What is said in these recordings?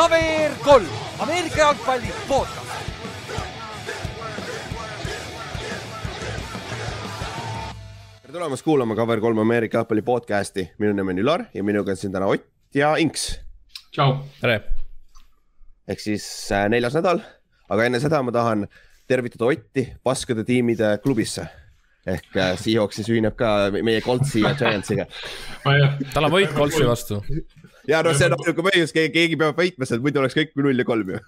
KVR kolm, Ameerika jalgpalli podcast. tere tulemast kuulama Cover3 Ameerika jalgpalli podcast'i, minu nimi on Ülar ja minuga on siin täna Ott ja Inks. tšau. tere. ehk siis äh, neljas nädal, aga enne seda ma tahan tervitada Otti paskade tiimide klubisse. ehk äh, Seahawks siis ühineb ka meie Coltsi ja Giantsiga. tal on võit Coltsi vastu. Ja no see on ainuke põhjus, keegi peab võitma sealt, muidu oleks kõik null ja kolm ju.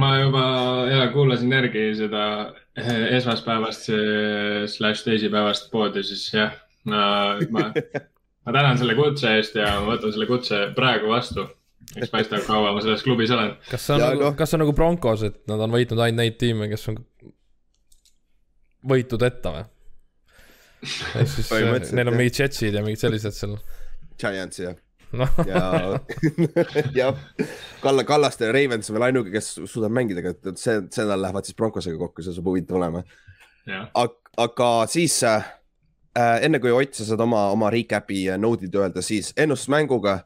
ma juba ja kuulasin järgi seda esmaspäevast slaš teisipäevast poodi, siis jah, ma, ma, ma tänan selle kutse eest ja ma võtan selle kutse praegu vastu eks paistab, kaua ma selles klubis olen. kas see on ja, nagu no., kas see on nagu Broncos, et nad on võitnud ainult neid tiime, kes on võitudeta või? ehk siis neil on mingid Jetsid ja mingid sellised seal. Giants jah no. ja, jah, Kalle Kallaste ja Ravens on veel ainuke, kes suudab mängida, aga see, see nädal lähevad siis Broncosega kokku, see saab huvitav olema. aga siis äh, enne kui Ott, sa saad oma, oma recap'i node'id öelda, siis ennustusmänguga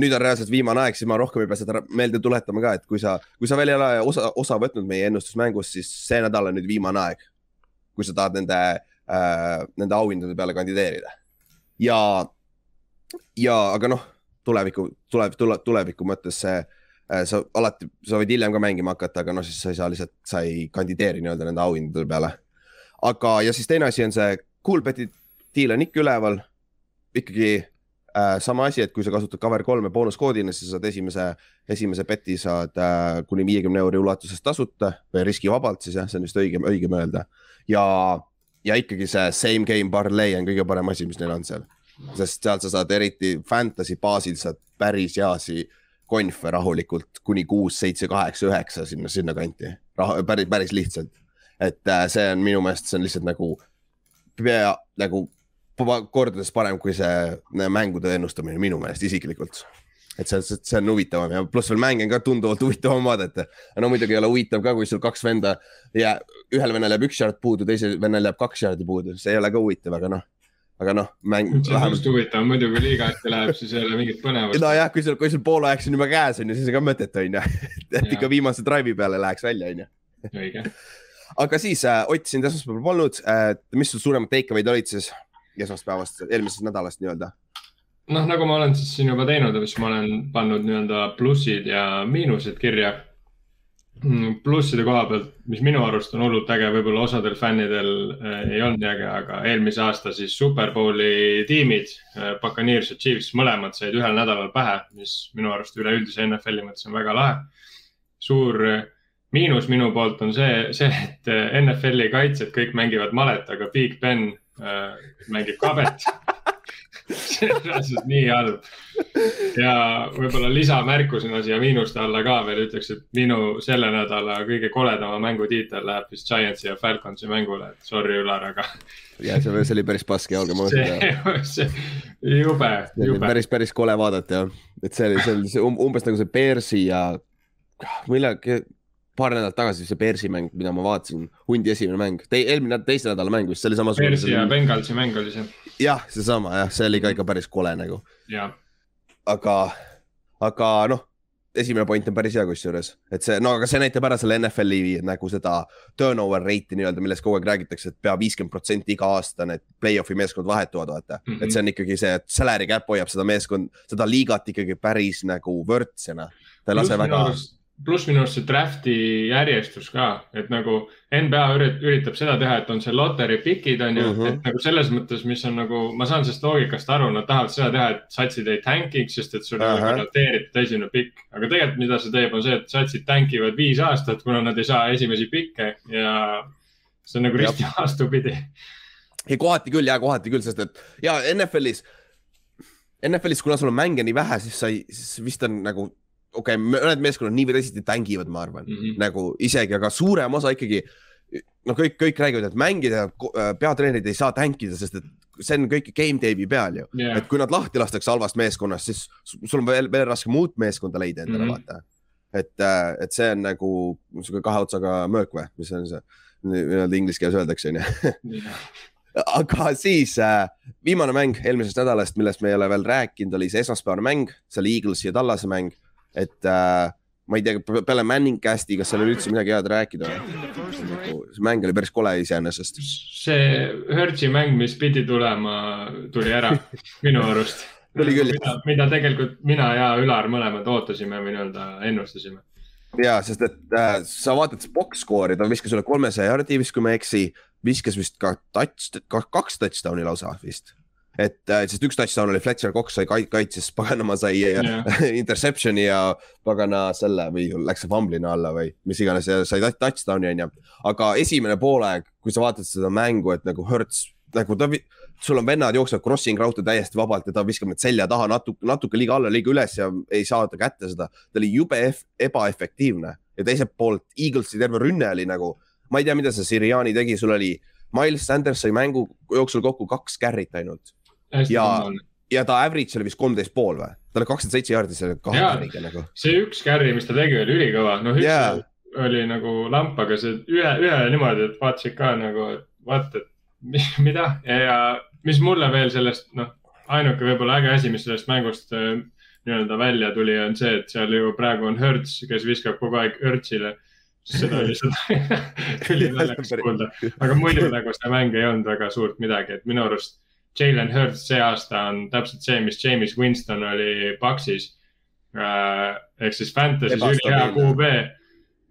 nüüd on reaalselt viimane aeg, siis ma rohkem ei pea seda meelde tuletama ka, et kui sa, kui sa veel ei ole osa, osa võtnud meie ennustusmängust, siis see nädal on nüüd viimane aeg. kui sa tahad nende äh,, nende auhindade peale kandideerida. ja, ja aga noh, tuleviku, tuleb, tule, tuleviku mõttes see äh,, sa alati, sa võid hiljem ka mängima hakata, aga noh, siis sa ei saa lihtsalt, sa ei kandideeri nii-öelda nende auhindade peale. aga, ja siis teine asi on see Coolbeti deal on ikka üleval. ikkagi äh, sama asi, et kui sa kasutad cover kolme boonuskoodina, siis saad esimese, esimese beti saad äh, kuni viiekümne euri ulatuses tasuta või riskivabalt siis jah, see on vist õigem, õigem öelda. ja, ja ikkagi see same game parlay on kõige parem asi, mis neil on seal. Sest sealt sa saad eriti fantasy baasil saad päris heasi konfe rahulikult kuni kuus, seitse, kaheksa, üheksa sinna, sinnakanti. päris, päris lihtsalt. et äh, see on minu meelest, see on lihtsalt nagu pea nagu kordades parem kui see mängude ennustamine minu meelest isiklikult. et see, see on huvitavam ja pluss veel mänge on ka tunduvalt huvitavam vaadata. no muidugi ei ole huvitav ka, kui sul kaks venda ja ühel vennal jääb üks yard puudu, teisel vennal jääb kaks yard'i puudu, see ei ole ka huvitav, aga noh aga noh, mäng. see on just huvitav, muidu kui liiga ette läheb, siis ei ole mingit põnevust. nojah, kui sul, kui sul pool aeg on juba käes on ju, siis on ka mõtet on ju, et ikka viimase drive'i peale läheks välja on ju. õige. aga siis äh, Ott sind esmaspäeval polnud äh,, mis sul suuremad take away'd olid siis? esmaspäevast, eelmisest nädalast nii-öelda? noh, nagu ma olen siis siin juba teinud, siis ma olen pannud nii-öelda plussid ja miinused kirja. Mm, plusside koha pealt, mis minu arust on hullult äge, võib-olla osadel fännidel äh, ei olnud nii äge, aga eelmise aasta siis Superbowli tiimid äh,, Buccaneers ja Chiefs, mõlemad said ühel nädalal pähe, mis minu arust üleüldise NFL-i mõttes on väga lahe. suur äh, miinus minu poolt on see, see, et NFL-i kaitsjad kõik mängivad malet, aga Big Ben mängib kabet reaalselt nii halb. ja võib-olla lisamärkusena siia miinuste alla ka veel ütleks, et minu selle nädala kõige koledama mängutiitel läheb vist Giantsi ja Falconsi mängule, et sorry, Ülar, aga. ja see, see oli päris paske, olgem ausad. jube, jube. päris, päris kole vaadata jah, et see oli, see oli um, umbes nagu see Bearsi ja millal, paar nädalat tagasi see Bearsi mäng, mida ma vaatasin, hundi esimene mäng Te,, eelmine, teise nädala mäng vist, see oli samasugune. Bearsi ja Bengalsi mäng oli see. Jah, seesama jah, see oli ka ikka päris kole nagu. aga, aga noh, esimene point on päris hea kusjuures, et see, no aga see näitab ära selle NFL-i nagu seda turnover rate'i nii-öelda, millest kogu aeg räägitakse, et pea viiskümmend protsenti iga aasta need play-off'i meeskond vahetuvad, vaata mm. -hmm. et see on ikkagi see, et salary cap hoiab seda meeskond, seda liigat ikkagi päris nagu võrdsena. ta ei lase väga arust pluss minu arust see draft'i järjestus ka, et nagu NBA üritab seda teha, et on see lottery pick'id on ju mm, -hmm. et nagu selles mõttes, mis on nagu, ma saan sellest loogikast aru, nad tahavad seda teha, et satsid ei tankiks, sest et sul on nagu noteeritud esimene pikk. aga tegelikult, mida see teeb, on see, et satsid tankivad viis aastat, kuna nad ei saa esimesi pikke ja see on nagu risti vastupidi. ei, kohati küll ja kohati küll, sest et ja NFL-is, NFL-is, kuna sul on mänge nii vähe, siis sa ei, siis vist on nagu okei okay,, mõned meeskonnad nii või teisiti tängivad, ma arvan mm, -hmm. nagu isegi, aga suurem osa ikkagi. no kõik, kõik räägivad, et mängida, äh, peatreenerid ei saa tänkida, sest et see on kõik game tape'i peal ju yeah.. et kui nad lahti lastakse halvast meeskonnast, siis sul on veel, veel raskem uut meeskonda leida endale mm, -hmm. vaata. et, äh, et see on nagu sihuke kahe otsaga möök või, mis on see nii-öelda inglise keeles öeldakse, onju aga siis äh, viimane mäng eelmisest nädalast, millest me ei ole veel rääkinud, oli see esmaspäevane mäng, see oli Eaglesi ja Tallase mäng et äh, ma ei tea, peale Manning cast'i, kas seal oli üldse midagi head rääkida see mäng oli päris kole iseenesest. see Hertzi mäng, mis pidi tulema, tuli ära minu arust. tuli küll. mida tegelikult mina ja Ülar mõlemad ootasime või nii-öelda ennustasime. ja, sest et äh, sa vaatad box score'i, ta viskas sulle kolmesaja jardi vist, kui ma ei eksi, viskas vist ka touch, kaks touchdown'i lausa vist et äh, sest üks touchdown oli Fletcher Cox sai kaitses, paganama sai yeah. interception'i ja pagana selle või läks see fumble'ina alla või mis iganes ja sai touchdown'i onju. aga esimene poolaeg, kui sa vaatad seda mängu, et nagu Hertz nagu ta, sul on vennad jooksevad crossing raudtee täiesti vabalt ja ta viskab need selja taha natuke, natuke liiga alla, liiga üles ja ei saa ta kätte seda. ta oli jube ebaefektiivne ja teiselt poolt Eaglesi terve rünne oli nagu, ma ei tea, mida see Siriani tegi, sul oli Miles Sanders sai mängu jooksul kokku kaks carry't ainult ja, ja ta average oli vist kolmteist pool või? ta oli kakskümmend seitse jaardi selle kahe carry'ga nagu. see üks carry, mis ta tegi, oli ülikõva, noh üks yeah. oli nagu lamp, aga see ühe, ühe niimoodi, et vaatasid ka nagu, et vaata, et mida ja, ja mis mulle veel sellest, noh, ainuke võib-olla äge asi, mis sellest mängust äh, nii-öelda välja tuli, on see, et seal ju praegu on Hertz, kes viskab kogu aeg Hertzile seda lihtsalt ülinaljakas kuulda, aga muidu nagu see mäng ei olnud väga suurt midagi, et minu arust Jalen Hurts see aasta on täpselt see, mis James Winston oli Paxis äh,. ehk siis Fantasy's ülihea QB,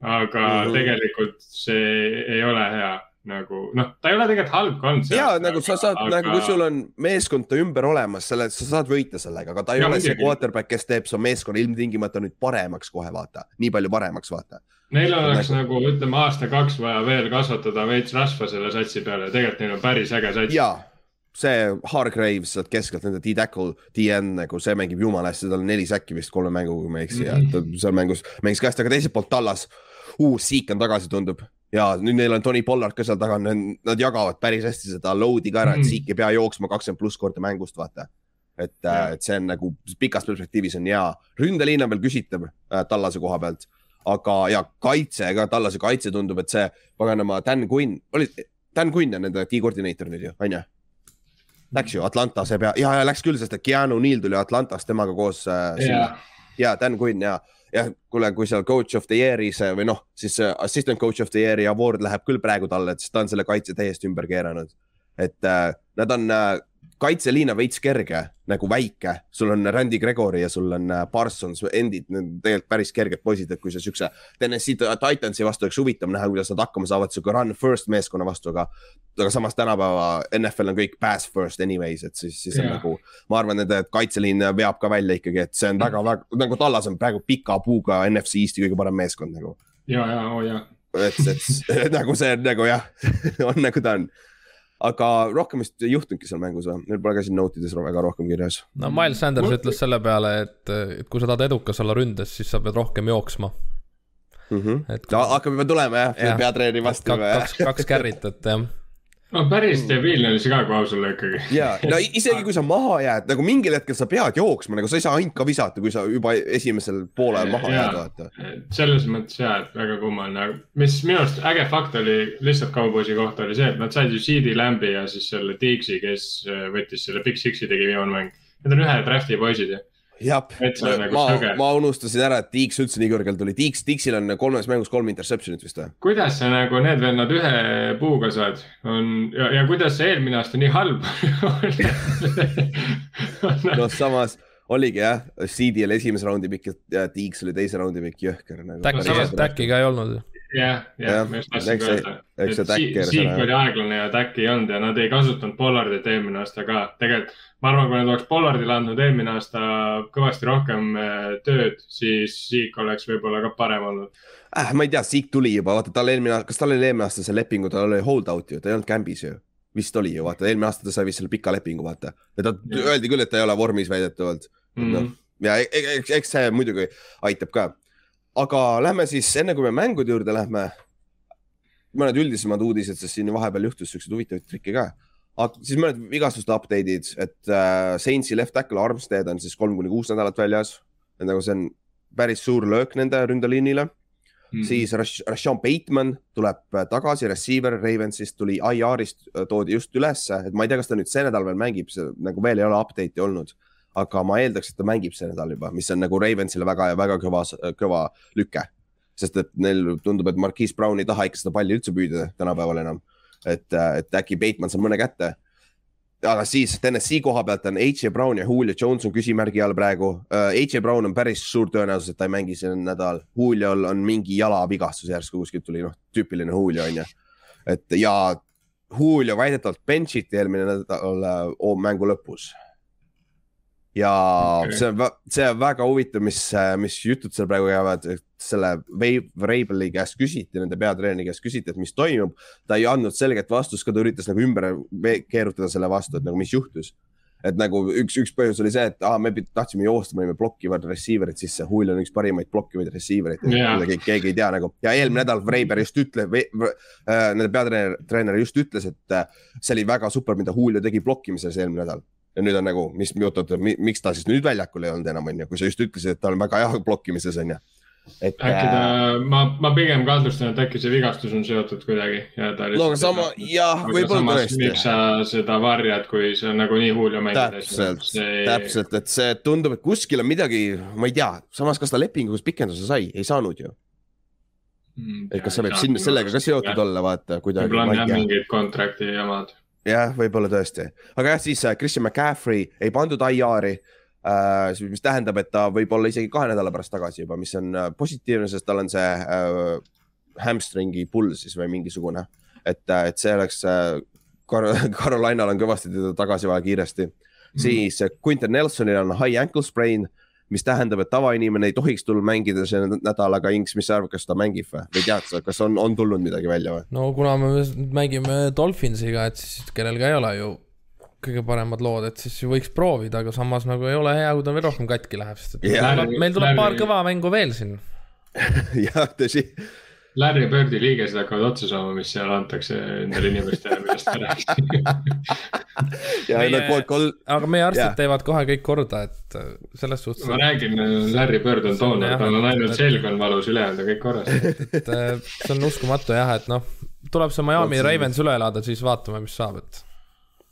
aga mm -hmm. tegelikult see ei ole hea nagu noh, ta ei ole tegelikult halb kontsept. ja nagu sa saad aga..., nagu kui sul on meeskond ta ümber olemas, selle, sa saad võita sellega, aga ta ei ja, ole see quarterback, kes teeb su meeskonna ilmtingimata nüüd paremaks kohe vaata, nii palju paremaks vaata. Neil oleks nagu, nagu ütleme aasta-kaks vaja veel kasvatada veits rasva selle satsi peale, tegelikult neil on päris äge sats. See Hargraves sealt keskelt, nende D-tackle, DN nagu see mängib jumala hästi, tal on neli säkki vist kolme mänguga, kui ma ei eksi mm -hmm. ja ta seal mängus mängis ka hästi, aga teiselt poolt Tallas, uus Siik on tagasi, tundub. ja nüüd neil on Tony Pollard ka seal taga, nad jagavad päris hästi seda load'i ka ära mm, -hmm. et mhm. Siik ei pea jooksma kakskümmend pluss korda mängust, vaata. et yeah., et see on nagu pikas perspektiivis on hea, ründeliin on veel küsitav äh, Tallase koha pealt aga, ja kaitse ka, Tallase kaitse tundub, et see paganama Dan Quinn, oli, Dan Quinn on nende D-koordineeter nüüd ju, on ju? Läks ju Atlantase pea ja, ja läks küll, sest et Keanu Neil tuli Atlantast temaga koos äh, sinna. ja Dan Quinn ja, ja kuule, kui seal coach of the year'is või noh, siis assistant coach of the year'i award läheb küll praegu talle, et siis ta on selle kaitse täiesti ümber keeranud. et äh, nad on äh, kaitseliin on veits kerge, nagu väike, sul on Randy Gregory ja sul on äh, Parsons, endid, need on tegelikult päris kerged poisid, et kui sa siukse Tennessee Titansi vastu oleks huvitav näha, kuidas nad hakkama saavad sihuke run first meeskonna vastu, aga. aga samas tänapäeva NFL on kõik pass first anyways, et siis, siis yeah. on nagu, ma arvan, et kaitseliin veab ka välja ikkagi, et see on väga-väga mm. nagu Tallas on praegu pika puuga NFC Eesti kõige parem meeskond nagu. ja, ja, oo oh, ja. et, et nagu see nagu jah on nagu ta on aga rohkem vist ei juhtunudki seal mängus või? Neil pole ka siin note ides väga rohkem kirjas. no Miles Sanders Mul... ütles selle peale, et, et kui sa tahad edukas olla ründes, siis sa pead rohkem jooksma mm. -hmm. et no, hakkab juba tulema jah ja,, peatreeni vastu juba jah. kaks, kaks carry't, et jah no päris debiilne oli see ka, kui aus olla ikkagi. ja, no isegi kui sa maha jääd, nagu mingil hetkel sa pead jooksma, nagu sa ei saa ainult ka visata, kui sa juba esimesel poolel maha ja, jääd, vaata. selles mõttes ja, et väga kummaline, mis minu arust äge fakt oli lihtsalt kauboisi kohta oli see, et nad said ju CD Lambi ja siis selle Dixi, kes äh, võttis selle Big Six'i tegi viimane mäng. Need on ühe draft'i poisid ju jah, nagu ma, ma unustasin ära, et Tiiks üldse nii kõrgel tuli, Tiiks, Tiiksil on kolmes mängus kolm interception'it vist või? kuidas sa nagu need vennad ühe puuga saad, on ja, ja kuidas see eelmine aasta nii halb noh, samas oligi jah, CD oli esimese raundi pikk ja Tiiks oli teise raundi pikk, jõhker nagu.. Täkki, Täkki ka ei olnud. Jah, jah, ma just tahtsin öelda, et Siik oli aeglane ja Täkki ei olnud ja nad ei kasutanud Pollardit eelmine aasta ka. tegelikult ma arvan, kui nad oleks Pollardile andnud eelmine aasta kõvasti rohkem eh, tööd, siis Siik oleks võib-olla ka parem olnud äh,. ma ei tea, Siik tuli juba, vaata tal eelmine, kas tal oli eelmine aasta see leping, tal oli hold out ju, ta ei olnud camp'is ju vist oli ju, vaata, eelmine aasta ta sai vist selle pika lepingu, vaata. ja ta ja. öeldi küll, et ta ei ole vormis väidetavalt mm. -hmm. No, ja e-, e-, eks, eks see muidugi aitab ka aga lähme siis, enne kui me mängude juurde lähme, mõned üldisemad uudised, sest siin vahepeal juhtus siukseid huvitavaid trikke ka. Aga siis mõned vigastuste update'id, et äh, Saintsi left tackle Armstead on siis kolm kuni kuus nädalat väljas. et nagu see on päris suur löök nende ründeliinile mm. -hmm. siis Rashawn Bateman tuleb äh, tagasi, receiver Ravensist tuli IR-ist, äh, toodi just ülesse, et ma ei tea, kas ta nüüd see nädal veel mängib, nagu veel ei ole update'i olnud aga ma eeldaks, et ta mängib see nädal juba, mis on nagu Ravensile väga, väga kõva, kõva lüke. sest et neil tundub, et Marquise Brown ei taha ikka seda palli üldse püüda tänapäeval enam. Et, et äkki Bateman saab mõne kätte aga siis TNS-i koha pealt on H.J. Brown ja Julio Jones on küsimärgi all praegu. H.J. Brown on päris suur tõenäosus, et ta ei mängi see nädal. Juliol on mingi jalavigastus järsku kuskilt tuli, noh, tüüpiline Julio on ju. et ja Julio väidetavalt bench iti eelmine nädal uh, mängu lõpus ja okay. see on, see on väga huvitav, mis, mis jutud seal praegu käivad, selle Vrabeli käest küsiti, nende peatreeneri käest küsiti, et mis toimub. ta ei andnud selget vastust, ka ta üritas nagu ümber keerutada selle vastu, et nagu mis juhtus. et nagu üks, üks põhjus oli see, et ah, me tahtsime joosta, me olime blokkivad receiver'id sisse, Hull on üks parimaid blokkivaid receiver eid yeah., keegi, ei tea nagu. ja eelmine nädal Vreiber just ütle- äh,, nende peatreener, treener just ütles, et äh, see oli väga super, mida Hull tegi blokkimises eelmine nädal ja nüüd on nagu, mis, oot-oot, miks ta siis nüüd väljakul ei olnud enam, on ju, kui sa just ütlesid, et ta on väga hea blokkimises, on ju. et. äkki ta, ma, ma pigem kahtlustan, et äkki see vigastus on seotud kuidagi ja ta. no aga sama, jah, võib-olla tõesti. miks sa seda varjad, kui see on nagunii hull ja mängida. täpselt see..., täpselt, et see tundub, et kuskil on midagi, ma ei tea, samas, kas ta lepingus pikenduse sai, ei saanud ju mm,. et kas see võib sinna, sellega ka seotud olla, vaata kuidagi. võib-olla on jah mingid kontrakti jamad jah, võib-olla tõesti, aga jah, siis äh, Christian McCaffrey ei pandud IR-i äh,. mis tähendab, et ta võib olla isegi kahe nädala pärast tagasi juba, mis on äh, positiivne, sest tal on see äh, hamstringi pull siis või mingisugune. et, äh, et see oleks äh,, Carolinal on kõvasti teda tagasi vaja kiiresti mm. -hmm. siis Quinton Nelsonil on high ankle sprain äh, mis tähendab, et tavainimene ei tohiks tulla mängida see nädal, aga Inks, mis sa arvad, kas ta mängib või, või tead sa, kas on, on tulnud midagi välja või? no kuna me mängime Dolphinsiga, et siis kellel ka ei ole ju kõige paremad lood, et siis ju võiks proovida, aga samas nagu ei ole hea, kui ta veel rohkem katki läheb, sest et yeah. meil tuleb paar kõva mängu veel siin jah, tõsi Larry Birdi liigesed hakkavad otsa saama, mis seal antakse nendele inimestele, millest ta rääkis meie, aga meie arstid yeah. teevad kohe kõik korda, et äh, selles suhtes. ma räägin, Larry Bird on toonor, tal on ainult selg on valus, ülejäänud on kõik korras. et äh, see on uskumatu jah, et noh, tuleb see Miami Ravens üle elada, siis vaatame, mis saab, et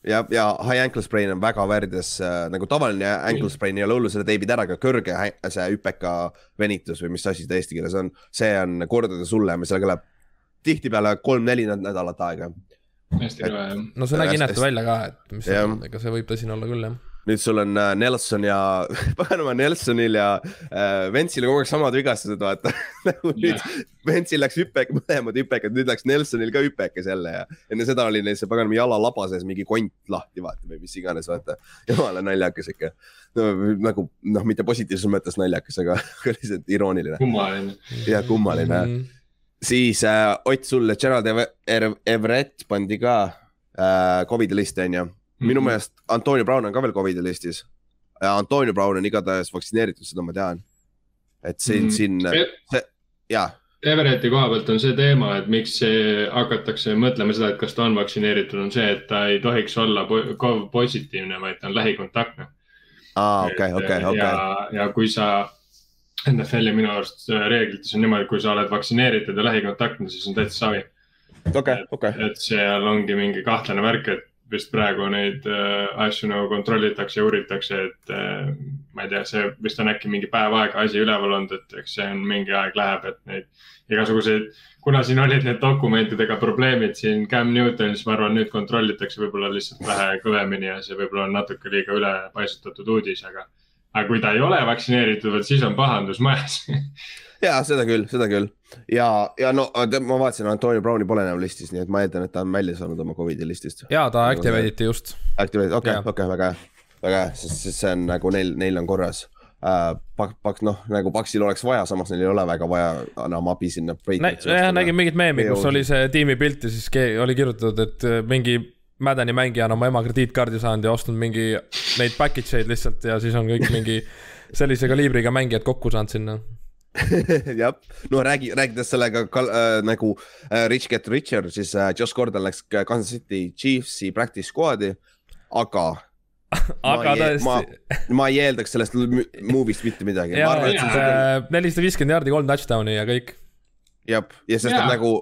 ja, ja high ankle sprain on väga värdjas äh,, nagu tavaline ankle sprain ei ole hullu, selle teebid ära, aga kõrge see hüpeka venitus või mis asi ta eesti keeles on, see on kordades hullem ja sellega läheb tihtipeale kolm-neli nädalat aega. hästi kõva jah. no see nägi inetu välja ka, et mis, ega see võib tõsine olla küll jah nüüd sul on äh, Nelson ja, paganama Nelsonil ja äh, Ventsil kogu aeg samad vigastused, vaata nagu nüüd yeah. Ventsil läks hüpek, mõlemad hüpekad, nüüd läks Nelsonil ka hüpekas jälle ja enne seda oli neil see paganama jalalaba sees mingi kont lahti, vaata või mis iganes, vaata. jumala naljakas ikka no,. nagu noh, mitte positiivses mõttes naljakas, aga lihtsalt irooniline. kummaline. ja kummaline mm. -hmm. siis äh, Ott sulle, Gerald Everett pandi ka äh, Covidi listi, onju minu -hmm. meelest Antonio Brown on ka veel Covidi listis. Antonio Brown on igatahes vaktsineeritud, seda ma tean. et siin mm, siin, see, jaa. Everetti koha pealt on see teema, et miks hakatakse mõtlema seda, et kas ta on vaktsineeritud, on see, et ta ei tohiks olla COVID positiivne, vaid ta on lähikontaktne. aa, okei, okei, okei. ja, ja kui sa NFL-i minu arust reeglites on niimoodi, kui sa oled vaktsineeritud ja lähikontaktne, siis on täitsa savi. okei okay,, okei okay.. et seal ongi mingi kahtlane värk, et vist praegu neid äh, asju nagu kontrollitakse ja uuritakse, et äh, ma ei tea, see vist on äkki mingi päev aega asi üleval olnud, et eks see on mingi aeg läheb, et neid igasuguseid, kuna siin olid need dokumentidega probleemid siin Cam Newtonis, ma arvan, nüüd kontrollitakse võib-olla lihtsalt vähe kõvemini ja see võib-olla on natuke liiga ülepaisutatud uudis, aga, aga kui ta ei ole vaktsineeritud, vot siis on pahandus majas ja seda küll, seda küll ja, ja no ma vaatasin, Antonio Browni pole enam listis, nii et ma eeldan, et ta on välja saanud oma Covidi listist. ja ta activate iti just. Activate, okei, okei, väga hea, väga hea, sest, sest see on nagu neil, neil on korras uh,. Pak-, pak-, noh, nagu Paksil oleks vaja, samas neil ei ole väga vaja enam abi sinna. jah, nägin mingit meemi, kus oli see tiimipilt ja siis oli kirjutatud, et äh, mingi Madani mängija on oma ema krediitkaardi saanud ja ostnud mingi neid package eid lihtsalt ja siis on kõik mingi sellise kaliibriga mängijad kokku saanud sinna jah, no räägi, rääkides sellega äh, nagu äh, Rich Get Richer, siis äh, Josh Gordon läks Kansas City Chiefsi practice squad'i, aga aga tõesti. ma, ma ei eeldaks sellest movie'st mitte midagi. nelisada viiskümmend jaardi, kolm touchdown'i ja kõik. jah, ja sest et nagu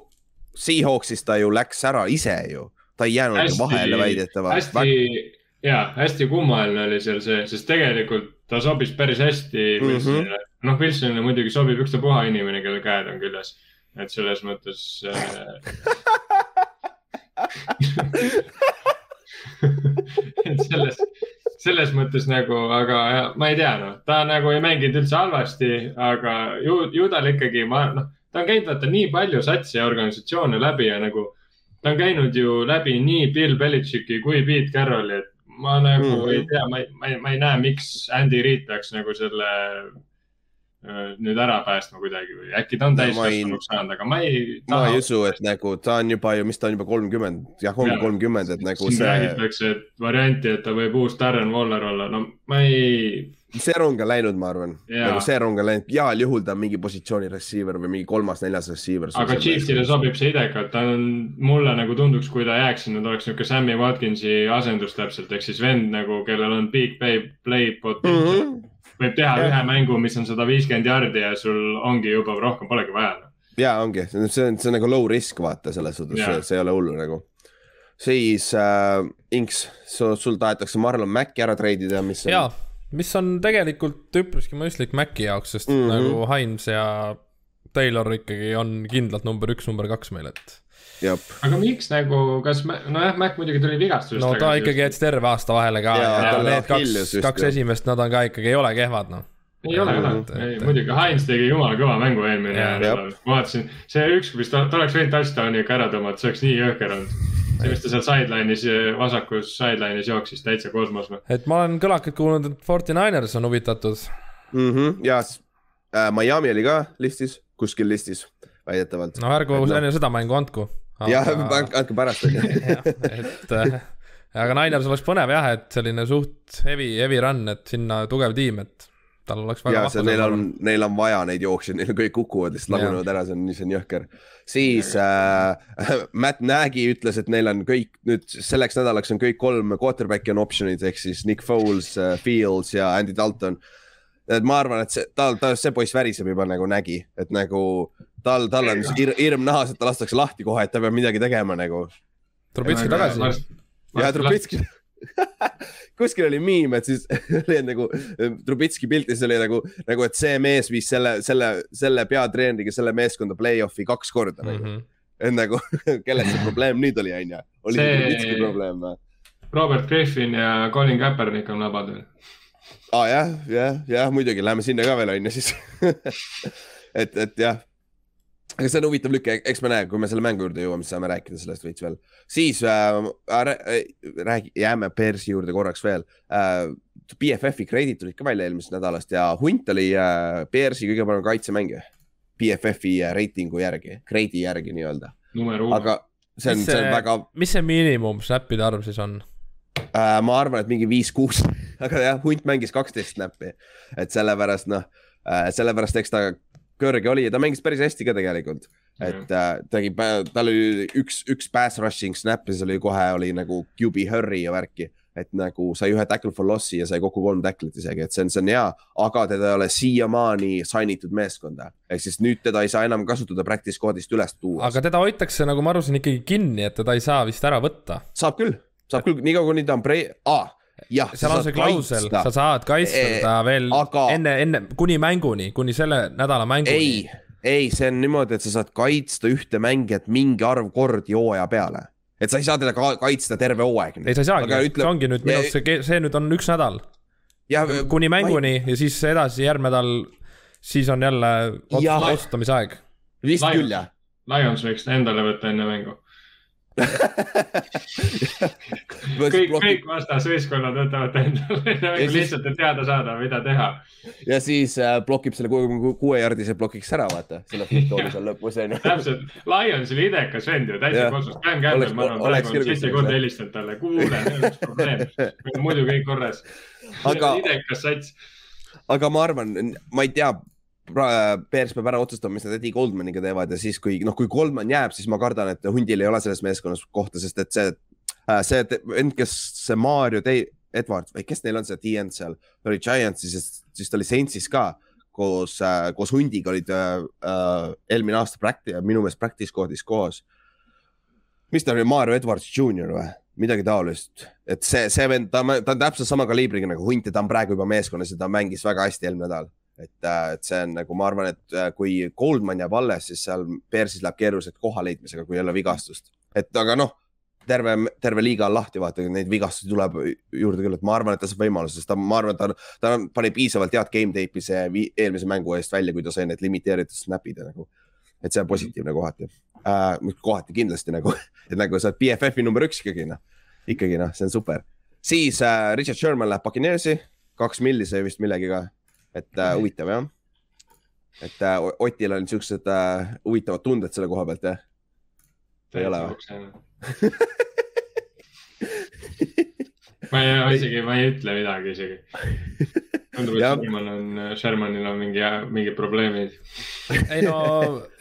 Seahawksis ta ju läks ära ise ju, ta ei jäänud hästi, vahele väidetavalt. hästi, ja hästi kummaline oli seal see, sest tegelikult ta sobis päris hästi mm -hmm.. Noh, Wilsonile muidugi sobib ükstapuha inimene, kelle käed on küljes, et selles mõttes äh... et selles, selles mõttes nagu, aga ma ei tea, noh, ta nagu ei mänginud üldse halvasti, aga ju, ju tal ikkagi, ma, noh, ta on käinud vaata nii palju satsi ja organisatsioone läbi ja nagu ta on käinud ju läbi nii Bill Belichicki kui Pete Carrolli, et ma nagu mm -hmm. ei tea, ma ei, ma ei, ma ei näe, miks Andy Reid peaks nagu selle nüüd ära päästma kuidagi või äkki ta on täiskasvanuks saanud, aga ma ei. ma ei usu, et nagu ta on juba ju, mis ta on juba kolmkümmend, jah, ongi kolmkümmend, et nagu see. räägitakse, et varianti, et ta võib uus Darren Waller olla, no ma ei. see rong on läinud, ma arvan, nagu see rong on läinud, heal juhul ta on mingi positsiooni receiver või mingi kolmas-neljas receiver. aga Chiefsile sobib see idekalt, ta on, mulle nagu tunduks, kui ta jääks sinna, ta oleks niisugune Sammy Watkinsi asendus täpselt, ehk siis vend nagu, kellel on big play, play potential mm. -hmm võib teha ja. ühe mängu, mis on sada viiskümmend jardi ja sul ongi juba rohkem polegi vaja. Noh. ja ongi, see on, see on nagu low risk, vaata selles suhtes, see, see ei ole hullu nagu. siis äh, Inks, sul tahetakse Marlon Maci ära treidida, mis on. ja, mis on tegelikult üpriski mõistlik Maci jaoks, sest mm -hmm. nagu Hines ja Taylor ikkagi on kindlalt number üks, number kaks meil, et aga miks nagu, kas, nojah, Mac muidugi tuli vigastusest. no ta ikkagi jättis terve aasta vahele ka ja, ja, need kaks, kaks esimest, nad on ka ikkagi, ei ole kehvad, noh ei ole, ei ole, ei muidugi, Heinz tegi jumala kõva mängu eelmine nädal, vaatasin, see üks, mis ta, ta oleks võinud touchdown'i ikka ära tõmmata, see oleks nii jõhker olnud. see, mis ta seal sideline'is, vasakus sideline'is jooksis, täitsa kosmos. Et ma olen kõlakalt kuulnud, et Forty Niners on huvitatud mm. -hmm, ja äh, Miami oli ka listis, kuskil listis, väidetavalt. no ärgu no. enne seda mängu andku jah, andke pärast on ju. et äh, aga Niners oleks põnev jah, et selline suht heavy, heavy run, et sinna tugev tiim, et tal oleks väga. see, neil on, neil on vaja neid jooksjaid, neil kõik kukuvad lihtsalt lagunevad ära, see on, see on jõhker. siis äh, Matt Nagy ütles, et neil on kõik nüüd selleks nädalaks on kõik kolm quarterback'i on option'id ehk siis Nick Foles äh,, Fields ja Andy Dalton et ma arvan, et see, tal, ta, see poiss väriseb juba nagu nägi, et nagu tal, tal on hirm, hirm nahas, et ta lastakse lahti kohe, et ta peab midagi tegema nagu. Trubitski tagasi. ja Trubitski kuskil oli miim, et siis oli nagu Trubitski piltis oli nagu, nagu, et see mees viis selle, selle, selle peatreeneriga selle meeskonda play-off'i kaks korda mm. -hmm. et nagu, kellel see probleem nüüd oli, onju. oli see Trubitski probleem või? Robert Griffin ja Colin Kaepernick on labad veel aa ah, jah, jah, jah, muidugi läheme sinna ka veel onju siis et, et jah. Aga see on huvitav lükk, eks me näe, kui me selle mängu juurde jõuame, siis saame rääkida sellest veits veel. siis äh, äh räägi, jääme Bearsi juurde korraks veel äh,. BFF-i kreedid tulid ka välja eelmisest nädalast ja Hunt oli äh, Bearsi kõige parem kaitsemängija. BFF-i äh, reitingu järgi, kreedi järgi nii-öelda. aga see on, see on väga. mis see miinimum snap'ide arv siis on? äh,. ma arvan, et mingi viis-kuus, aga jah, hunt mängis kaksteist snappi, et sellepärast noh äh,, sellepärast eks ta kõrge oli ja ta mängis päris hästi ka tegelikult. et äh, tegi, tal oli üks, üks pass rushing snap ja siis oli kohe oli nagu QB hurry ja värki et nagu sai ühe tackle for loss'i ja sai kokku kolm tackle'it isegi, et see on, see on hea, aga teda ei ole siiamaani sign itud meeskonda. ehk siis nüüd teda ei saa enam kasutada practice squad'ist üles tuua. aga teda hoitakse, nagu ma aru saan, ikkagi kinni, et teda ei saa vist ära võtta. saab küll saab küll, niikaua kuni ta on pre-, aa jah. seal on see klausel, sa saad kaitsta teda veel aga... enne, enne, kuni mänguni, kuni selle nädala mänguni. ei, ei, see on niimoodi, et sa saad kaitsta ühte mängijat mingi arv kordi hooaja peale. et sa ei saa teda ka kaitsta terve hooaeg. ei, sa ei saagi, ütleb... see ongi nüüd minu arust see, see nüüd on üks nädal. kuni mänguni ei... ja siis edasi järgmine nädal, siis on jälle otsustamise aeg. vist Lions, küll jah. Lions võiks endale võtta enne mängu kõik, kõik vastasvõistkonnad võtavad endale nagu lihtsalt, et teada saada, mida teha. ja siis äh, blokib selle kuue, kuuejardise blokiks ära, vaata, selle football'i seal lõpus onju. täpselt, Lions oli idekas vend ju, täitsa kosmos. Cam Campbell, ma arvan, praegu on seitse korda helistanud talle, kuule, meil on üks probleem, meil on muidu kõik korras. aga idekas sats. aga ma arvan, ma ei tea Bears peab ära otsustama, mis nad Eddie Goldmaniga teevad ja siis, kui noh, kui Goldman jääb, siis ma kardan, et hundil ei ole selles meeskonnas kohta, sest et see, äh, see vend, kes see Mario Te-, Edward või kes neil on see DN seal, ta oli Giantsis, siis ta oli Saintsis ka koos äh,, koos hundiga olid äh, äh, eelmine aasta practice, minu meelest practice squad'is koos. mis ta oli, Mario Edwards Junior või? midagi taolist, et see, see vend, ta, ta on täpselt sama kaliibriga nagu Hunt ja ta on praegu juba meeskonnas ja ta mängis väga hästi eelmine nädal. Et, äh, et see on nagu, ma arvan, et äh, kui Goldman jääb alles, siis seal Bearsis läheb keeruliseks koha leidmisega, kui ei ole vigastust. et aga noh, terve, terve liiga on lahti, vaata neid vigastusi tuleb juurde küll, et ma arvan, et ta saab võimaluse, sest ta, ma arvan, et ta, ta pani piisavalt head game tape'i see eelmise mängu eest välja, kui ta sai need limiteeritud snap'id ja nagu. et see on positiivne kohati äh,, kohati kindlasti nagu, et nagu sa oled BFF-i number üks ikkagi noh ikkagi noh, see on super. siis äh, Richard Sherman läheb Buccaneersi, kaks milli sai vist millegiga, et äh, huvitav jah. et äh, Otil on siuksed äh, huvitavad tunded selle koha pealt jah? ei ole või? ma ei, isegi, ma ei ütle midagi isegi tundub, et Sherman on, Shermanil on mingi, mingid probleemid. ei no,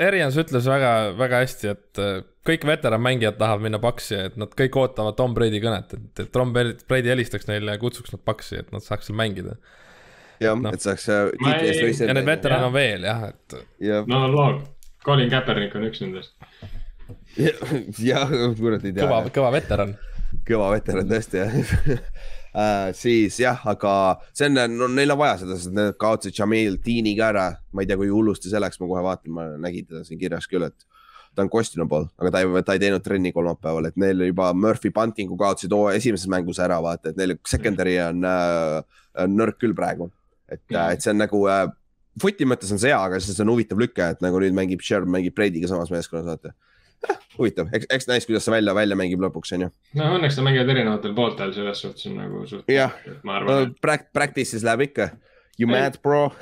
Arians ütles väga, väga hästi, et äh, kõik veteranmängijad tahavad minna Paksi, et nad kõik ootavad Tom Brady kõnet, et, et Tom Brady helistaks neile ja kutsuks nad Paksi, et nad saaks seal mängida. Jah no., et saaks tiitli eest võistelda. ja neid veterane on veel jah, et. no loog, Colin Kaepernick on üks nendest. jah, kurat ei tea. kõva, kõva veteran. kõva veteran tõesti jah Uh, siis jah, aga see on, no neil on vaja seda, sest nad kaotasid Jamil Deani ka ära. ma ei tea, kui hullusti see läks, ma kohe vaatan, ma nägin teda siin kirjas küll, et ta on questionable, aga ta ei, ta ei teinud trenni kolmapäeval, et neil juba Murphy Buntingu kaotasid esimeses mängus ära, vaata, et neil secondary on äh, nõrk küll praegu. Et äh,, et see on nagu äh,, footi mõttes on see hea, aga siis on huvitav lüke, et nagu nüüd mängib Sherb mängib Brady'ga samas meeskonnas, vaata huvitav, eks, eks näis, kuidas see välja, välja mängib lõpuks, on ju. no õnneks nad mängivad erinevatel pooltel, selles suhtes on nagu suht-. jah, et... Pract-, practice'is läheb ikka. You ei. mad bro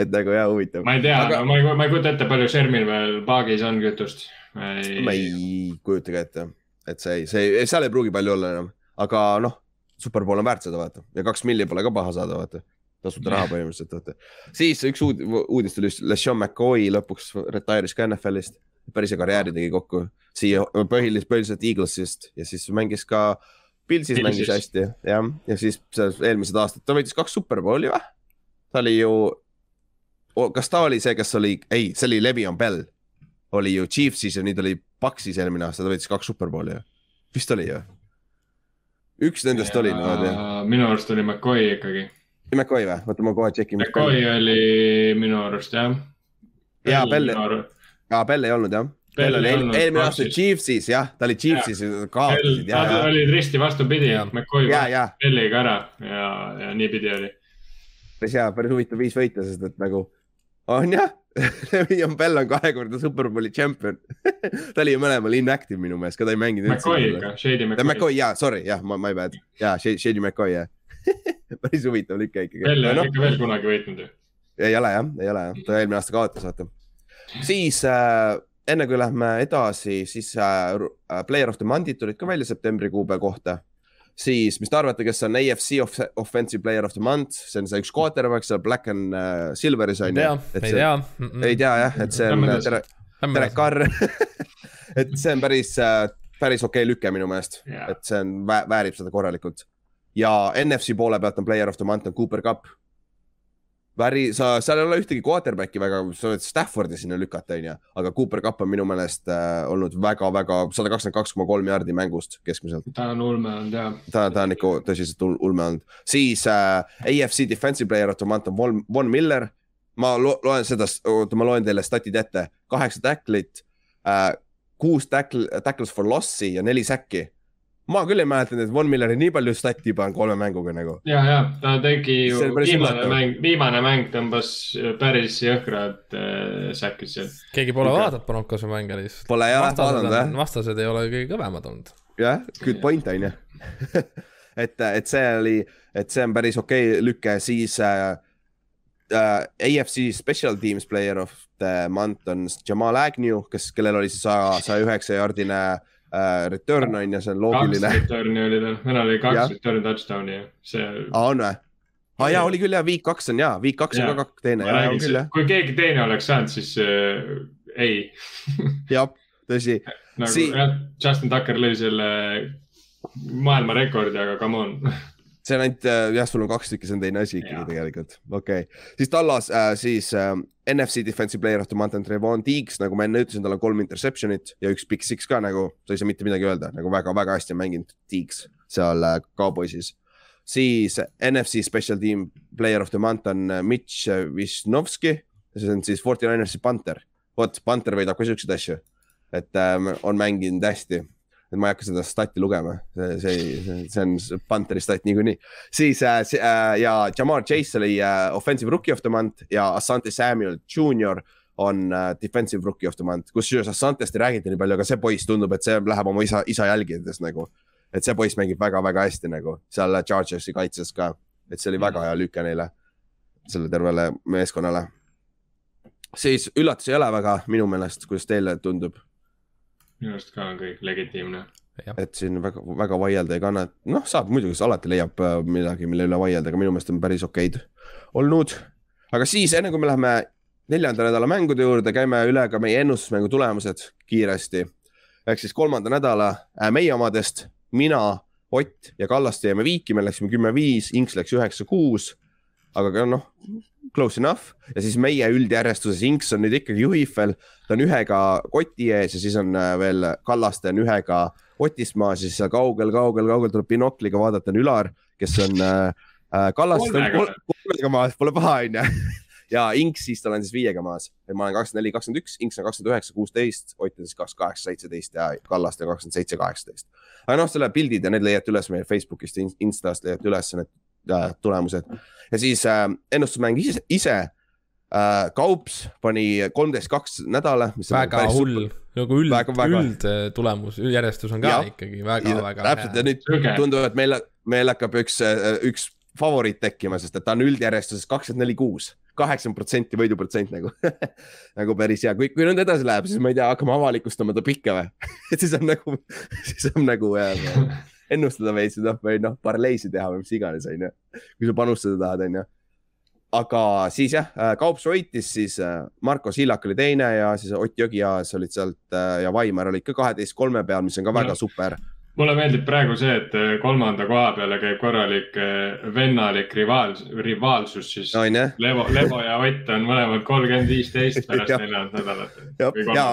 et nagu jah, huvitav. ma ei tea Aga..., no, ma ei, ma ei kujuta ette, palju Shermil veel paagis on kütust. ma ei kujuta ka ette, et see ei, see ei, seal ei pruugi palju olla enam, aga noh, superpool on väärt seda vaata. Ja kaks milli pole ka paha saada, vaata. Tasuta raha põhimõtteliselt, vaata. siis üks uud, uudis tuli, LeSean McCoy lõpuks retire'is ka NFL-ist, päris hea karjääri tegi kokku, siia põhiliselt, põhiliselt Eaglesist. Ja siis mängis ka Pilsis mängis hästi, jah, ja siis eelmised aastad, ta võitis kaks superbowli või? ta oli ju, kas ta oli see, kes oli, ei, see oli Le'Veon Bell, oli ju Chiefsis ja nüüd oli Paxis eelmine aasta, ta võitis kaks superbowli ju, vist oli ju? Üks nendest ja, oli niimoodi. minu arust oli McCoy ikkagi McCoy või? oota, ma kohe tšekin. McCoy oli minu arust jah. ja Bell, aa Bell ei olnud jah. Bell oli eelmine aasta Chiefsis jah, ta oli Chiefsis, kaotasid. Nad olid risti vastupidi, McCoy võitis Belliga ära ja, ja niipidi oli. päris hea, päris huvitav viis võita, sest et nagu on jah Le'Veon Bell on kahekordne superbowli tšempion ta oli ju mõlemal inactive minu meelest, ka ta ei mänginud. McCoy ikka, Shady McCoy. McCoy jaa, sorry, jah, ma, my bad, jaa, Shady McCoy jah päris huvitav lüke ikkagi. veel no,, ikka veel kunagi võitnud ju. ei ole jah, ei ole jah, ta eelmine aasta kaotas, vaata. siis äh, enne kui lähme edasi, siis äh, äh Player of the Month'id tulid ka välja septembrikuu kohta. Siis, mis te arvate, kes on AFC off Offensive Player of the Month, see on see üks quarterback seal Black and uh, Silveris on ju. ei tea, mm -mm. ei tea jah, et see on tere, tere Karr et see on päris äh, päris okei okay lüke minu meelest yeah., et see on, väärib seda korralikult ja NFC poole pealt on player of the month on Cooper Cup. Väri, sa, seal ei ole ühtegi quarterback'i väga, sa võid Staffordi sinna lükata, onju, aga Cooper Cup on minu meelest äh, olnud väga-väga sada kakskümmend kaks koma kolm jaardi mängust keskmiselt. ta on ulme olnud jah. ta, ta on ikka tõsiselt ulme olnud, siis äh, AFC defensive player of the month on Von, Von Miller. ma lo loen seda, oota, ma loen teile statid ette, kaheksa tacklit äh,, kuus tackle, tackles for loss'i ja neli säkki ma küll ei mäletanud, et Von Milleri nii palju stati juba on kolme mänguga nagu. ja, ja ta tegi ju viimane mäng, viimane mäng tõmbas päris jõhkrad äh, säkid seal. keegi pole okay. vaadanud Broncose mänge lihtsalt. Pole jah vaadanud jah. vastased ei ole kõige kõvemad olnud. jah, good point on ju et, et see oli, et see on päris okei okay lüke, siis äh, äh, AFC Special Teams Player of the Month on Jamal Agnew, kes, kellel oli siis saja, saja üheksa jaardine äh, äh, return on ju, see on loogiline. kaks return'i oli tal, meil oli kaks ja. return touchdown'i, see. aa, on või? aa jaa, oli küll jah, week kaks on jaa, week kaks on ka kaks teine, kui keegi teine oleks saanud, siis äh, ei jah, tõsi nagu si jah, Justin Tucker lõi selle maailmarekordi, aga come on see on ainult äh, jah, sul on kaks tükki, see on teine asi ikkagi tegelikult, okei. Okay.. siis Tallas äh,, siis äh, NFC defensive player of the month on Trevon Diggs, nagu ma enne ütlesin, tal on kolm interception'it ja üks big six ka nagu, sa ei saa mitte midagi öelda, nagu väga-väga hästi on mänginud Diggs seal äh, Cowboysis. siis NFC special team player of the month on äh, Mitch Wisnovski, see on siis Forty Ninersi Panther. vot, Panther võidab ka siukseid asju, et ähm, on mänginud hästi et ma ei hakka seda stati lugema, see, see, see on Pantheri stat niikuinii. siis äh, äh, ja Jamar Chase oli äh, offensive rookie of the month ja Asante Samuel Junior on äh, defensive rookie of the month, kusjuures Asantest ei räägita nii palju, aga see poiss tundub, et see läheb oma isa, isa jälgides nagu. et see poiss mängib väga-väga hästi nagu seal Chargersi kaitses ka, et see oli väga hea lüke neile, sellele tervele meeskonnale. siis üllatus ei ole väga minu meelest, kuidas teile tundub minu arust ka on kõik legitiimne. et siin väga, väga vaielda ei kanna, noh, saab muidugi, alati leiab äh, midagi, mille üle vaielda, aga minu meelest on päris okeid olnud. aga siis, enne kui me läheme neljanda nädala mängude juurde, käime üle ka meie ennustusmängu tulemused kiiresti. ehk siis kolmanda nädala äh, meie omadest, mina, Ott ja Kallaste jäime viiki, me läksime kümme-viis, Inks läks üheksa-kuus. aga noh, close enough ja siis meie üldjärjestuses Inks on nüüd ikkagi juhib veel, ta on ühega koti ees ja siis on äh, veel Kallaste on ühega ja siis seal kaugel, kaugel, kaugel tuleb binokliga vaadata on Ülar, kes on äh, äh Kallaste on kol kolmega maas, pole paha, onju. ja Inks siis tal on siis viiega maas, et ma olen kakskümmend neli, kakskümmend üks, Inks on kakskümmend üheksa, kuusteist, Ott on siis kakskümmend kaheksa, seitseteist ja Kallaste kakskümmend seitse, kaheksateist. aga noh, selle pildid ja need leiate üles meil Facebookist Instast leiate üles need tulemused. Ja siis äh, ennustusmäng ise, ise äh, Kaups pani kolmteist kaks nädala. väga hull, nagu üld, üldtulemus, järjestus on ka ja, ikkagi väga-väga hea. täpselt. Ja nüüd okay. tundub, et meil, meil hakkab üks, äh, üks favoriit tekkima, sest et ta on üldjärjestuses kakskümmend neli, kuus. kaheksakümmend protsenti võiduprotsent nagu nagu päris hea, kui, kui nüüd edasi läheb, siis ma ei tea, hakkame avalikustama ta pikke või? Et siis on nagu, siis on nagu äh, ennustada veits noh, või noh, parleisi teha või mis iganes, onju. kui sa panustada tahad, onju. aga siis jah, äh, Kaups võitis, siis äh, Marko Sillak oli teine ja siis Ott Jõgiaas olid sealt äh, ja Vaimar olid ka kaheteist kolme peal, mis on ka väga super mulle meeldib praegu see, et kolmanda koha peale käib korralik vennalik rivaal, rivaalsus siis no,. Levo, Levo ja Ott on mõlemad kolmkümmend viisteist pärast neljandat nädalat. ja, ja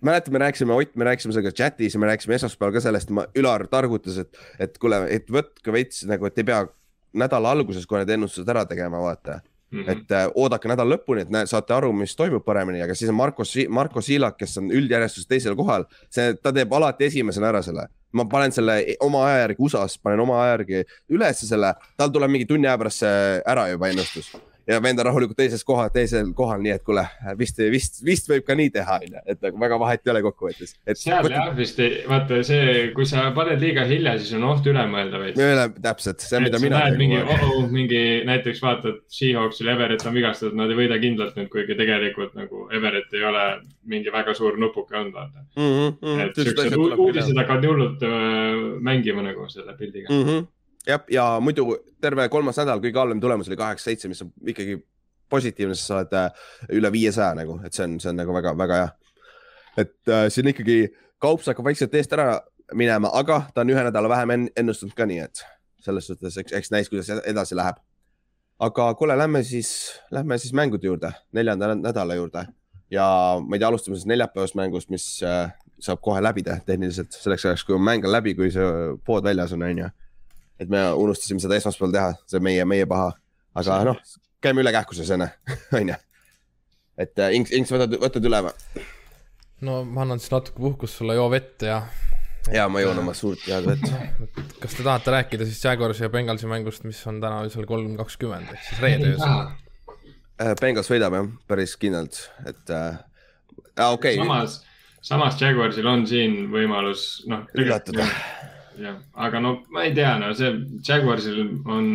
mäletan, me rääkisime, Ott, me rääkisime sellega chatis ja me rääkisime esmaspäeval ka sellest, ma, Ülar targutas, et, et kuule, et võtke veits nagu, et ei pea nädala alguses kohe need ennustused ära tegema, vaata Mm -hmm. et äh, oodake nädala lõpuni, et näe, saate aru, mis toimub paremini, aga siis on Marko, Marko Siilak, kes on üldjärjestuses teisel kohal, see, ta teeb alati esimesena ära selle. ma panen selle oma aja järgi USA-s, panen oma aja järgi ülesse selle, tal tuleb mingi tunni aja pärast see ära juba ennustus ja vend on rahulikult teises koha, teisel kohal, nii et kuule, vist, vist, vist võib ka nii teha, onju, et nagu väga vahet ei ole kokkuvõttes. seal võt... jah, vist vaata see, kui sa paned liiga hilja, siis on oht üle mõelda veits. üle, täpselt, see, mida mina. mingi oh, mingi näiteks vaatad, Seahawksil Everett on vigastatud, nad ei võida kindlalt nüüd, kuigi tegelikult nagu Everett ei ole mingi väga suur nupuke olnud, vaata mm. -hmm, et siuksed uudised hakkavad hullult äh, mängima nagu selle pildiga mm. -hmm jah, ja muidu terve kolmas nädal kõige halvem tulemus oli kaheksa-seitse, mis on ikkagi positiivne, sest sa oled äh, üle viiesaja nagu, et see on, see on nagu väga-väga hea. et äh, siin ikkagi kaups hakkab vaikselt eest ära minema, aga ta on ühe nädala vähem ennustanud ka nii, et selles suhtes, eks, eks näis, kuidas edasi läheb. aga kuule, lähme siis, lähme siis mängude juurde, neljanda nädala juurde ja ma ei tea, alustame siis neljapäevast mängust, mis äh, saab kohe läbi teha tehniliselt selleks ajaks, kui mäng on läbi, kui see pood väljas on, onju et me unustasime seda esmaspäeval teha, see meie, meie paha. aga noh, käime üle kähkuses enne, onju. et äh, Inks, Inks, võtad, võtad üle või? no ma annan siis natuke puhkust sulle, joo vett ja. ja ma joon oma suurt head vett. kas te tahate rääkida siis Jaguarsi ja Bengalsi mängust, mis on täna öösel kolm kakskümmend ehk siis reede öösel? Äh, Bengals võidab jah, päris kindlalt, et äh, okei okay.. samas, samas Jaguarsil on siin võimalus, noh. üllatada jah, aga no ma ei tea, no see Jaguarsil on,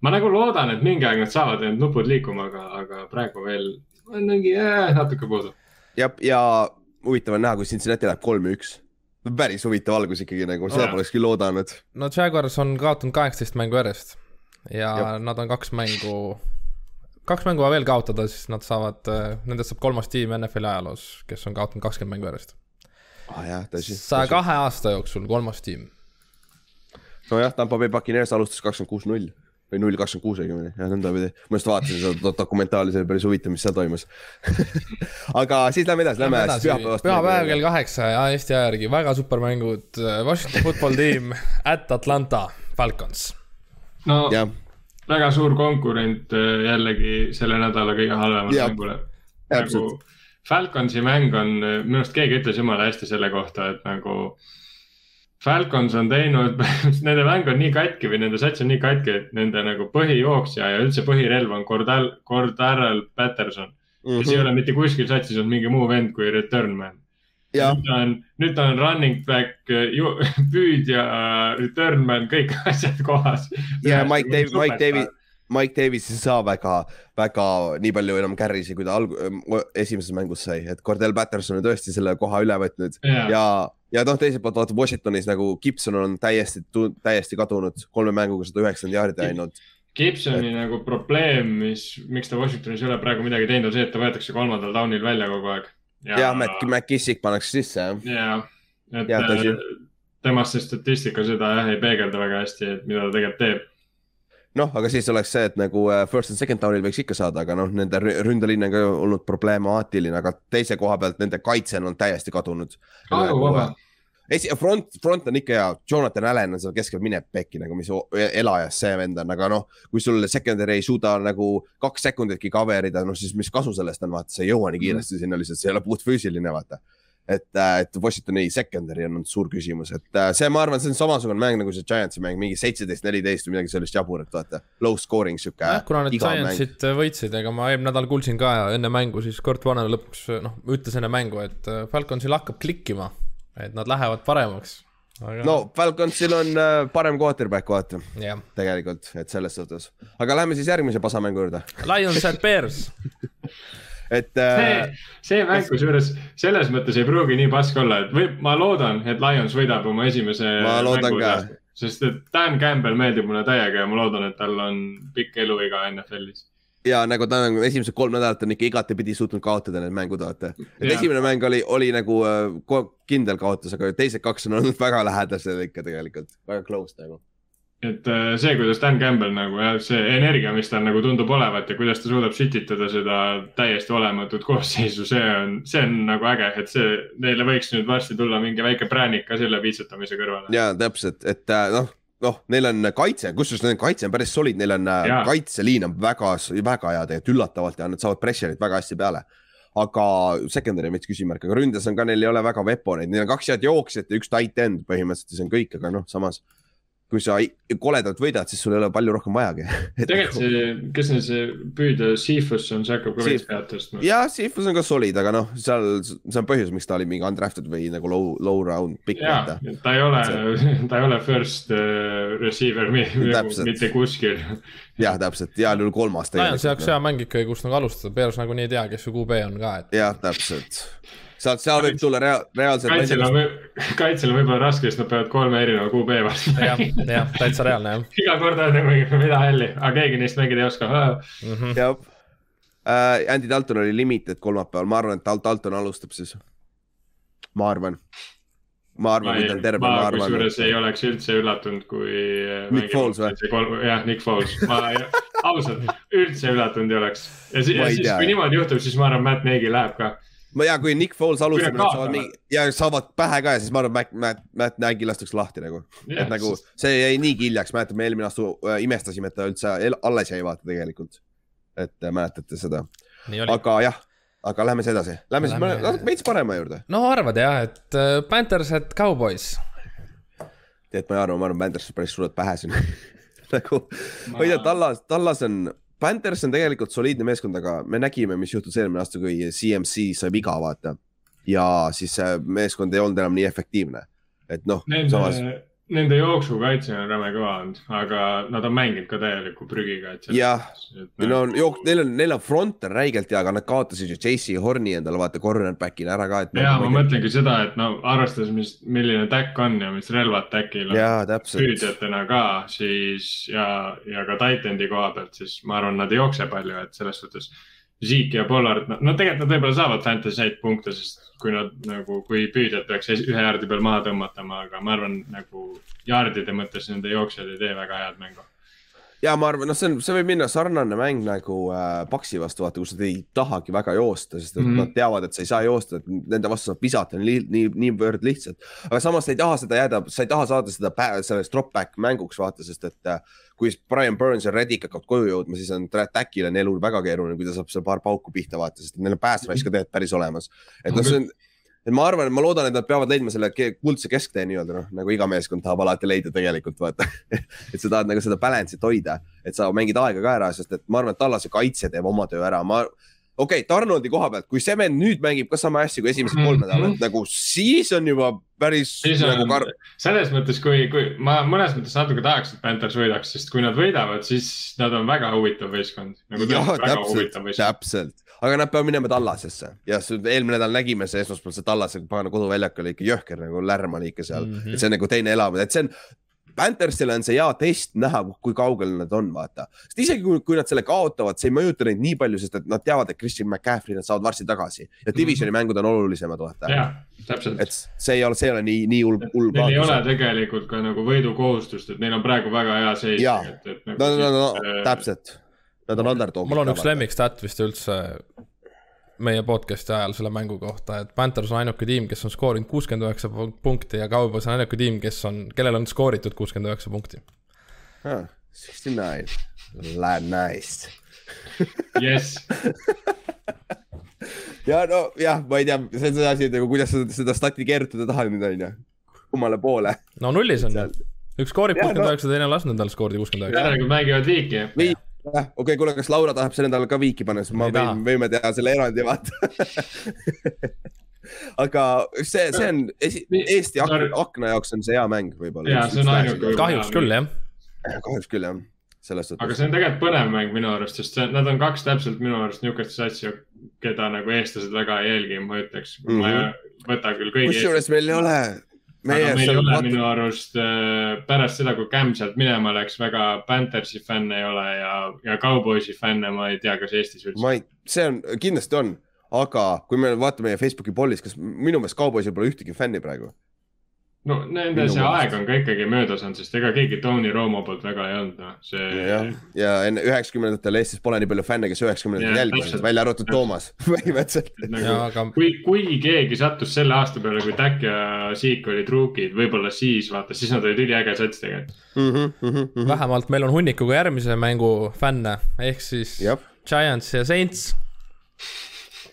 ma nagu loodan, et mingi aeg nad saavad need nupud liikuma, aga, aga praegu veel on mingi äh, natuke puudu. jah, ja huvitav on näha, kui Cincinnati läheb kolm-üks päris huvitav algus ikkagi nagu, seda poleks küll oodanud. no Jaguars on kaotanud kaheksateist mängu järjest ja Jab. nad on kaks mängu, kaks mängu veel kaotada, siis nad saavad, nendest saab kolmas tiim NFL-i ajaloos, kes on kaotanud kakskümmend mängu järjest. Saja kahe aasta jooksul kolmas tiim. nojah, Tampa Bay Buccaneers alustas kakskümmend kuus null või null kakskümmend kuus õigemini, jah nõndapidi. ma just vaatasin seda dokumentaali, see oli päris huvitav, mis seal toimus aga siis lähme edasi, lähme pühapäevast. pühapäev kell kaheksa ja Eesti aja järgi väga super mängud. Washington football team at Atlanta Falcons. no ja. väga suur konkurent äh, jällegi selle nädala kõige halvemale mängule. nagu Falconsi mäng on, minu arust keegi ütles jumala hästi selle kohta, et nagu Falcons on teinud nende mäng on nii katki või nende sats on nii katki, et nende nagu põhijooksja ja üldse põhirelv on Cordal, Cordarrel Patterson mm. -hmm. kes ei ole mitte kuskil satsis olnud mingi muu vend kui return man. nüüd ta on, nüüd ta on running back, püüdja, return man, kõik asjad kohas. ja Mike Davis, Mike Davis Mike Davis ei saa väga, väga nii palju enam carry'si, kui ta alg-, esimeses mängus sai, et Cordell Patterson on tõesti selle koha üle võtnud yeah. ja, ja noh, teiselt poolt vaata Washingtonis nagu Gibson on täiesti, täiesti kadunud, kolme mänguga sada üheksakümmend jaardi ainult. Gibsoni et... nagu probleem, mis, miks ta Washingtonis ei ole praegu midagi teinud, on see, et ta võetakse kolmandal down'il välja kogu aeg. ja, ja Matt, Matt Kissick pannakse sisse, jah. ja, et ja, äh, temast see statistika seda jah ei peegelda väga hästi, et mida ta tegelikult teeb noh, aga siis oleks see, et nagu äh, first and second down'il võiks ikka saada, aga noh, nende ründeliin on ka olnud problemaatiline, aga teise koha pealt nende kaitse on täiesti kadunud. Esi-, front, front on ikka hea, Jonathan Allan on seal keskel, mine pekki nagu, mis elajas see vend on, aga noh, kui sul secondary ei suuda nagu kaks sekunditki cover ida, noh siis mis kasu sellest on, vaata, sa ei jõua nii kiiresti mm. sinna lihtsalt, see ei ole puhtfüüsiline, vaata et, äh, et Washingtoni secondary on suur küsimus, et äh, see, ma arvan, see on samasugune mäng nagu see Giantsi mäng, mingi seitseteist, neliteist või midagi sellist jaburat, vaata. Low scoring sihuke. jah, kuna need Giantsid mäng. võitsid, ega ma eelmine nädal kuulsin ka enne mängu, siis Kurt Warner lõpuks noh, ütles enne mängu, et äh, Falconsil hakkab klikkima, et nad lähevad paremaks aga.... no Falconsil on parem quarterback, vaata yeah., tegelikult, et selles suhtes. aga lähme siis järgmise pasamängu juurde. Lions at Bears et äh,. see, see mäng kusjuures selles mõttes ei pruugi nii pask olla, et või ma loodan, et Lions võidab oma esimese. ma loodan ka. sest et Dan Campbell meeldib mulle täiega ja ma loodan, et tal on pikk eluiga NFL-is ja nagu ta nagu esimesed kolm nädalat on ikka igatepidi suutnud kaotada need mängud, vaata. et ja. esimene mäng oli, oli nagu äh, kindel kaotus, aga teised kaks on olnud väga lähedased ikka tegelikult, väga close nagu et äh, see, kuidas Dan Campbell nagu jah, see energia, mis tal nagu tundub olevat ja kuidas ta suudab sütitada seda täiesti olematut koosseisu, see on, see on nagu äge, et see, neile võiks nüüd varsti tulla mingi väike präänik ka selle piitsutamise kõrvale. ja täpselt, et äh, noh, noh, neil on kaitse, kusjuures nende kaitse on päris solid, neil on äh, ja. kaitseliin on väga, väga hea tegelikult üllatavalt ja nad saavad pressure'it väga hästi peale aga secondary on veits küsimärk, aga ründes on ka, neil ei ole väga veponeid, neil on kaks head jooksjat ja üks tight end põhimõtteliselt ja see on kõik, aga noh, samas kui sa koledalt võidad, siis sul ei ole palju rohkem vajagi tegelikult see, kes neil see püüdja, Seafus on, see hakkab ka veits pead tõstma. jah, Seafus on ka solid, aga noh, seal, see on põhjus, miks ta oli mingi undrafted või nagu low, low round pick. ja, ta ei ole, ta ei ole first uh, receiver mitte kuskil. jah, täpselt, heal juhul kolmas. Lions jaoks hea mäng ikkagi, kust nagu alustada, Bears nagunii ei tea, kes su QB on ka, et. jah, täpselt sealt, seal võib tulla rea reaalselt. kaitsel on, kaitsel on võib-olla raske, sest nad peavad kolme erineva QB vastu jah, jah, täitsa reaalne jah. iga kord on nagu mida hälli, aga keegi neist mängida ei oska mm. -hmm. jah uh,, Andy Dalton oli limited kolmapäeval, ma arvan, et Dal Dalton alustab siis. ma arvan ma arvan, kui ta on terve, ma arvan. kusjuures ei oleks üldse üllatunud, kui. Nick Foles või? jah, Nick Foles, ma ausalt üldse üllatunud ei oleks. ja siis, ja siis, kui niimoodi juhtub, siis ma arvan, Matt Nagy läheb ka ma ja kui Nick Foles alustab, nad saavad mingi ja saavad pähe ka ja siis ma arvan, Matt, Matt, Matt Nagy lastakse lahti nagu yeah,. et nagu see jäi niigi hiljaks, mäletan, me eelmine aasta äh, imestasime, et ta üldse alles jäi vaata tegelikult. et äh, mäletate seda. aga jah, aga lähme siis edasi, lähme siis natuke veits parema juurde. no arvad jah, et äh, Panthers, et Cowboys. tead, ma ei arva, ma arvan, Panthers päris suudab pähe siin nagu, ma ei tea, Tallas, Tallas on Panthers on tegelikult soliidne meeskond, aga me nägime, mis juhtus eelmine aasta, kui CMC sai viga, vaata. ja siis see meeskond ei olnud enam nii efektiivne, et noh, samas Nende jooksukaitse on räme kõva olnud, aga nad on mänginud ka täieliku prügiga. jah, neil on jook-, neil on, neil on front on räigelt hea, aga nad kaotasid ju J.C. Horni endale vaata cornerback'ina ära ka. ja ma mõtlengi seda, et no arvestades, mis, milline täkk on ja mis relvad täkil on. püüdjatena ka siis ja, ja ka titan'i koha pealt, siis ma arvan, nad ei jookse palju, et selles suhtes Zeke ja Pollard, no tegelikult nad võib-olla saavad fantasy häid punkte, sest kui nad nagu, kui püüdjad peaks ühe jaardi peal maha tõmmatama, aga ma arvan nagu jaardide mõttes nende jooksjad ei tee väga head mängu ja ma arvan, noh, see on, see võib minna sarnane mäng nagu äh, Paksi vastu, vaata, kus nad ei tahagi väga joosta, sest mm -hmm. nad teavad, et sa ei saa joosta, et nende vastu saab visata nii, nii, niivõrd lihtsalt. aga samas sa ei taha seda jääda, sa ei taha saada seda sellest drop back mänguks vaata, sest et äh, kui Brian Burns ja Reddick hakkavad koju jõudma, siis on Trackil on elul väga keeruline, kui ta saab seal paar pauku pihta vaata, sest neil on rush ka tegelikult päris olemas. et noh, see on et ma arvan, ma loodan, et nad peavad leidma selle kuldse kesktee nii-öelda noh, nagu iga meeskond tahab alati leida tegelikult vaata. Et sa tahad nagu seda balance'it hoida, et sa mängid aega ka ära, sest et ma arvan, et Tallase kaitse teeb oma töö ära, ma okei okay,, Donaldi koha pealt, kui see vend nüüd mängib ka sama hästi kui esimesed kolm mhm. nädalat mm -hmm. nagu siis on juba päris siis nagu kar-. selles mõttes, kui, kui ma mõnes mõttes natuke tahaks, et Panthers võidaks, sest kui nad võidavad, siis nad on väga huvitav võistkond nagu. jah, täpselt, täpselt aga nad peavad minema Tallasesse ja eelmine nädal nägime see esmaspäeval, see Tallase pagana koduväljakul oli ikka jõhker nagu lärm oli ikka seal mm, -hmm. et see on nagu teine elamine, et see on. Panthersil on see hea test näha, kui kaugel nad on, vaata. sest isegi kui, kui nad selle kaotavad, see ei mõjuta neid nii palju, sest et nad teavad, et Christian McCaffrey nad saavad varsti tagasi ja divisioni mm -hmm. mängud on olulisemad, vaata. jah, täpselt. et see ei ole, see ei ole nii, nii hull, hull. Neil ei ole tegelikult ka nagu võidukohustust, et neil on praegu väga hea seis. Nagu no, no, no, no, no, täpselt Nad on underdog'id. mul on üks lemmikstat vist üldse meie podcast'i ajal selle mängu kohta, et Panthers on ainuke tiim, kes on skoorinud kuuskümmend üheksa punkti ja Cowboys on ainuke tiim, kes on, kellel on skooritud kuuskümmend üheksa punkti ah,. Sixty nine, nice Yes ja no jah, ma ei tea, see on see asi nagu kuidas sa seda stati keerutada tahad nüüd on ju, kummale poole. no nullis on ju, üks skoorib kuuskümmend üheksa, teine on lasknud endale skoorida kuuskümmend üheksa. järelikult mängivad viiki. Jah, okei okay,, kuule, kas Laura tahab selle nädala ka viiki panna, siis ma võin, võime teha selle erandi, vaata aga see, see on esi, Eesti akna, akna jaoks on see hea mäng võib-olla. ja see on ainuke. kahjuks küll jah. kahjuks küll jah, selles suhtes. aga see on tegelikult põnev mäng minu arust, sest see, nad on kaks täpselt minu arust niisugust satsi, keda nagu eestlased väga ei jälgi, ma ütleks mm. -hmm. ma ei mhm. võta küll kõigi. kusjuures meil ei ole aga meil ei ole minu arust äh, pärast seda, kui Cam sealt minema läks, väga Panthersi fänne ei ole ja, ja Cowboysi fänne ma ei tea, kas Eestis üldse. ma ei, see on, kindlasti on, aga kui me vaatame meie Facebooki pollis, kas minu meelest Cowboysil pole ühtegi fänni praegu no nende see aeg on ka ikkagi möödas olnud, sest ega keegi Tony Romo poolt väga ei olnud, noh, see. jah, ja enne üheksakümnendatel Eestis pole nii palju fänne, kes üheksakümnendatel jälgisid, välja arvatud Toomas põhimõtteliselt. Nagu, aga... kui, kui keegi sattus selle aasta peale, kui Tack ja Siik olid ruukid, võib-olla siis vaata, siis nad olid üliäge sats tegelikult mm. -hmm, mm -hmm. vähemalt meil on hunnikuga järgmise mängu fänne, ehk siis. Giants ja Saints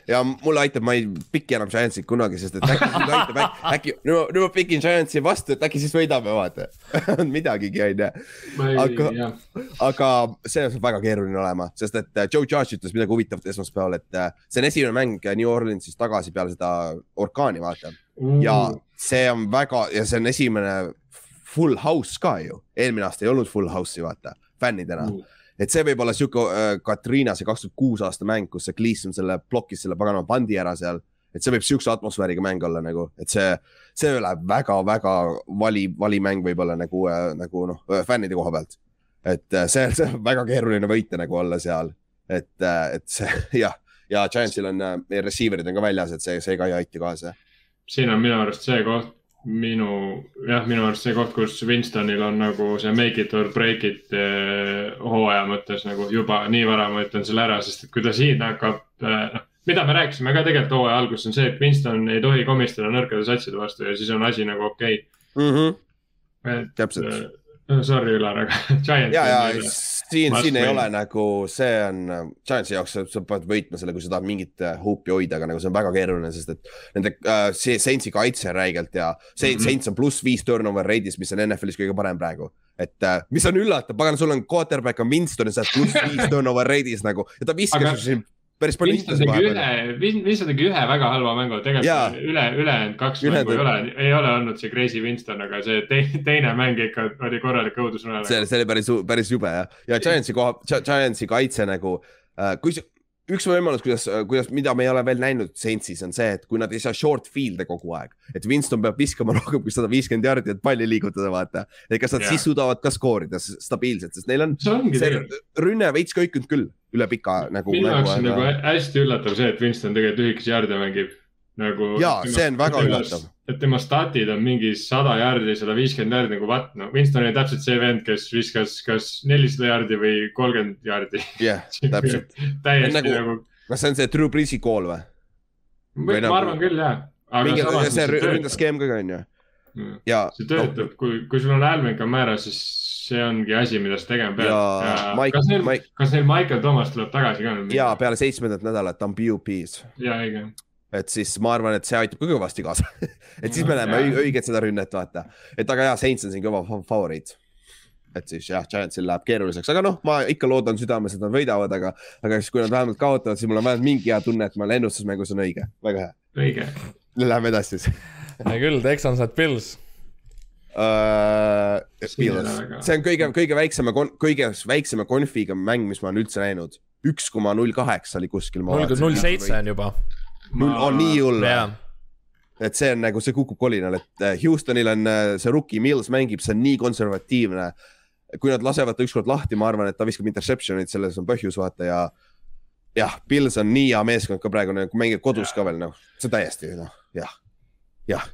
ja mulle aitab, ma ei piki enam Giantsit kunagi, sest et äkki nüüd aitab, äkki, nüüd, nüüd ma pikin Giantsi vastu, et äkki siis võidame, vaata. On midagigi, onju. aga, aga see on väga keeruline olema, sest et äh, Joe Judge ütles midagi huvitavat esmaspäeval, et äh, see on esimene mäng New Orleansis tagasi peale seda orkaani, vaata. Mm.. ja see on väga, ja see on esimene full house ka ju, eelmine aasta ei olnud full house'i, vaata, fännidena. Mm et see võib olla sihuke äh, Katriina, see kaks tuhat kuus aasta mäng, kus see Gleason selle blokkis selle paganama pandi ära seal. et see võib sihukese atmosfääriga mäng olla nagu, et see, see läheb väga-väga vali, vali mäng võib-olla nagu äh,, nagu noh, äh, fännide koha pealt. et äh, see, see on väga keeruline võita nagu olla seal, et äh,, et see jah, ja Giantsil on äh,, receiver'id on ka väljas, et see, see ka ei aita kaasa. siin on minu arust see koht, minu, jah, minu arust see koht, kus Winstonil on nagu see make it or break it eh, hooaja mõttes nagu juba nii vara, ma ütlen selle ära, sest et kui ta siin hakkab eh,, noh, mida me rääkisime ka tegelikult hooaja alguses, on see, et Winston ei tohi komistada nõrkade satside vastu ja siis on asi nagu okei okay. mm. -hmm. täpselt eh, Sorry, Ülar, aga Giants. ja, ja siin, siin ei ole nagu, see on Giantsi jaoks, sa pead võitma selle, kui sa tahad mingit äh, huupi hoida, aga nagu see on väga keeruline, sest et nende äh, see Saintsi kaitse räigelt ja see mm -hmm. Saints on pluss viis turnover rate'is, mis on NFL-is kõige parem praegu. et äh, mis on üllatav, pagan, sul on quarterback on Winston ja sa oled pluss viis turnover rate'is nagu ja ta viskas aga... siin päris palju tegi ühe, Winston tegi ühe väga halva mängu, tegelikult üle, ülejäänud kaks ülejäänud... mängu ei ole, ei ole olnud see crazy Winston, aga see te, teine mäng ikka oli korralik õudusune. see, see oli päris, päris jube jah, ja Giantsi koha, Giantsi kaitse nagu äh,, kui üks võimalus, kuidas, kuidas, mida me ei ole veel näinud Saintsis on see, et kui nad ei saa short field'e kogu aeg, et Winston peab viskama rohkem kui sada viiskümmend jardi, et palli liigutada, vaata. et kas nad yeah. siis suudavad ka skoorida stabiilselt, sest neil on see, see rünne veits köikunud küll üle pika nagu. minu jaoks on nagu hästi üllatav see, et Winston tegelikult lühikesi jaarde mängib nagu. ja see on väga üllatav. et tema statid on mingi sada jaardi, sada viiskümmend jaardi nagu vaat, no Winston oli täpselt see vend, kes viskas kas nelisada jaardi või kolmkümmend jaardi. jah, täpselt täiesti nagu, nagu. kas see on see Drew Breesi kool või? ma nagu... arvan küll jah. mingi, see ründaskeem ka on ju. ja. see töötab no., kui, kui sul on Alvin Kamara, siis see ongi asi, mida sa tegema pead. ja, kas neil Mike..., kas neil Michael Thomas tuleb tagasi ka? ja peale seitsmendat nädalat ta on PUP-s. ja õige. et siis ma arvan, et see aitab ka kõvasti kaasa et siis me näeme õiget seda rünnet, vaata. et aga jaa, Saints on siin kõva favoriit et siis jah, Giantsil läheb keeruliseks, aga noh, ma ikka loodan südames, et nad võidavad, aga, aga siis, kui nad vähemalt kaotavad, siis mul on vähemalt mingi hea tunne, et ma ennustusmängus on õige, väga hea. õige. Läheme edasi siis. hea küll, Texans at Pils uh,. see on kõige, kõige väiksema, kõige väiksema konfiga mäng, mis ma olen üldse näinud. üks koma null kaheksa oli kuskil. null, null seitse on juba. null, on nii hull või? et see on nagu, see kukub kolinal, et äh, Houstonil on äh, see rookie Mills mängib, see on nii konservatiivne. kui nad lasevad ta ükskord lahti, ma arvan, et ta viskab interception'id, selles on põhjus, vaata ja. jah, Pils on nii hea meeskond ka praegu, nagu mängib kodus ka veel, noh, see täiesti noh, jah, jah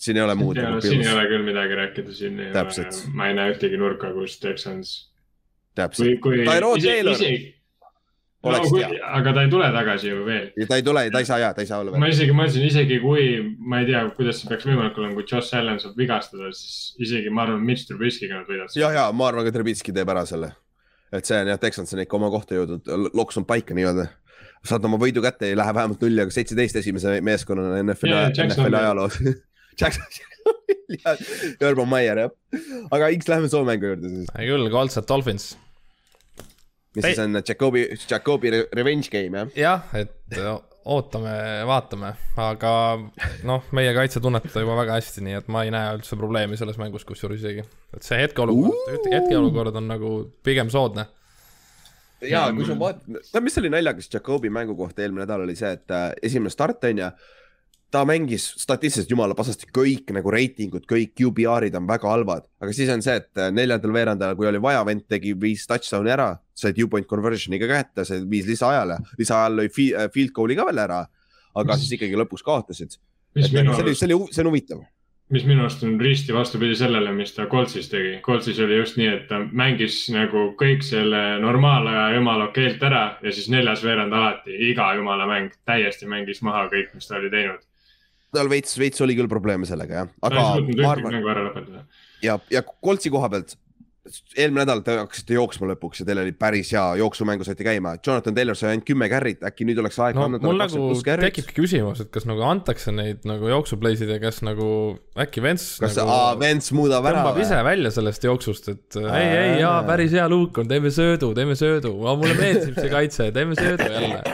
siin ei ole muud. Nagu siin ei ole küll midagi rääkida, siin ei Täpselt. ole, ma ei näe ühtegi nurka, kus Texans. täpselt. Tyrod Taylor. No, kui, aga ta ei tule tagasi ju veel. ta ei tule, ta ei saa ja, ta ei saa olla veel. ma isegi mõtlesin, isegi kui, ma ei tea, kuidas see peaks võimalik olema, kui Josh Allan saab vigastada, siis isegi ma arvan, Mitch Trubisky'ga nad võidavad. ja, ja ma arvan ka Trubisky teeb ära selle. et see on jah, Texans on ikka oma kohta jõudnud, loks on paika nii-öelda. saad oma võidu kätte, ei lähe vähemalt nulli, aga seitseteist esimese meeskonnana NFL-i NFL ajaloos Jackson Urban Meyer jah, aga X läheme Soome mängu juurde siis. küll, Colts at Dolphins. mis siis on Jakobi, Jakobi revenge game jah? jah, et ootame, vaatame, aga noh, meie kaitse tunnetab ta juba väga hästi, nii et ma ei näe üldse probleemi selles mängus kusjuures isegi. et see hetkeolukord, hetkeolukord on nagu pigem soodne ja kui sa vaatad, mis oli naljakas Jakobi mängu kohta eelmine nädal oli see, et äh, esimene start on ju ta mängis statistiliselt jumala pasasti kõik nagu reitingud, kõik QBR-id on väga halvad, aga siis on see, et äh, neljandal veerandajal, kui oli vaja, vend tegi viis touchdown'i ära, sai two point conversion'i ka kätte, see viis lisaajale, lisaajal lõi äh, field goal'i ka veel ära. aga mis, siis ikkagi lõpuks kaotasid. see oli, see oli, see on huvitav mis minu arust on risti vastupidi sellele, mis ta Coltsis tegi. Coltsis oli just nii, et ta mängis nagu kõik selle normaalaja jumala keelt ära ja siis neljas veerand alati iga jumala mäng täiesti mängis maha kõik, mis ta oli teinud tal veits, veits oli küll probleeme sellega jah, aga ma arvan. ja, ja Koltsi koha pealt, eelmine nädal te hakkasite jooksma lõpuks ja teil oli päris hea jooksumängu saite käima. Jonathan Taylor sai ainult kümme carry't, äkki nüüd oleks aeg no, anda talle kakskümmend pluss carry't. tekibki küsimus, et kas nagu antakse neid nagu jooksupleisid ja kas nagu äkki Vents. kas nagu, aa, Vents muudab ära või? tõmbab ise välja sellest jooksust, et äh, ei, ei, jaa, päris hea luuk on, teeme söödu, teeme söödu, mulle meeldib see kaitse, teeme söödu jälle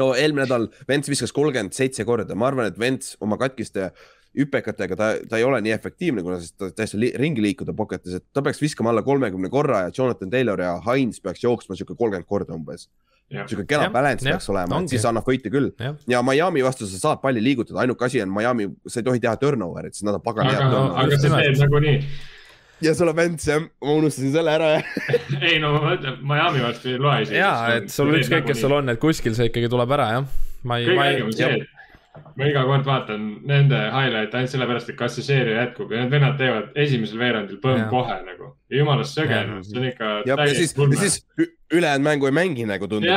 no eelmine nädal Vents viskas kolmkümmend seitse korda, ma arvan, et Vents oma katkiste hüpekatega, ta, ta ei ole nii efektiivne, kuna ta täiesti li ringi liikuda pocket'is, et ta peaks viskama alla kolmekümne korra ja Jonathan Taylor ja Hines peaks jooksma sihuke kolmkümmend korda umbes. sihuke kena balance peaks olema, et siis annab võite küll. ja Miami vastu sa saad palli liigutada, ainuke asi on Miami, sa ei tohi teha turnover'it, sest nad on pagana head. aga, aga sa teed nagunii ja sul on Vents jah, ma unustasin selle ära ei no ma mõtlen, Miami vastu ei loe isegi. ja, et sul ükskõik, kes sul on, et kuskil see ikkagi tuleb ära jah. kõige ägem on see, et ma iga kord vaatan nende highlight'e ainult sellepärast, et kas see seeria jätkub ja need vennad teevad esimesel veerandil põmm kohe nagu. jumalast söge, see on ikka. ja, siis, siis ülejäänud mängu ei mängi nagu tundub.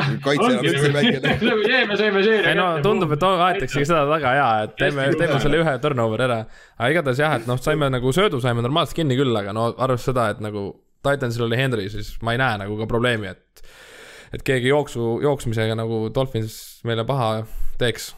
jäime, saime seeria. ei no tundub, et aetaksegi seda taga ja, et teeme, teeme selle ühe turnover'i ära. aga igatahes jah, et noh, saime nagu söödu saime normaalselt kinni küll, aga no arvestades seda, et nagu Titansil oli Henry, siis ma ei näe nagu ka probleemi, et et keegi jooksu, jooksmisega nagu Dolphins meile paha teeks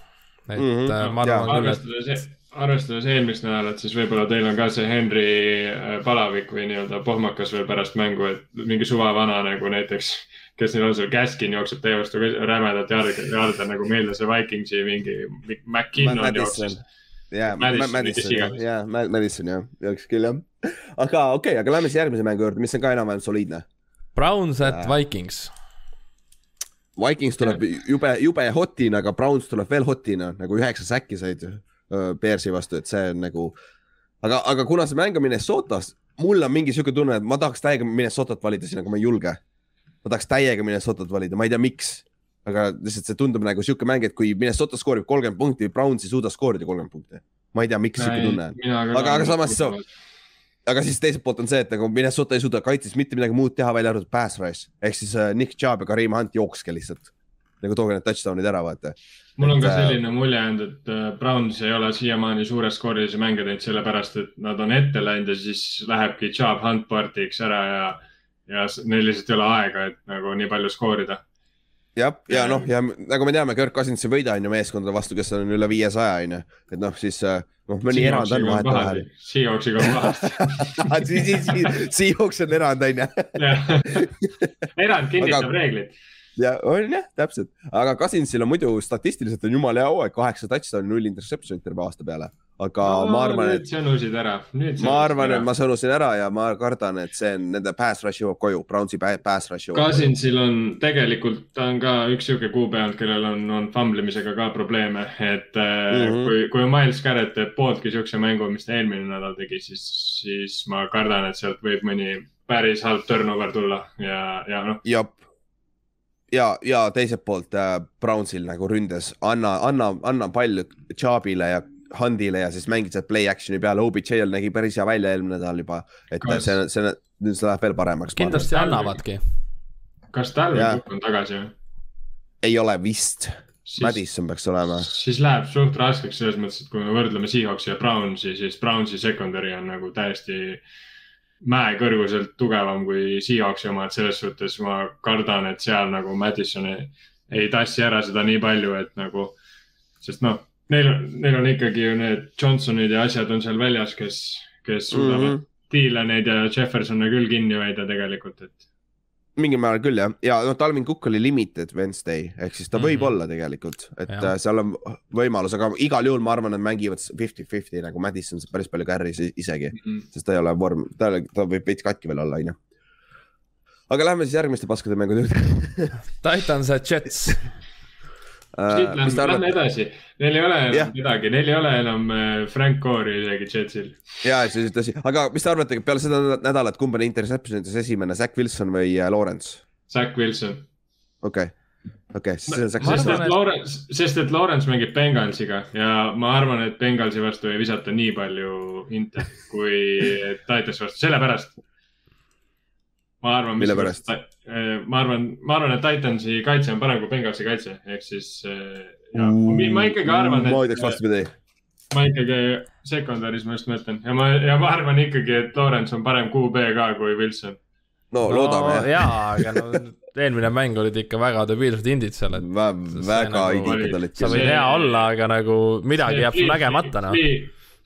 et mm -hmm. ma arvan küll, et arvestades eelmist nädalat, siis võib-olla teil on ka see Henry äh, palavik või nii-öelda pohmakas veel pärast mängu, et mingi suvavana nagu näiteks, kes neil on seal, Gaskin jookseb teie vastu rämedat jalga, jalga nagu meelde see Vikingsi mingi McKinnon jooksis. jaa, Madison, jaa, Madison jah, jooksis küll jah. aga okei okay,, aga lähme siis järgmise mängu juurde, mis on ka enam-vähem soliidne. Browns at Vikings Vikings tuleb jube, jube hotina, aga Browns tuleb veel hotina, nagu üheksa säkki said Bearsi vastu, et see on nagu. aga, aga kuna see mäng on Minnesotas, mul on mingi sihuke tunne, et ma tahaks täiega Minnesotat valida siin, aga ma ei julge. ma tahaks täiega Minnesotat valida, ma ei tea, miks. aga lihtsalt see tundub nagu sihuke mäng, et kui Minnesota skoorib kolmkümmend punkti, Browns ei suuda skoorida kolmkümmend punkti. ma ei tea, miks sihuke tunne on. aga, aga samas so, aga siis teiselt poolt on see, et nagu Minnesota ei suuda kaitses mitte midagi muud teha, välja arvatud pass rush ehk siis uh, Nick Chubb ja Kareem Hunt jookske lihtsalt. nagu tooge need touchdown'id ära, vaata. mul on ka äh, selline mulje jäänud, et uh, Browns ei ole siiamaani suure skoorilisi mänge teinud, sellepärast et nad on ette läinud ja siis lähebki Chubb Hunt partiks ära ja, ja neil lihtsalt ei ole aega, et nagu nii palju skoorida jah, ja, noh, ja nagu me teame, Kirk Cousins ei võida on ju meeskondade vastu, kes on üle viiesaja on ju, et noh, siis uh, noh, mõni erand on vahetevahel. Seahawksiga on pahasti Seahawks on erand, on ju. erand kinnitab reeglid ja on jah, täpselt, aga Cousinsil on muidu statistiliselt on jumala hea hooaeg, kaheksa touchdown'i, null interception'it terve aasta peale aga no, ma arvan, et. sõnusid ära. ma arvan, et ma sõnusin ära ja ma kardan, et see on nende pass rush jõuab koju, Brownsi pass rush jõuab. Cousinsil on tegelikult, ta on ka üks sihuke kuupäev kellel on, on famblimisega ka probleeme, et mm -hmm. kui, kui Miles Garrett teeb pooltki siukse mängu, mis ta eelmine nädal tegi, siis, siis ma kardan, et sealt võib mõni päris halb turnover tulla ja, ja noh. jep ja, ja teiselt poolt äh, Brownsil nagu ründes, anna, anna, anna pall Chubbile ja Hundile ja siis mängid sealt play action'i peale, OBJ-l nägi päris hea välja eelmine nädal juba, et kas... see, see, nüüd see läheb veel paremaks. kindlasti annavadki. kas Talvin Cook on tagasi või? ei ole vist. Madison peaks olema. siis läheb suht raskeks selles mõttes, et kui me võrdleme Seahawksi ja Brownsi, siis Brownsi secondary on nagu täiesti mäekõrguselt tugevam kui Seahawksi oma, et selles suhtes ma kardan, et seal nagu Madison ei, ei tassi ära seda nii palju, et nagu, sest noh neil, neil on ikkagi ju need Johnsonid ja asjad on seal väljas, kes, kes suudavad mm -hmm. Dylaneid ja Jeffersoni küll kinni hoida tegelikult, et. Mingil määral küll jah, ja noh, Talvin Cook oli limited Wednesday ehk siis ta mm -hmm. võib olla tegelikult, et ja. Äh, seal on võimalus, aga igal juhul ma arvan, et mängivad fifty-fifty nagu Madison saab päris palju carry's isegi mm, -hmm. sest ta ei ole vorm, ta, ta võib veits katki veel olla, onju aga lähme siis järgmiste paskade mängude juurde Titans ja Jets siit lähme, lähme edasi, neil ei ole enam yeah. midagi, neil ei ole enam äh, Frank Core'i isegi Jetsil. ja, see on tõsi, aga mis te arvate, peale seda nädalat, kumb on interception'ites esimene, Zack Wilson või äh, Lawrence? Zack Wilson. okei okay., okei okay,, siis on Zack Wilson. sest et Lawrence, sest et Lawrence mängib Bengalsiga ja ma arvan, et Bengalsi vastu ei visata nii palju inte kui Titansi vastu, sellepärast ma arvan. mille pärast? Äh, ma arvan, ma arvan, et Titansi kaitse on parem kui Bengalsi kaitse, ehk siis äh, ja, mm, ma ikkagi arvan, et. ma ütleks vastupidi. ma ikkagi sekundaris ma just mõtlen ja ma, ja ma arvan ikkagi, et Lawrence on parem QB ka kui Wilson. no loodame no, jah. jaa, aga no eelmine mäng olid ikka väga debiilsed indid seal, et Vä. väga nagu, indikad olid. sa võid hea olla, aga nagu midagi jääb sul nägemata noh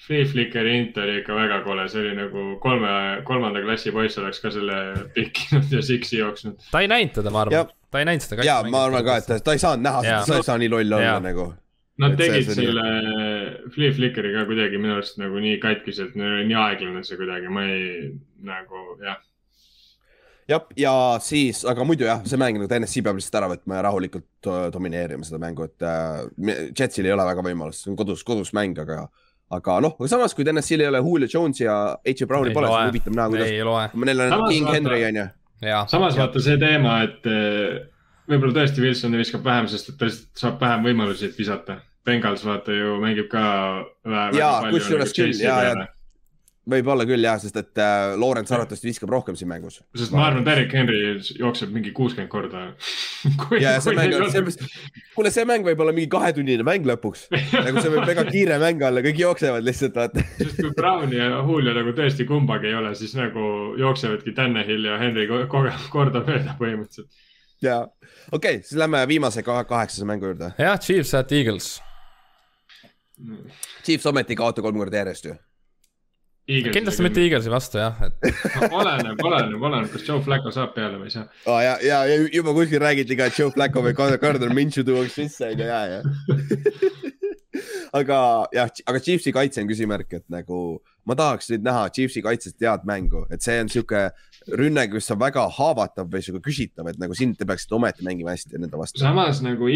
Flea Flickeri int oli ikka väga kole, see oli nagu kolme, kolmanda klassi poiss oleks ka selle pikkinud ja siksi jooksnud. ta ei näinud teda, ma arvan, ta ei näinud seda. ja ma arvan ka, et ta, ta ei saanud näha seda, sa ei saa nii loll olla nagu. Nad tegid see, selle Flea Flickeri ka kuidagi minu arust nagu nii katkiselt, nii aeglane see kuidagi, ma ei nagu jah jah, ja siis, aga muidu jah, see mäng nagu TNS-i peab lihtsalt ära võtma ja rahulikult äh, domineerima seda mängu, et äh, Jetsil ei ole väga võimalust, see on kodus, kodus mäng, aga aga noh, aga samas, kui TNS-il ei ole Julio Jones ja H. Browni pole, siis huvitav näha, kuidas. Neil on King vaata, Henry on ju. samas vaata see teema, et eh, võib-olla tõesti Wilson viskab vähem, sest et ta lihtsalt saab vähem võimalusi visata. Bengals vaata ju mängib ka. ja, kusjuures küll ja, ja võib-olla küll jah, sest et äh, Lawrence arvatavasti viskab rohkem siin mängus. sest ma arvan, Derek Henry jookseb mingi kuuskümmend korda ja see mäng see, kuule, see mäng võib olla mingi kahetunnine mäng lõpuks nagu see võib väga kiire mäng olla, kõik jooksevad lihtsalt vaata sest kui Brown ja Julio nagu tõesti kumbagi ei ole, siis nagu jooksevadki Tannehill ja Henry kordamööda põhimõtteliselt. ja, okei okay,, siis lähme viimase kaheksase mängu juurde. jah, Chiefs at Eagles. Chiefs ometi ei kaota kolm korda järjest ju Eaglesi kindlasti mitte Eaglesi vastu jah, et no,. oleneb, oleneb, oleneb, kas Joe Flacco saab peale või ei saa oh,. ja, ja, ja juba kuskil räägiti ka, et Joe Flacco või Gardner Minshew tuuakse sisse, on ju, ja, ja aga jah, aga Chiefsi kaitse on küsimärk, et nagu ma tahaks nüüd näha Chiefsi kaitsest head mängu, et see on sihuke rünne, kus on väga haavatav või sihuke küsitav, et nagu siin te peaksite ometi mängima hästi nende vastu. samas nagu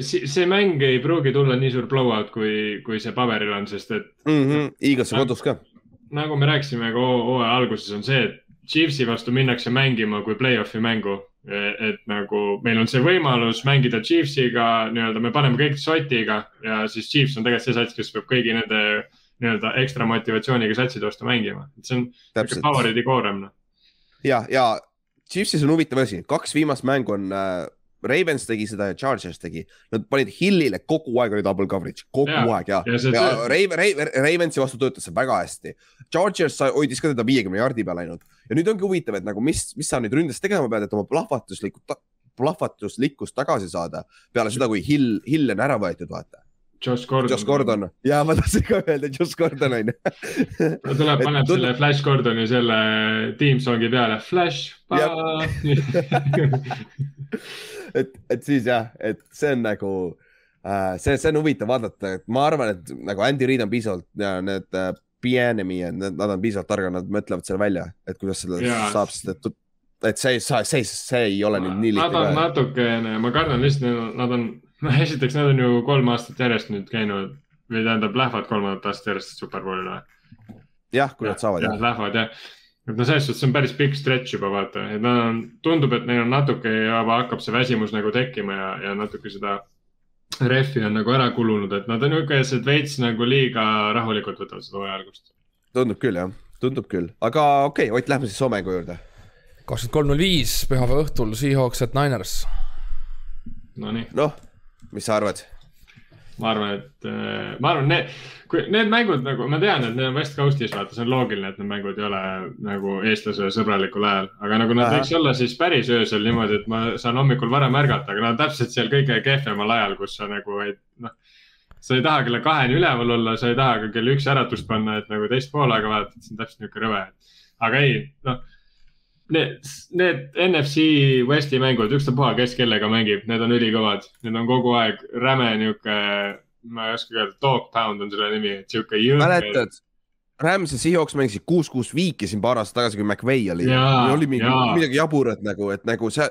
see mäng ei pruugi tulla nii suur blowout, kui, kui see paberil on, sest et mm. -hmm. Eagles on kodus ka nagu me rääkisime ka hooaja alguses, on see, et Chiefsi vastu minnakse mängima kui play-off'i mängu. Et nagu meil on see võimalus mängida Chiefsiga nii-öelda, me paneme kõik sotiga ja siis Chiefs on tegelikult see sats, kes peab kõigi nende nii-öelda ekstra motivatsiooniga satside vastu mängima, et see on favoriidi koorem noh. ja, ja Chiefsis on huvitav asi, kaks viimast mängu on äh, Ravens tegi seda ja Chargers tegi, nad panid Hillile kogu aeg oli double coverage, kogu ja, aeg ja, ja, ja Raven, Raven, Ravensi vastu töötas see väga hästi. Chargers hoidis ka teda viiekümne jardi peal ainult ja nüüd ongi huvitav, et nagu mis, mis sa nüüd ründes tegema pead, et oma plahvatuslikku, plahvatuslikkust tagasi saada peale seda, kui Hill, Hill on ära võetud, vaata. Josh Gordon. Josh Gordon ja ma tahtsin ka öelda Josh Gordon on ju. ta tuleb, paneb selle Flash Gordoni selle team song'i peale, Flash. et, et siis jah, et see on nagu äh,, see, see on huvitav vaadata, et ma arvan, et nagu Andy Reid on piisavalt ja need äh, ja nad, on piisavalt targad, nad mõtlevad selle välja, et kuidas seda yeah. saab, sest et, et see, see, see ei ole nüüd nii lihtne. Nad on natukene, ma kardan lihtsalt, nad on, noh, esiteks nad on ju kolm aastat järjest nüüd käinud või tähendab, lähevad kolmandat aastat järjest superbowlile. jah, kui nad saavad. lähevad jah et no selles suhtes see on päris pikk stretch juba vaata, et nad on, tundub, et neil on natuke juba hakkab see väsimus nagu tekkima ja, ja natuke seda rehvi on nagu ära kulunud, et nad on niisugused veits nagu liiga rahulikult võtavad seda hooaja algust. tundub küll jah, tundub küll, aga okei okay,, Ott, lähme siis Soome mängu juurde. kakskümmend kolm null viis pühapäeva õhtul Seahawks at Niners. Nonii. noh, mis sa arvad? Ma arvan, et äh, ma arvan, need, kui need mängud nagu, ma tean, et need on West Coast'is, vaata, see on loogiline, et need mängud ei ole nagu eestlase sõbralikul ajal, aga nagu nad võiks olla siis päris öösel niimoodi, et ma saan hommikul varem ärgata, aga nad on täpselt seal kõige kehvemal ajal, kus sa nagu ei, noh. sa ei taha kella kaheni üleval olla, sa ei taha ka kell üks äratust panna, et nagu teist poolaega vaadata, see on täpselt niisugune rõve. aga ei, noh need, need NFC Westi mängud, ükstapuha, kes kellega mängib, need on ülikõvad, need on kogu aeg räme niuke, ma ei oska öelda, dog pound on selle nimi, sihuke jõhker. mäletad, Rams ja Seahawks mängisid kuus-kuus viiki siin paar aastat tagasi, kui McVay oli. oli mingi, midagi jaburat nagu, et nagu see,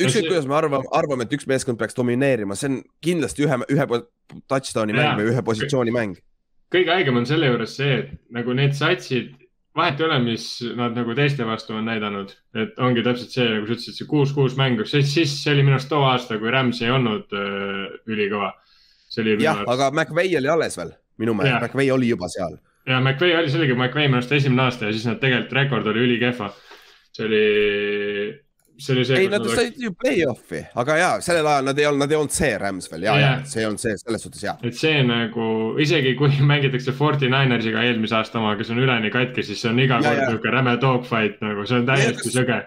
ükskõik kuidas me arvame, arvame, et üks meeskond peaks domineerima, see on kindlasti ühe, ühe touchdown'i mäng või ühe positsiooni mäng. kõige haigem on selle juures see, et nagu need satsid vahet ei ole, mis nad nagu teiste vastu on näidanud, et ongi täpselt see, nagu sa ütlesid, see kuus-kuus mäng, siis see oli minu arust too aasta, kui Rams ei olnud äh, ülikõva. jah, aga McVay oli alles veel, minu meelest, McVay oli juba seal. ja McVay oli, see oligi McVay minu arust esimene aasta ja siis nad tegelikult rekord oli ülikehva. see oli see oli see. ei, nad said ju play-off'i, aga ja sellel ajal nad ei olnud, nad ei olnud see Rams veel ja, ja, ja see ei olnud see selles suhtes ja. et see nagu isegi kui mängitakse Forty Ninersiga eelmise aasta oma, kes on üleni katki, siis see on iga kord niisugune räme dogfight nagu, see on täiesti sõge.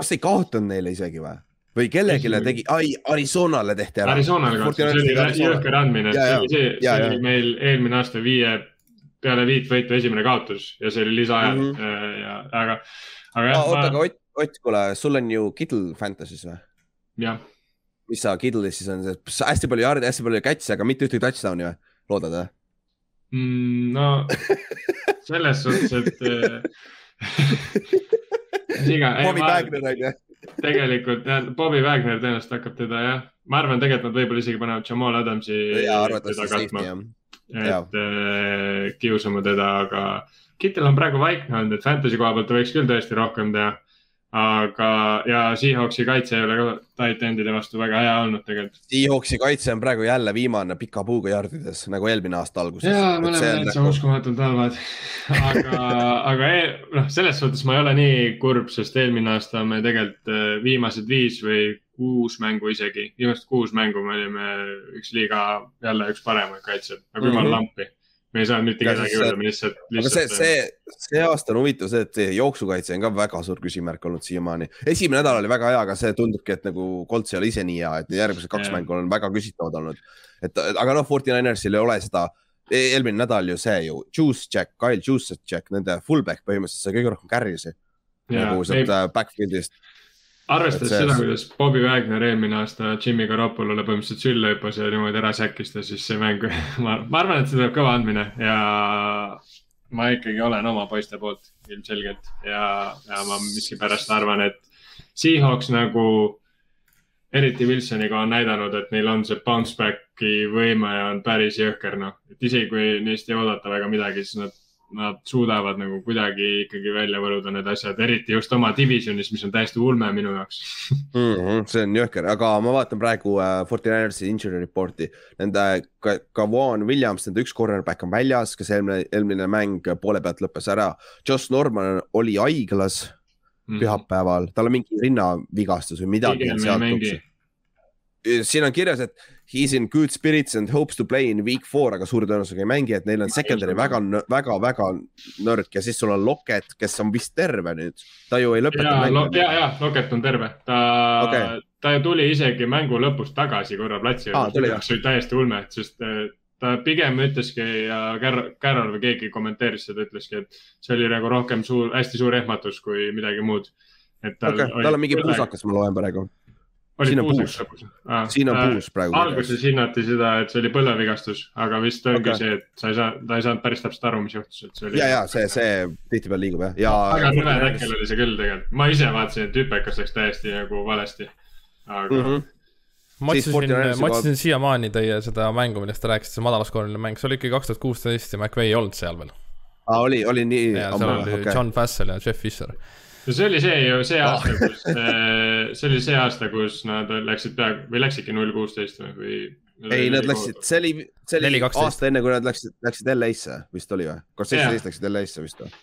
kas ei kaotanud neile isegi või? või kellelegi tegi, ai, Arizonale tehti ära. Arizonale kaotas, see oli jõhker andmine, see oli see, see oli meil eelmine aasta viie, peale viit võitu esimene kaotus ja see oli lisaajal mm -hmm. ja, aga, aga jah. oota, aga Ott, Ott, kuule, sul on ju Kittle Fantasy's või? jah. mis sa Kittle'is siis on, hästi palju jarde, hästi palju catch'e, aga mitte ühtegi touchdown'i või? loodad või mm,? no selles suhtes, et iga. Bobby Wagner on ju tegelikult jah, Bobby Wagner tõenäoliselt hakkab teda jah, ma arvan, tegelikult nad võib-olla isegi panevad Jamal Adamsi. et äh, kiusama teda, aga Kittel on praegu vaikne olnud, et fantasy koha pealt ta võiks küll tõesti rohkem teha aga, ja Seahawksi kaitse ei ole ka tight end'ide vastu väga hea olnud tegelikult. Seahawksi kaitse on praegu jälle viimane pika puuga jardides nagu eelmine aasta alguses. ja, me oleme täitsa nagu... uskumatult halvad. aga, aga e noh, selles suhtes ma ei ole nii kurb, sest eelmine aasta me tegelikult äh, viimased viis või kuus mängu isegi, viimased kuus mängu me olime üks liiga jälle üks paremaid kaitsjaid, nagu jumal mm -hmm. lampi me ei saanud mitte kedagi juurde, me lihtsalt, lihtsalt. see, see, see aasta on huvitav see, et jooksukaitse on ka väga suur küsimärk olnud siiamaani. esimene nädal oli väga hea, aga see tundubki, et nagu Colts ei ole ise nii hea, et järgmised kaks yeah. mängu on väga küsitavad olnud. et aga noh, Forty Ninersil ei ole seda e, eelmine nädal ju see ju, Juice Jack, Kyle Juice Jack, nende fullback põhimõtteliselt sai kõige rohkem carry'si yeah, nagu sealt ei... backfield'ist arvestades see... seda, kuidas Bobby Wagner eelmine aasta Jimmy Garoppolole põhimõtteliselt sülle hüppas ja niimoodi ära säkkis ta, siis see mäng ma, ma arvan, et see tuleb kõva andmine ja ma ikkagi olen oma poiste poolt ilmselgelt ja, ja ma miskipärast arvan, et Seahawks nagu eriti Wilsoniga on näidanud, et neil on see bounce back'i võime ja on päris jõhker, noh. et isegi kui neist ei oodata väga midagi, siis nad, nad suudavad nagu kuidagi ikkagi välja võluda need asjad, eriti just oma divisionis, mis on täiesti ulme minu jaoks mm. -hmm, see on jõhker, aga ma vaatan praegu Forty Ninersi injury report'i. Nende ka, ka Juan Williams, nende üks cornerback on väljas, kes eelmine, eelmine mäng poole pealt lõppes ära. Josh Norman oli haiglas mm -hmm. pühapäeval, tal on mingi rinnavigastus või midagi. siin on kirjas, et he is in good spirits and hopes to play in week four, aga suure tõenäosusega ei mängi, et neil on secondary väga, väga, väga nõrk ja siis sul on Locket, kes on vist terve nüüd. ta ju ei lõpeta mängu. ja, ja Locket on terve, ta okay., ta tuli isegi mängu lõpus tagasi korra platsi ah,, see oli täiesti ulme, sest eh, ta pigem ütleski ja Carol või keegi kommenteeris seda, ütleski, et see oli nagu rohkem suur, hästi suur ehmatus kui midagi muud. et tal okay, oli. tal on mingi puusakas, ma loen praegu siin on puus, siin on puus praegu. alguses hinnati seda, et see oli põlvevigastus, aga vist ongi okay. see, et sa ei saa, ta ei saanud päris täpselt aru, mis juhtus, et see oli. ja, ja see, see tihtipeale liigub jah, ja. väga nõme täkkel oli see küll tegelikult, ma ise vaatasin, et hüpekas läks täiesti nagu valesti, aga mm. -hmm ma otsisin, ma otsisin siiamaani teie seda mängu, millest te rääkisite, see madalaskooriline mäng, see oli ikkagi kaks tuhat kuusteist ja McVay ei olnud seal veel. aa, oli, oli nii. ja seal oli okay. John Fassel ja Jeff Fisher no see oli see ju see aasta oh., kus, äh, see oli see aasta, kus nad läksid peaaegu või läksidki null kuusteist või, või? ei, nad läksid, see oli, see oli aasta enne, kui nad läksid, läksid LA-sse vist oli või? kas seitseteist läksid LA-sse vist või?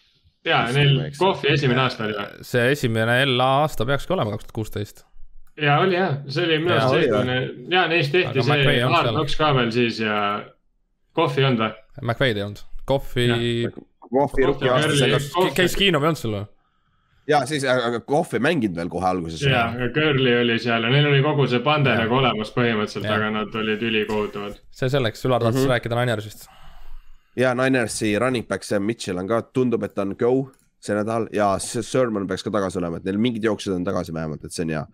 ja, neil Kohvi esimene aasta oli või? see esimene LA aasta peakski olema kaks tuhat kuusteist. ja oli jah, see oli minu arust esimene, ja neist tehti Aga see Hard Knocks ka veel siis ja Kohvi ei olnud või? McVeigh ei olnud, Kohvi. Kohvi rookie aasta. käis Kino ei olnud sul või? Ja siis, aga Kohv ei mänginud veel kohe alguses. ja, aga Curly oli seal ja neil oli kogu see pande nagu olemas põhimõtteliselt, aga nad olid ülikohutavad. see selleks, Ülar tahtis mm -hmm. rääkida Ninersist. ja Ninersi running back Sam Mitchell on ka, tundub, et on go see nädal ja Sermon peaks ka tagasi olema, et neil mingid jooksjad on tagasi vähemalt, et see on hea.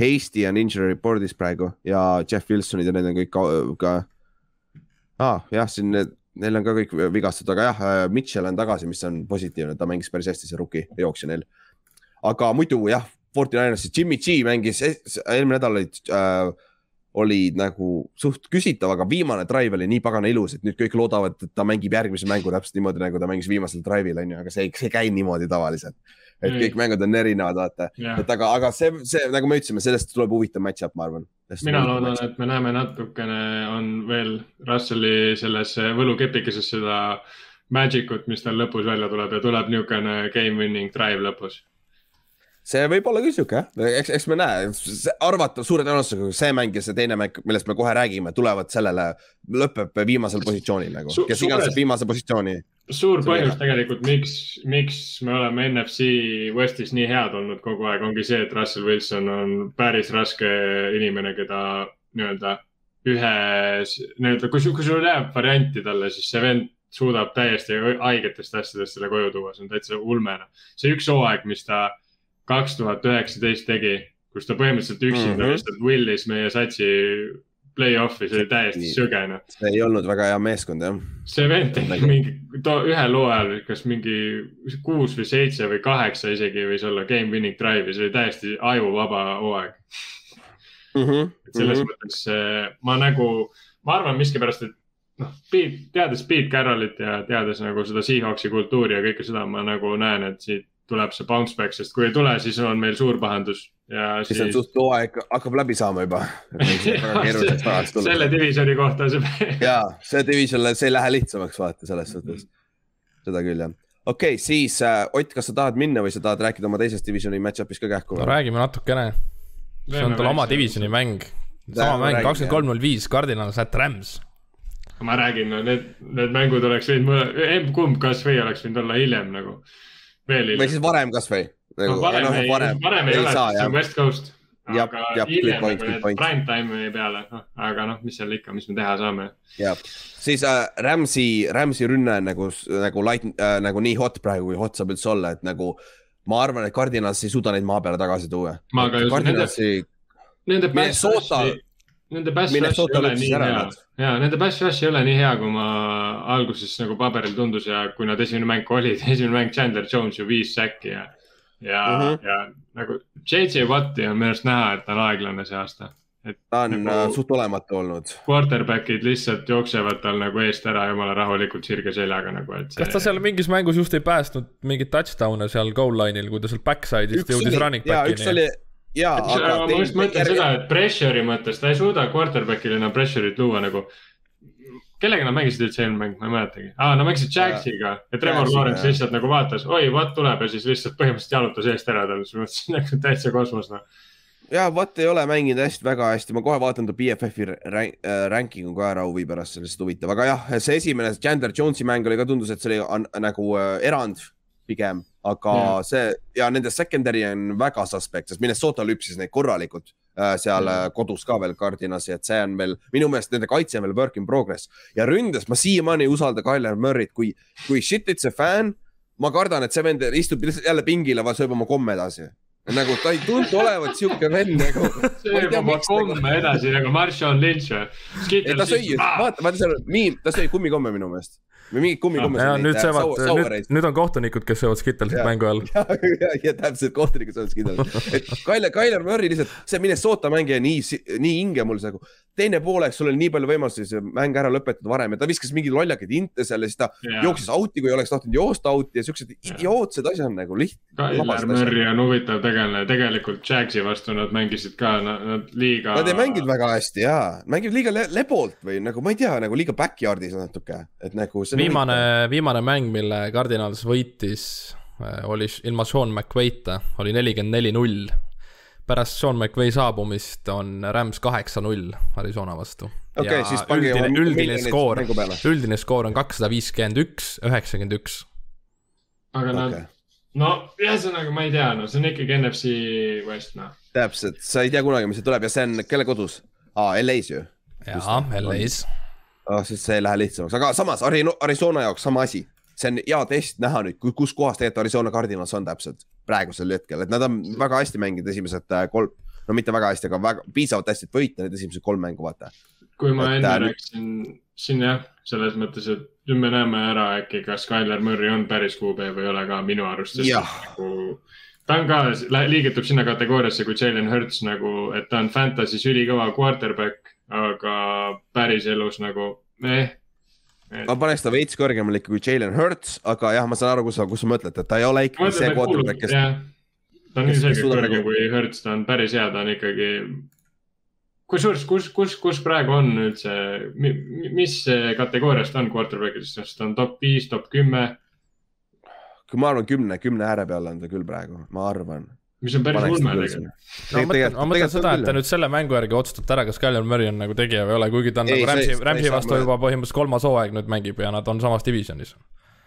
Hasty on injury report'is praegu ja Jeff Wilsonid ja need on kõik ka, ka ah,. jah, siin need neil on ka kõik vigastatud, aga jah, äh, Mitchell on tagasi, mis on positiivne, ta mängis päris hästi, see rookie jooksja neil. Aga muidu jah, Fortinanersis Jimmy G mängis, eelmine nädal olid äh, olid nagu suht küsitav, aga viimane drive oli nii pagana ilus, et nüüd kõik loodavad, et ta mängib järgmise mängu täpselt niimoodi, nagu ta mängis viimasel drive'il on ju, aga see, see ei käi niimoodi tavaliselt. et kõik mängud on erinevad, vaata, et aga, aga see, see nagu me ütlesime, sellest tuleb huvitav match-up, ma arvan. mina loodan, et me näeme natukene on veel Russelli selles võlukepikeses seda magic ut, mis tal lõpus välja tuleb ja tuleb niisugune game winning drive lõpus see võib olla küll sihuke jah, eks, eks me näe, arvata suure tõenäosusega see mäng ja see teine mäng, millest me kohe räägime, tulevad sellele, lõpeb viimasel positsioonil nagu, kes iganes viimase positsiooni. suur põhjus tegelikult, miks, miks me oleme NFC Westis nii head olnud kogu aeg, ongi see, et Russell Wilson on päris raske inimene, keda nii-öelda ühes, nii-öelda kui, kui sul jääb varianti talle, siis see vend suudab täiesti haigetest asjadest selle koju tuua, see on täitsa ulmena. see üks hooaeg, mis ta kaks tuhat üheksateist tegi, kus ta põhimõtteliselt üksinda mm -hmm. lihtsalt willis meie satsi play-off'i, see oli täiesti süge noh. see ei olnud väga hea meeskond jah. see vend tegi mingi, ühel hooajal, kas mingi kuus või seitse või kaheksa isegi võis olla game winning drive'i, see oli täiesti ajuvaba hooaeg mm. -hmm. selles mm -hmm. mõttes ma nagu, ma arvan miskipärast, et noh, teades Pete Carrollit ja teades nagu seda Seahawksi kultuuri ja kõike seda, ma nagu näen, et siit tuleb see bounce back, sest kui ei tule, siis on meil suur pahandus. ja siis, siis on suht hooaeg hakkab läbi saama juba selle divisioni kohta see ja see division, see ei lähe lihtsamaks vaata selles suhtes. seda küll jah. okei okay,, siis äh, Ott, kas sa tahad minna või sa tahad rääkida oma teisest divisioni match-up'ist ka kähku? no räägime natukene. see on tal oma divisioni mäng. sama mäng, kakskümmend kolm, null viis, Cardinals at Rams ma räägin, no need, need mängud oleks võinud, kumb kasvõi oleks võinud olla hiljem nagu. Või siis varem kasvõi nagu,. no varem, no, ei, varem, varem ei, ei ole, see on West Coast. aga jah, hiljem nagu need prime time'i peale, noh, aga noh, mis seal ikka, mis me teha saame. jah, siis äh, Rams'i, Rams'i rünne on nagu, nagu light äh,, nagu nii hot praegu, kui hot saab üldse olla, et nagu ma arvan, et Cardinals ei suuda neid maa peale tagasi tuua. ma ka just, nende, nende rush'i Nende rush ei ole nii hea ja nende rush ei ole nii hea, kui ma alguses nagu paberil tundus ja kui nad esimene mäng olid, esimene mäng Chandler Jones ju viis säkki ja. ja mm, -hmm. ja nagu JJ Watti on minu arust näha, et ta on aeglane see aasta. et ta on nagu, äh, suht olematu olnud. Quarterback'id lihtsalt jooksevad tal nagu eest ära jumala rahulikult sirge seljaga nagu, et see.... kas ta seal mingis mängus just ei päästnud mingeid touchdown'e seal goal line'il, kui ta seal backside'ist jõudis running back'ini? oli, jaa, aga. ma just mõtlen seda, et pressure'i mõttes ta ei suuda quarterback'ile enam pressure'it luua nagu kellega nad mängisid üldse eelmine mäng, ma ei mäletagi. Ah,. Nad mängisid Jaxiga ja Trevor Lawrence lihtsalt nagu vaatas, oi, Watt tuleb? ja siis lihtsalt põhimõtteliselt jalutas eest ära tal, selles mõttes nagu täitsa kosmos noh. Ja Watt ei ole mänginud hästi, väga hästi, ma kohe vaatan ta BFF-i rank, äh, ranking'u ka ära huvi pärast, see on lihtsalt huvitav, aga jah, see esimene Chandler Jones'i mäng oli ka, tundus, et see oli nagu äh, erand pigem, aga mm. see ja nende secondary on väga suspect, sest Minnesota lüpsis neid korralikult äh, seal mm. kodus ka veel Cardinasi, et see on veel minu meelest nende kaitse on veel work in progress ja ründes ma siiamaani ei usalda Tyler Murry't, kui, kui shit it's a fan ma kardan, et see vend istub jälle pingile, sööb oma komme edasi nagu ta ei tundu olevat siuke vend nagu. sööb oma komme edasi nagu Marshall Lynch või? ta sõi, vaata, vaata seal on miim, ta sõi kummikomme minu meelest või mingid kummikommed ah,. nüüd söövad, nüüd, nüüd on kohtunikud, kes söövad Skittelsit mängu all. ja, ja, ja täpselt, kohtunikud söövad Skittelsit. et Tyler, Tyler Murray lihtsalt, see Minnesota mängija nii, nii hinge mul nagu. teine poolek, sul oli nii palju võimalusi see mäng ära lõpetada varem ja ta viskas mingeid lollakaid inte seal ja siis ta yeah. jooksis out'i, kui oleks tahtnud joosta out'i ja siuksed idiootsed asjad nagu liht-. Tyler Murray on huvitav tegelane, tegelikult Jagsi vastu nad mängisid ka, nad liiga. Nad ei mänginud väga hästi ja, mängivad liiga le lebolt või nagu ma ei tea, nagu liiga backyard'is natuke, et nagu viimane, viimane mäng, mille Cardinals võitis, äh, oli ilma Sean McVay'ta, oli nelikümmend neli, null. pärast Sean McVay saabumist on Rams kaheksa-null Arizona vastu. okei okay,, siis pange üldine, üldine skoor, üldine skoor on kakssada viiskümmend üks, üheksakümmend üks. aga nad okay., no ühesõnaga ma ei tea, no see on ikkagi NFC West, noh. täpselt, sa ei tea kunagi, mis see tuleb ja see on kelle kodus? aa, LA-s ju. jaa, LA-s oh,, siis see ei lähe lihtsamaks, aga samas Arizona jaoks sama asi. see on hea test näha nüüd, kus kohas tegelikult Arizona Cardinals on täpselt praegusel hetkel, et nad on väga hästi mänginud esimesed äh, kolm, no mitte väga hästi, aga väga piisavalt hästi, et võita need esimesed kolm mängu, vaata. kui ma et, enne äh, rääkisin siin jah, selles mõttes, et nüüd me näeme ära äkki, kas Tyler Murray on päris QB või ei ole ka minu arust. Nagu, ta on ka, liigitub sinna kategooriasse kui Jalen Hurts nagu, et ta on Fantasy's ülikõva quarterback aga päriselus nagu eh. Et... ma paneks ta veits kõrgemale ikka kui Jalen Hurts, aga jah, ma saan aru, kus sa, kus sa mõtled, et ta ei ole ikkagi see quarterback, kes. ta on nii selgelt kõrgem nagu... kui Hurts, ta on päris hea, ta on ikkagi. Kusjuures, kus, kus, kus praegu on üldse, mis kategoorias ta on quarterback'is, sest ta on top viis, top kümme? ma arvan, kümne, kümne ääre peal on ta küll praegu, ma arvan mis on päris ulme tegelikult. no ma mõtlen, ma mõtlen seda, et ta nüüd selle mängu järgi otsustab ära, kas Kyler Murray on nagu tegija või ei ole, kuigi ta on ei, nagu Rams'i, Rams'i vastu juba põhimõtteliselt kolmas hooaeg nüüd mängib ja nad on samas divisionis.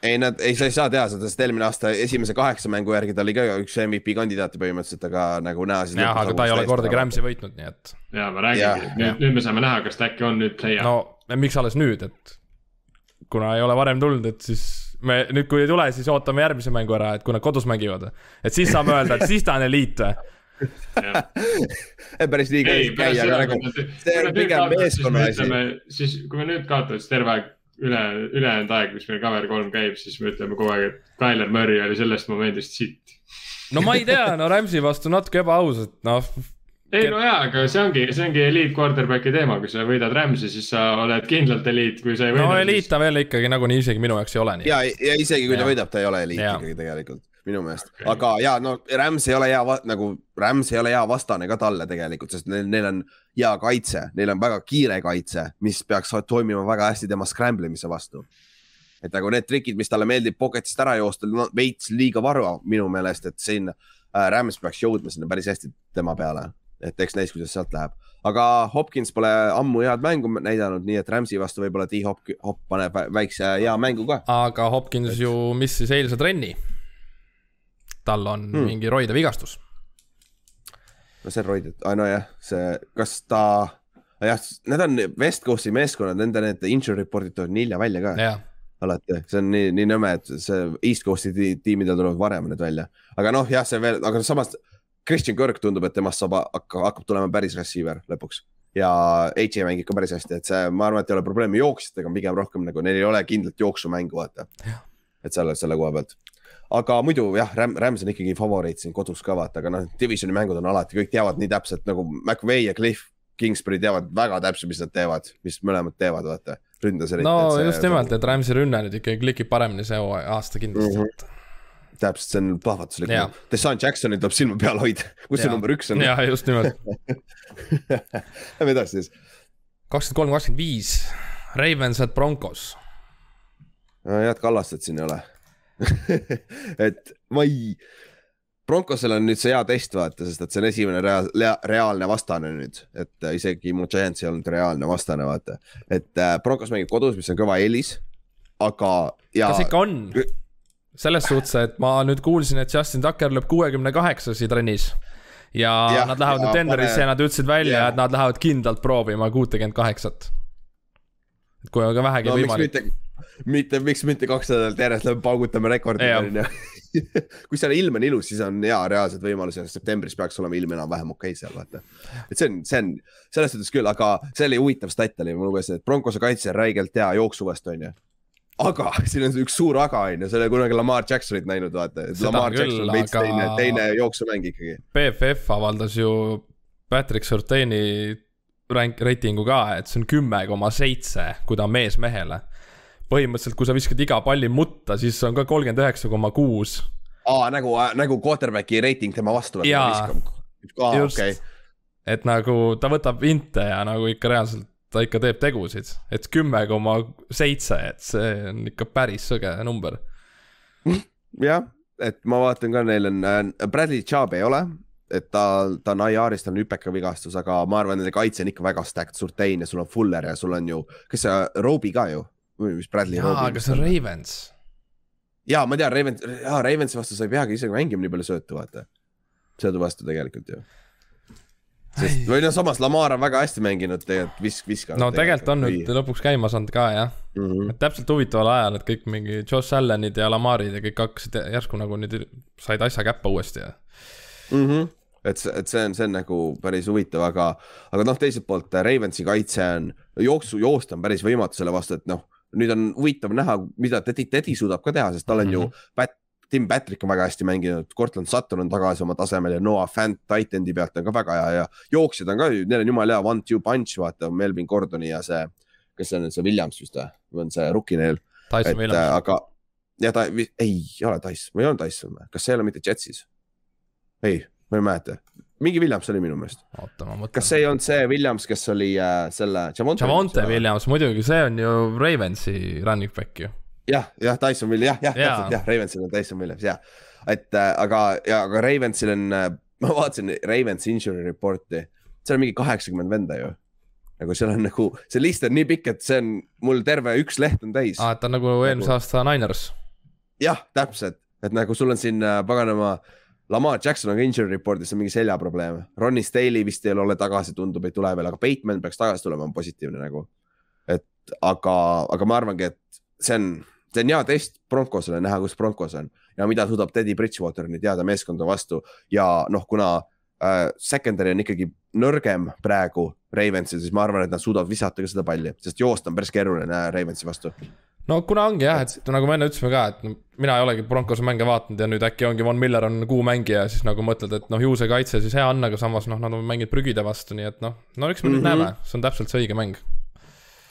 Ei, nad, ei, sa ei saa teha seda, sest eelmine aasta esimese kaheksa mängu järgi ta oli ka üks MVP kandidaate põhimõtteliselt, aga nagu näha. jah, aga ta ei ole kordagi Rams'i võitnud, nii et. ja ma räägingi, nüüd, nüüd me saame näha, kas ta äkki on nüüd play-off. no miks alles nüüd, et kuna ei ole varem tulnud, et siis me nüüd, kui ei tule, siis ootame järgmise mängu ära, et kui nad kodus mängivad. et siis saame öelda, et siis ta on eliit või? päris nii käis käia, aga nagu see on pigem meeskonna asi. siis, kui me nüüd kaotame, siis terve aeg üle, ülejäänud aeg, mis meil cover kolm käib, siis me ütleme kogu aeg, et Tyler Murray oli sellest momendist sitt. no ma ei tea, no Rams'i vastu natuke ebaaus, et noh ei no jaa, aga see ongi, see ongi eliit quarterback'i teema, kui sa võidad Rams'i, siis sa oled kindlalt eliit, kui sa ei võida. no eliit ta veel ikkagi nagunii isegi minu jaoks ei ole nii. ja, ja isegi kui ta ja. võidab, ta ei ole eliit ja. ikkagi tegelikult, minu meelest okay., aga ja no Rams ei ole hea, nagu Rams ei ole hea vastane ka talle tegelikult, sest neil, neil on hea kaitse, neil on väga kiire kaitse, mis peaks toimima väga hästi tema scramble imise vastu et nagu need trikid, mis talle meeldib pocket'ist ära joosta no,, veits liiga vara minu meelest, et siin äh, Rams peaks jõudma sinna päris hästi tema peale et eks näis, kuidas sealt läheb. aga Hopkins pole ammu head mängu näidanud, nii et Rams'i vastu võib-olla D-Hop, Hop paneb väikse hea mängu ka. aga Hopkins et... ju missis eilse trenni. Tal on hmm. mingi roide vigastus. no see on roide, nojah, see, kas ta, jah, need on West Coast'i meeskonnad, nende need injury report'id tulevad nii hilja välja ka yeah alati, see on nii, nii nõme, et see East Coast'i tiimidel tulevad varem need välja, aga noh, jah, see veel, aga samas Christian Kirk tundub, et temast saab, hakkab, tulema päris receiver lõpuks ja H mängib ka päris hästi, et see, ma arvan, et ei ole probleemi jooksjatega, pigem rohkem nagu neil ei ole kindlat jooksumängu, vaata. et selle, selle koha pealt. Aga muidu jah, Ram, Rams on ikkagi favoriit siin kodus ka vaata, aga noh, divisioni mängud on alati, kõik teavad nii täpselt nagu McVay ja Cliff Kingsbury teavad väga täpselt, mis nad teevad, mis mõlemad teevad, vaata. ründas eriti. no just nimelt, et Rams'i rünne nüüd ikkagi klikib paremini see aasta kindlasti mm. -hmm täpselt, see on plahvatuslik. Deshaun Jacksonil tuleb silma peal hoida, kus see number üks on. ja just nimelt Lähme edasi siis. kakskümmend kolm, kakskümmend viis, Ravens at Broncos. head Kallastet siin ei ole et ma ei Broncosel on nüüd see hea test vaata, sest et see on esimene rea-, reaalne vastane nüüd, et äh, isegi mu Giants ei olnud reaalne vastane, vaata. et äh, Broncos mängib kodus, mis on kõva eelis, aga ja.... kas ikka on? selles suhtes, et ma nüüd kuulsin, et Justin Tucker lööb kuuekümne kaheksasi trennis. ja, ja nad lähevad nüüd Denverisse ja nad ütlesid välja, et nad lähevad kindlalt proovima kuutekümmet kaheksat. et kui on ka vähegi no, võimalik. Mitte, miks mitte kaks nädalat järjest lähme paugutame rekordi, on ju kui seal ilm on ilus, siis on hea reaalsed võimalused, septembris peaks olema ilm enam-vähem okei okay seal vaata. et see on, see on selles suhtes küll, aga see oli huvitav stat oli mul umbes, et Broncose kaitse on räigelt hea jooksuvast on ju aga siin on üks suur aga on ju, sa ei ole kunagi Lamar Jacksonit näinud, vaata. Lamar Jackson on veits aga... teine, teine jooksumäng ikkagi. BFF avaldas ju Patrick Surtaini rank, reitingu ka, et see on kümme koma seitse, kui ta on mees mehele põhimõtteliselt, kui sa viskad iga palli mutta, siis on ka kolmkümmend üheksa koma kuus. aa, nagu, nagu quarterback'i reiting tema vastu. jaa, just okay., et nagu ta võtab inte ja nagu ikka reaalselt ta ikka teeb tegusid, et kümme koma seitse, et see on ikka päris sõge number. jah, et ma vaatan ka, neil on äh,, Bradley Chubb ei ole, et ta, ta on IR-ist, tal on hüpeka vigastus, aga ma arvan, nende kaitse on ikka väga stacked, Surtain ja sul on Fuller ja sul on ju, kes see, Roby ka ju mis Bradley. jaa, aga see on Ravens. jaa, ma tean, Ravens, jaa, Ravensi vastu sa ei peagi isegi mängima nii palju söötu, vaata. söödu vastu tegelikult ju. sest, või noh, samas Lamar on väga hästi mänginud tegelikult, visk, viskanud. no tegelikult on nüüd lõpuks käima saanud ka jah mm. -hmm. et täpselt huvitaval ajal, et kõik mingi Josh Allanid ja Lamarid ja kõik hakkasid järsku nagu nüüd said asja käppa uuesti ja mm. -hmm et see, et see on, see on nagu päris huvitav, aga, aga noh, teiselt poolt Ravensi kaitse on, jooksu, joosta on päris võimatu selle vastu, et noh, nüüd on huvitav näha, mida Teddy, Teddy suudab ka teha, sest tal on mm -hmm. ju mhm. Pat, Tim Patrick on väga hästi mänginud, Cortland Sutton on tagasi oma tasemel ja Noah Fant Titan'i pealt on ka väga hea ja jooksjad on ka, neil on jumala hea one-two punch, vaata Melvin Gordoni ja see, kes see on, see Williams vist või, või on see rookie neil. Äh, aga ja ta ei ole Tyson, või on Tyson või, kas see ei ole mitte Jetsis? ei, ma ei mäleta, mingi Williams oli minu meelest. kas see ei olnud see Williams, kes oli äh, selle Javonte? Javonte Williams, muidugi, see on ju Ravensi running back ju. jah, jah, Tyson Williams, jah, jah, täpselt jah, Ravensil on Tyson Williams, jah. et äh, aga, ja aga Ravensil on äh,, ma vaatasin Ravens injury report'i, seal on mingi kaheksakümmend venda ju nagu seal on nagu, see list on nii pikk, et see on mul terve üks leht on täis. aa, et ta on nagu eelmise nagu... aasta Niners. jah, täpselt, et nagu sul on siin äh, paganama äh, Lamar Jackson on ka injury report'is on mingi seljaprobleem. Ronnie Staley vist ei ole tagasi, tundub, ei tule veel, aga Bateman peaks tagasi tulema, on positiivne nagu. et aga, aga ma arvangi, et see on, see on hea test Broncosele näha, kus Broncos on ja mida suudab Teddy Bridgewater nüüd jääda meeskonda vastu ja noh, kuna äh, secondary on ikkagi nõrgem praegu Ravensil, siis ma arvan, et nad suudavad visata ka seda palli, sest joosta on päris keeruline Ravensi vastu no kuna ongi jah, et nagu me enne ütlesime ka, et no, mina ei olegi Broncose mänge vaadanud ja nüüd äkki ongi Von Miller on kuu mängija, siis nagu mõtled, et noh, ju see kaitse siis hea on, aga samas noh, nad on mänginud prügide vastu, nii et noh, no eks me mm -hmm. nüüd mhm. näeme, see on täpselt see õige mäng.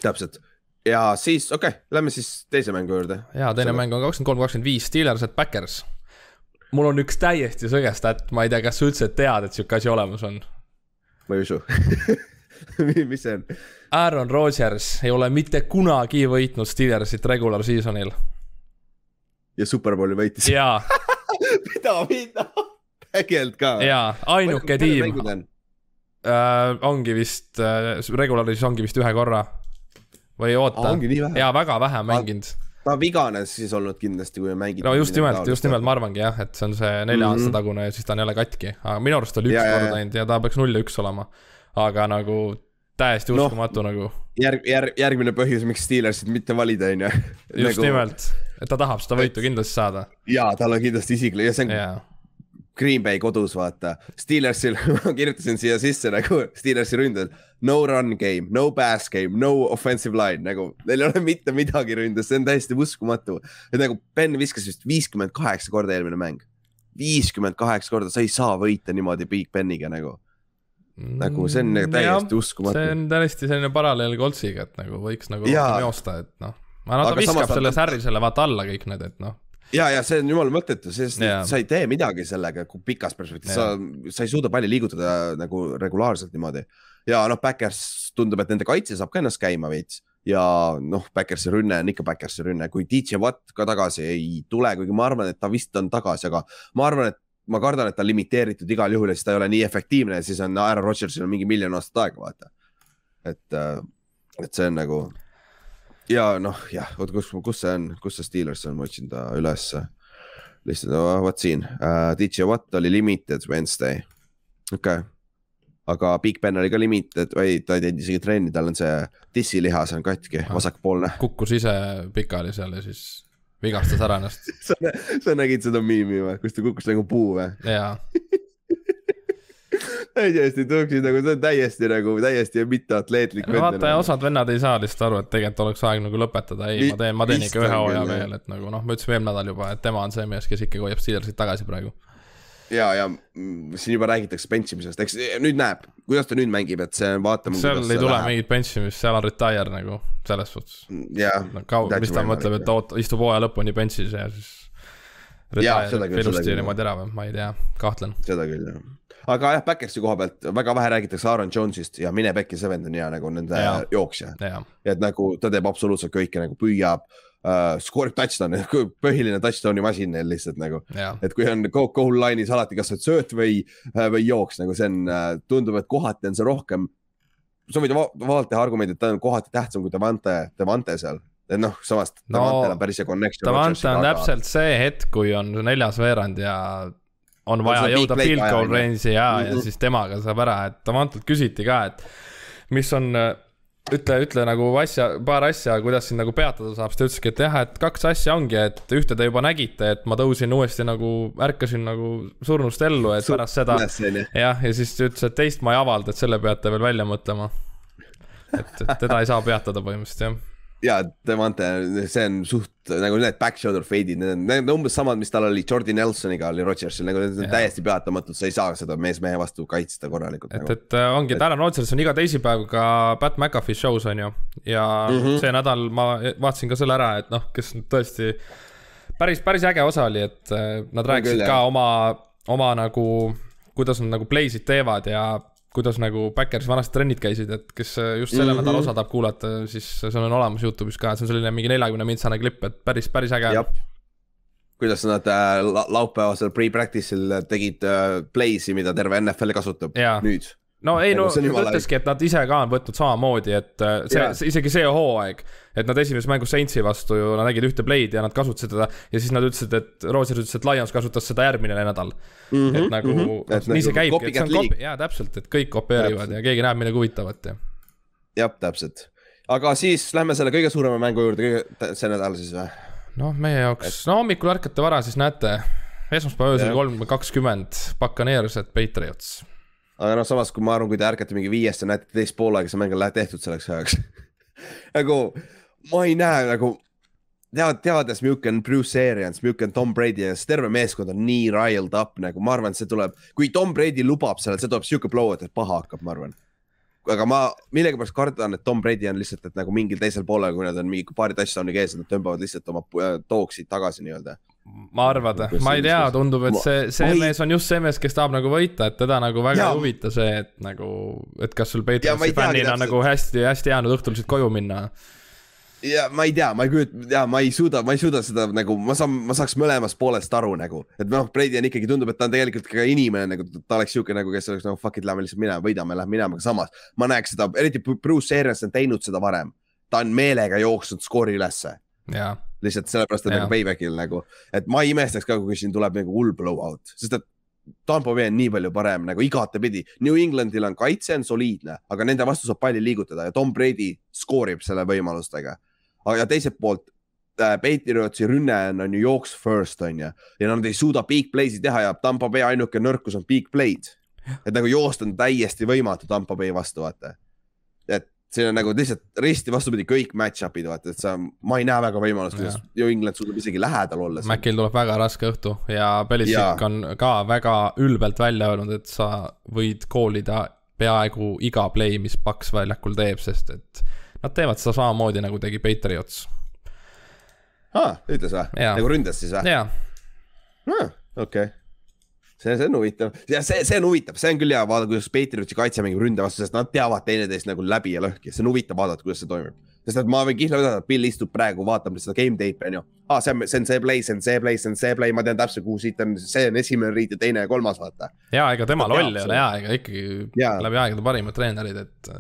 täpselt ja siis okei okay,, lähme siis teise mängu juurde. ja teine Selle... mäng on kakskümmend kolm, kakskümmend viis, Steelers at Backers. mul on üks täiesti sõge stat, ma ei tea, kas sa üldse tead, et sihuke asi olemas on? ma ei usu mis see on? Aaron Rodgers ei ole mitte kunagi võitnud Steelersit regular season'il. ja Superbowli võitis. jaa mida, mida? tegelikult ka? jaa, ainuke tiim. Äh, ongi vist äh,, regularis ongi vist ühe korra. või oota, jaa, väga vähe mänginud ta vigane siis olnud kindlasti, kui mängiti. no just nimelt, just nimelt, ma arvangi jah, et see on see nelja mm -hmm. aasta tagune ja siis ta on jälle katki, aga minu arust oli üks ja, kord ainult ja ta peaks null ja üks olema. aga nagu täiesti noh, uskumatu no, nagu. järg, järg, järgmine põhjus, miks Steelersit mitte valida, on ju. just nagu... nimelt, et ta tahab seda võitu kindlasti saada. ja, tal on kindlasti isiklik ja see on yeah. Green Bay kodus, vaata. Steelersil ma kirjutasin siia sisse nagu Steelersi ründel. No run game, no pass game, no offensive line nagu, neil ei ole mitte midagi ründes, see on täiesti uskumatu. et nagu Ben viskas vist viiskümmend kaheksa korda eelmine mäng. viiskümmend kaheksa korda, sa ei saa võita niimoodi Big Beniga nagu nagu see on mm, täiesti uskumatu. see on täiesti selline paralleel Coltsiga, et nagu võiks nagu rohkem joosta, et noh. no ta viskab samas, selle särrisele vaata alla kõik need, et noh ja, ja see on jumala mõttetu, sest yeah. sa ei tee midagi sellega pikas perspektiivis sa, sa ei suuda palli liigutada nagu regulaarselt niimoodi. ja noh, Backers tundub, et nende kaitse saab ka ennast käima veits ja noh, Backersi rünne on ikka Backersi rünne, kui DJ Watt ka tagasi ei tule, kuigi ma arvan, et ta vist on tagasi, aga ma arvan, et ma kardan, et ta on limiteeritud igal juhul ja siis ta ei ole nii efektiivne ja siis on Aaron Rodgersil on mingi miljon aastat aega, vaata. et, äh, et see on nagu ja noh, jah, oota, kus, kus see on, kus see Steelers on, ma otsin ta ülesse. lihtsalt no, vot siin uh,, DJ Watt oli limited Wednesday, okei okay. aga Big Ben oli ka limited või ta ei teinud isegi trenni, tal on see tissilihas on katki, vasakpoolne. kukkus ise pikali seal ja siis vigastas ära ennast sa, sa nägid seda miimi või, kus ta kukkus nagu puu või? jaa täiesti tõuksid nagu, see on täiesti nagu täiesti mitteatleetlik. vaata ja osad vennad ei saa lihtsalt aru, et tegelikult oleks aeg nagu lõpetada, ei, ma teen, ma teen ikka ühe hooaja veel, et nagu noh, me ütlesime eelmine nädal juba, et tema on see mees, kes ikkagi hoiab Steelersit tagasi praegu. Ja, ja siin juba räägitakse bench imisest, eks nüüd näeb, kuidas ta nüüd mängib, et see vaatame. seal ei tule mingit bench imist, seal on retire nagu selles suhtes. jah no,. mis ta mõtleb, et oot-, istub hooaja lõpuni bench'is ja siis. ilusti niimoodi ära või, ma ei tea, kahtlen. seda küll jah aga jah, Backersi koha pealt väga vähe räägitakse Aaron Jones'ist ja mine pekki, see vend on hea nagu nende ja. jooksja. et nagu ta teeb absoluutselt kõike nagu püüab uh,, skoorib touchdown'i, põhiline touchdown'i masin neil lihtsalt nagu. et kui on goal line'is alati kas sööt või, äh, või jooks, nagu see on, äh, tundub, et kohati on see rohkem. sa võid vabalt teha argumendi, et ta on kohati tähtsam kui Devante, Devante seal et noh, samas no, Davantel on päris hea connection. Davante on täpselt see hetk, kui on neljas veerand ja on vaja jõuda field goal range'i ja -hmm. ja mhm. siis temaga saab ära, et Davantelt küsiti ka, et mis on, ütle, ütle nagu asja, paar asja, kuidas sind nagu peatada saab, siis ta ütleski, et jah, et kaks asja ongi, et ühte te juba nägite, et ma tõusin uuesti nagu, ärkasin nagu surnust ellu, et pärast seda. jah, ja siis ta ütles, et teist ma ei avalda, et selle peate veel välja mõtlema. et, et teda ei saa peatada põhimõtteliselt jah ja Devante, see on suht nagu need back shoulder fade'id, need on, need on umbes samad, mis tal oli Jordi Nelsoniga oli Rodgersil, nagu need on ja. täiesti peatamatud, sa ei saa seda mees mehe vastu kaitsta korralikult. et nagu., et äh, ongi, et Aaron Rodgers on iga teisipäev ka Pat McAfee show's on ju. ja mm -hmm. see nädal ma vaatasin ka selle ära, et noh, kes tõesti päris, päris äge osa oli, et äh, nad rääkisid küll, ka jah. oma, oma nagu, kuidas nad nagu play'sid teevad ja kuidas nagu Backers vanasti trennid käisid, et kes just selle mm -hmm. nädala osa tahab kuulata, siis see on olemas Youtube'is ka, see on selline mingi neljakümne mintsane klipp, et päris, päris äge. kuidas nad äh, laupäevasel pre-practice'il tegid äh, play'si, mida terve NFL kasutab ja. nüüd no ei, no ta ütleski, et nad ise ka on võtnud samamoodi, et äh, see, see, isegi see hooaeg, et nad esimeses mängus Saintsi vastu ju, nad nägid ühte play'd ja nad kasutasid seda ja siis nad ütlesid, et Roosers ütles, et Lions kasutas seda järgmine nädal mm. -hmm, et nagu mm, -hmm. et nii nagu see käibki, et see on kopi-, jaa, täpselt, et kõik kopeerivad ja keegi näeb midagi huvitavat ja. jah, täpselt, aga siis lähme selle kõige suurema mängu juurde, kõige, see nädal siis või? noh, meie jaoks, no hommikul ärkate vara, siis näete, esmaspäeva öösel kolm kakskümmend, Buccaneers, et Patriots aga noh, samas kui ma arvan, kui te ärkate mingi viiest ja näete teist poolega, see mäng on tehtud selleks ajaks nagu ma ei näe nagu tead, teades, milline on Bruce Arians, milline on Tom Brady ja see terve meeskond on nii riled up nagu ma arvan, et see tuleb, kui Tom Brady lubab selle, see tuleb sihuke blowout, et paha hakkab, ma arvan. aga ma millegipärast kardan, et Tom Brady on lihtsalt, et nagu mingil teisel poolel, kui nad on mingi paari touchdown'i kees, nad tõmbavad lihtsalt oma tooksid tagasi nii-öelda ma arvad, ma ei tea, tundub, et see, see ma mees on just see mees, kes tahab nagu võita, et teda nagu väga ei huvita see, et nagu, et kas sul Patriotsi fännina nagu hästi, hästi jäänud õhtul lihtsalt koju minna. ja ma ei tea, ma ei kujuta, ja ma ei suuda, ma ei suuda seda nagu, ma saan, ma saaks mõlemast poolest aru nagu, et noh, Brady on ikkagi, tundub, et ta on tegelikult ka inimene nagu, ta oleks sihuke nagu, kes oleks nagu fuck it, lähme lihtsalt minema, võidame, lähme minema, aga samas ma näeks seda, eriti Bruce Arians on teinud seda varem. ta on meelega jooksnud skoori ülesse. jaa lihtsalt sellepärast, et nagu payback'il nagu, et ma ei imestaks ka, kui siin tuleb nagu hull blowout, sest et Tampo Bay on nii palju parem nagu igatepidi. New Englandil on kaitse on soliidne, aga nende vastu saab palli liigutada ja Tom Brady skoorib selle võimalustega. ja teiselt poolt äh, Patriotsi rünne on, on ju jooks first on ju ja nad ei suuda big play'si teha ja Tampo Bay ainuke nõrkus on big play'd. et nagu joosta on täiesti võimatu Tampo Bay vastu vaata. Siin on nagu lihtsalt risti vastupidi kõik match-up'id, vaata, et sa, ma ei näe väga võimalust, kuidas New England suudab isegi lähedal olla. Macil tuleb väga raske õhtu ja Belichik on ka väga ülbelt välja öelnud, et sa võid koolida peaaegu iga play, mis Paks väljakul teeb, sest et nad teevad seda samamoodi, nagu tegi Patriots. aa, ütles või? nagu ründas siis või? jaa. okei see, see on huvitav ja see, see on huvitav, see on küll hea vaadata, kuidas Patriotsi kaitse mängib ründe vastu, sest nad teavad teineteist nagu läbi ja lõhki, see on huvitav vaadata, kuidas see toimib. sest et ma võin kihla ütelda, et Bill istub praegu, vaatab seda game tape'i on ju. aa, see on, see on see play, see on see play, see on see play, ma tean täpselt, kuhu siit on, see on esimene riid ja teine ja kolmas, vaata. ja ega tema loll ei ole ja, ega ikkagi ja. läbi aegade parimad treenerid, et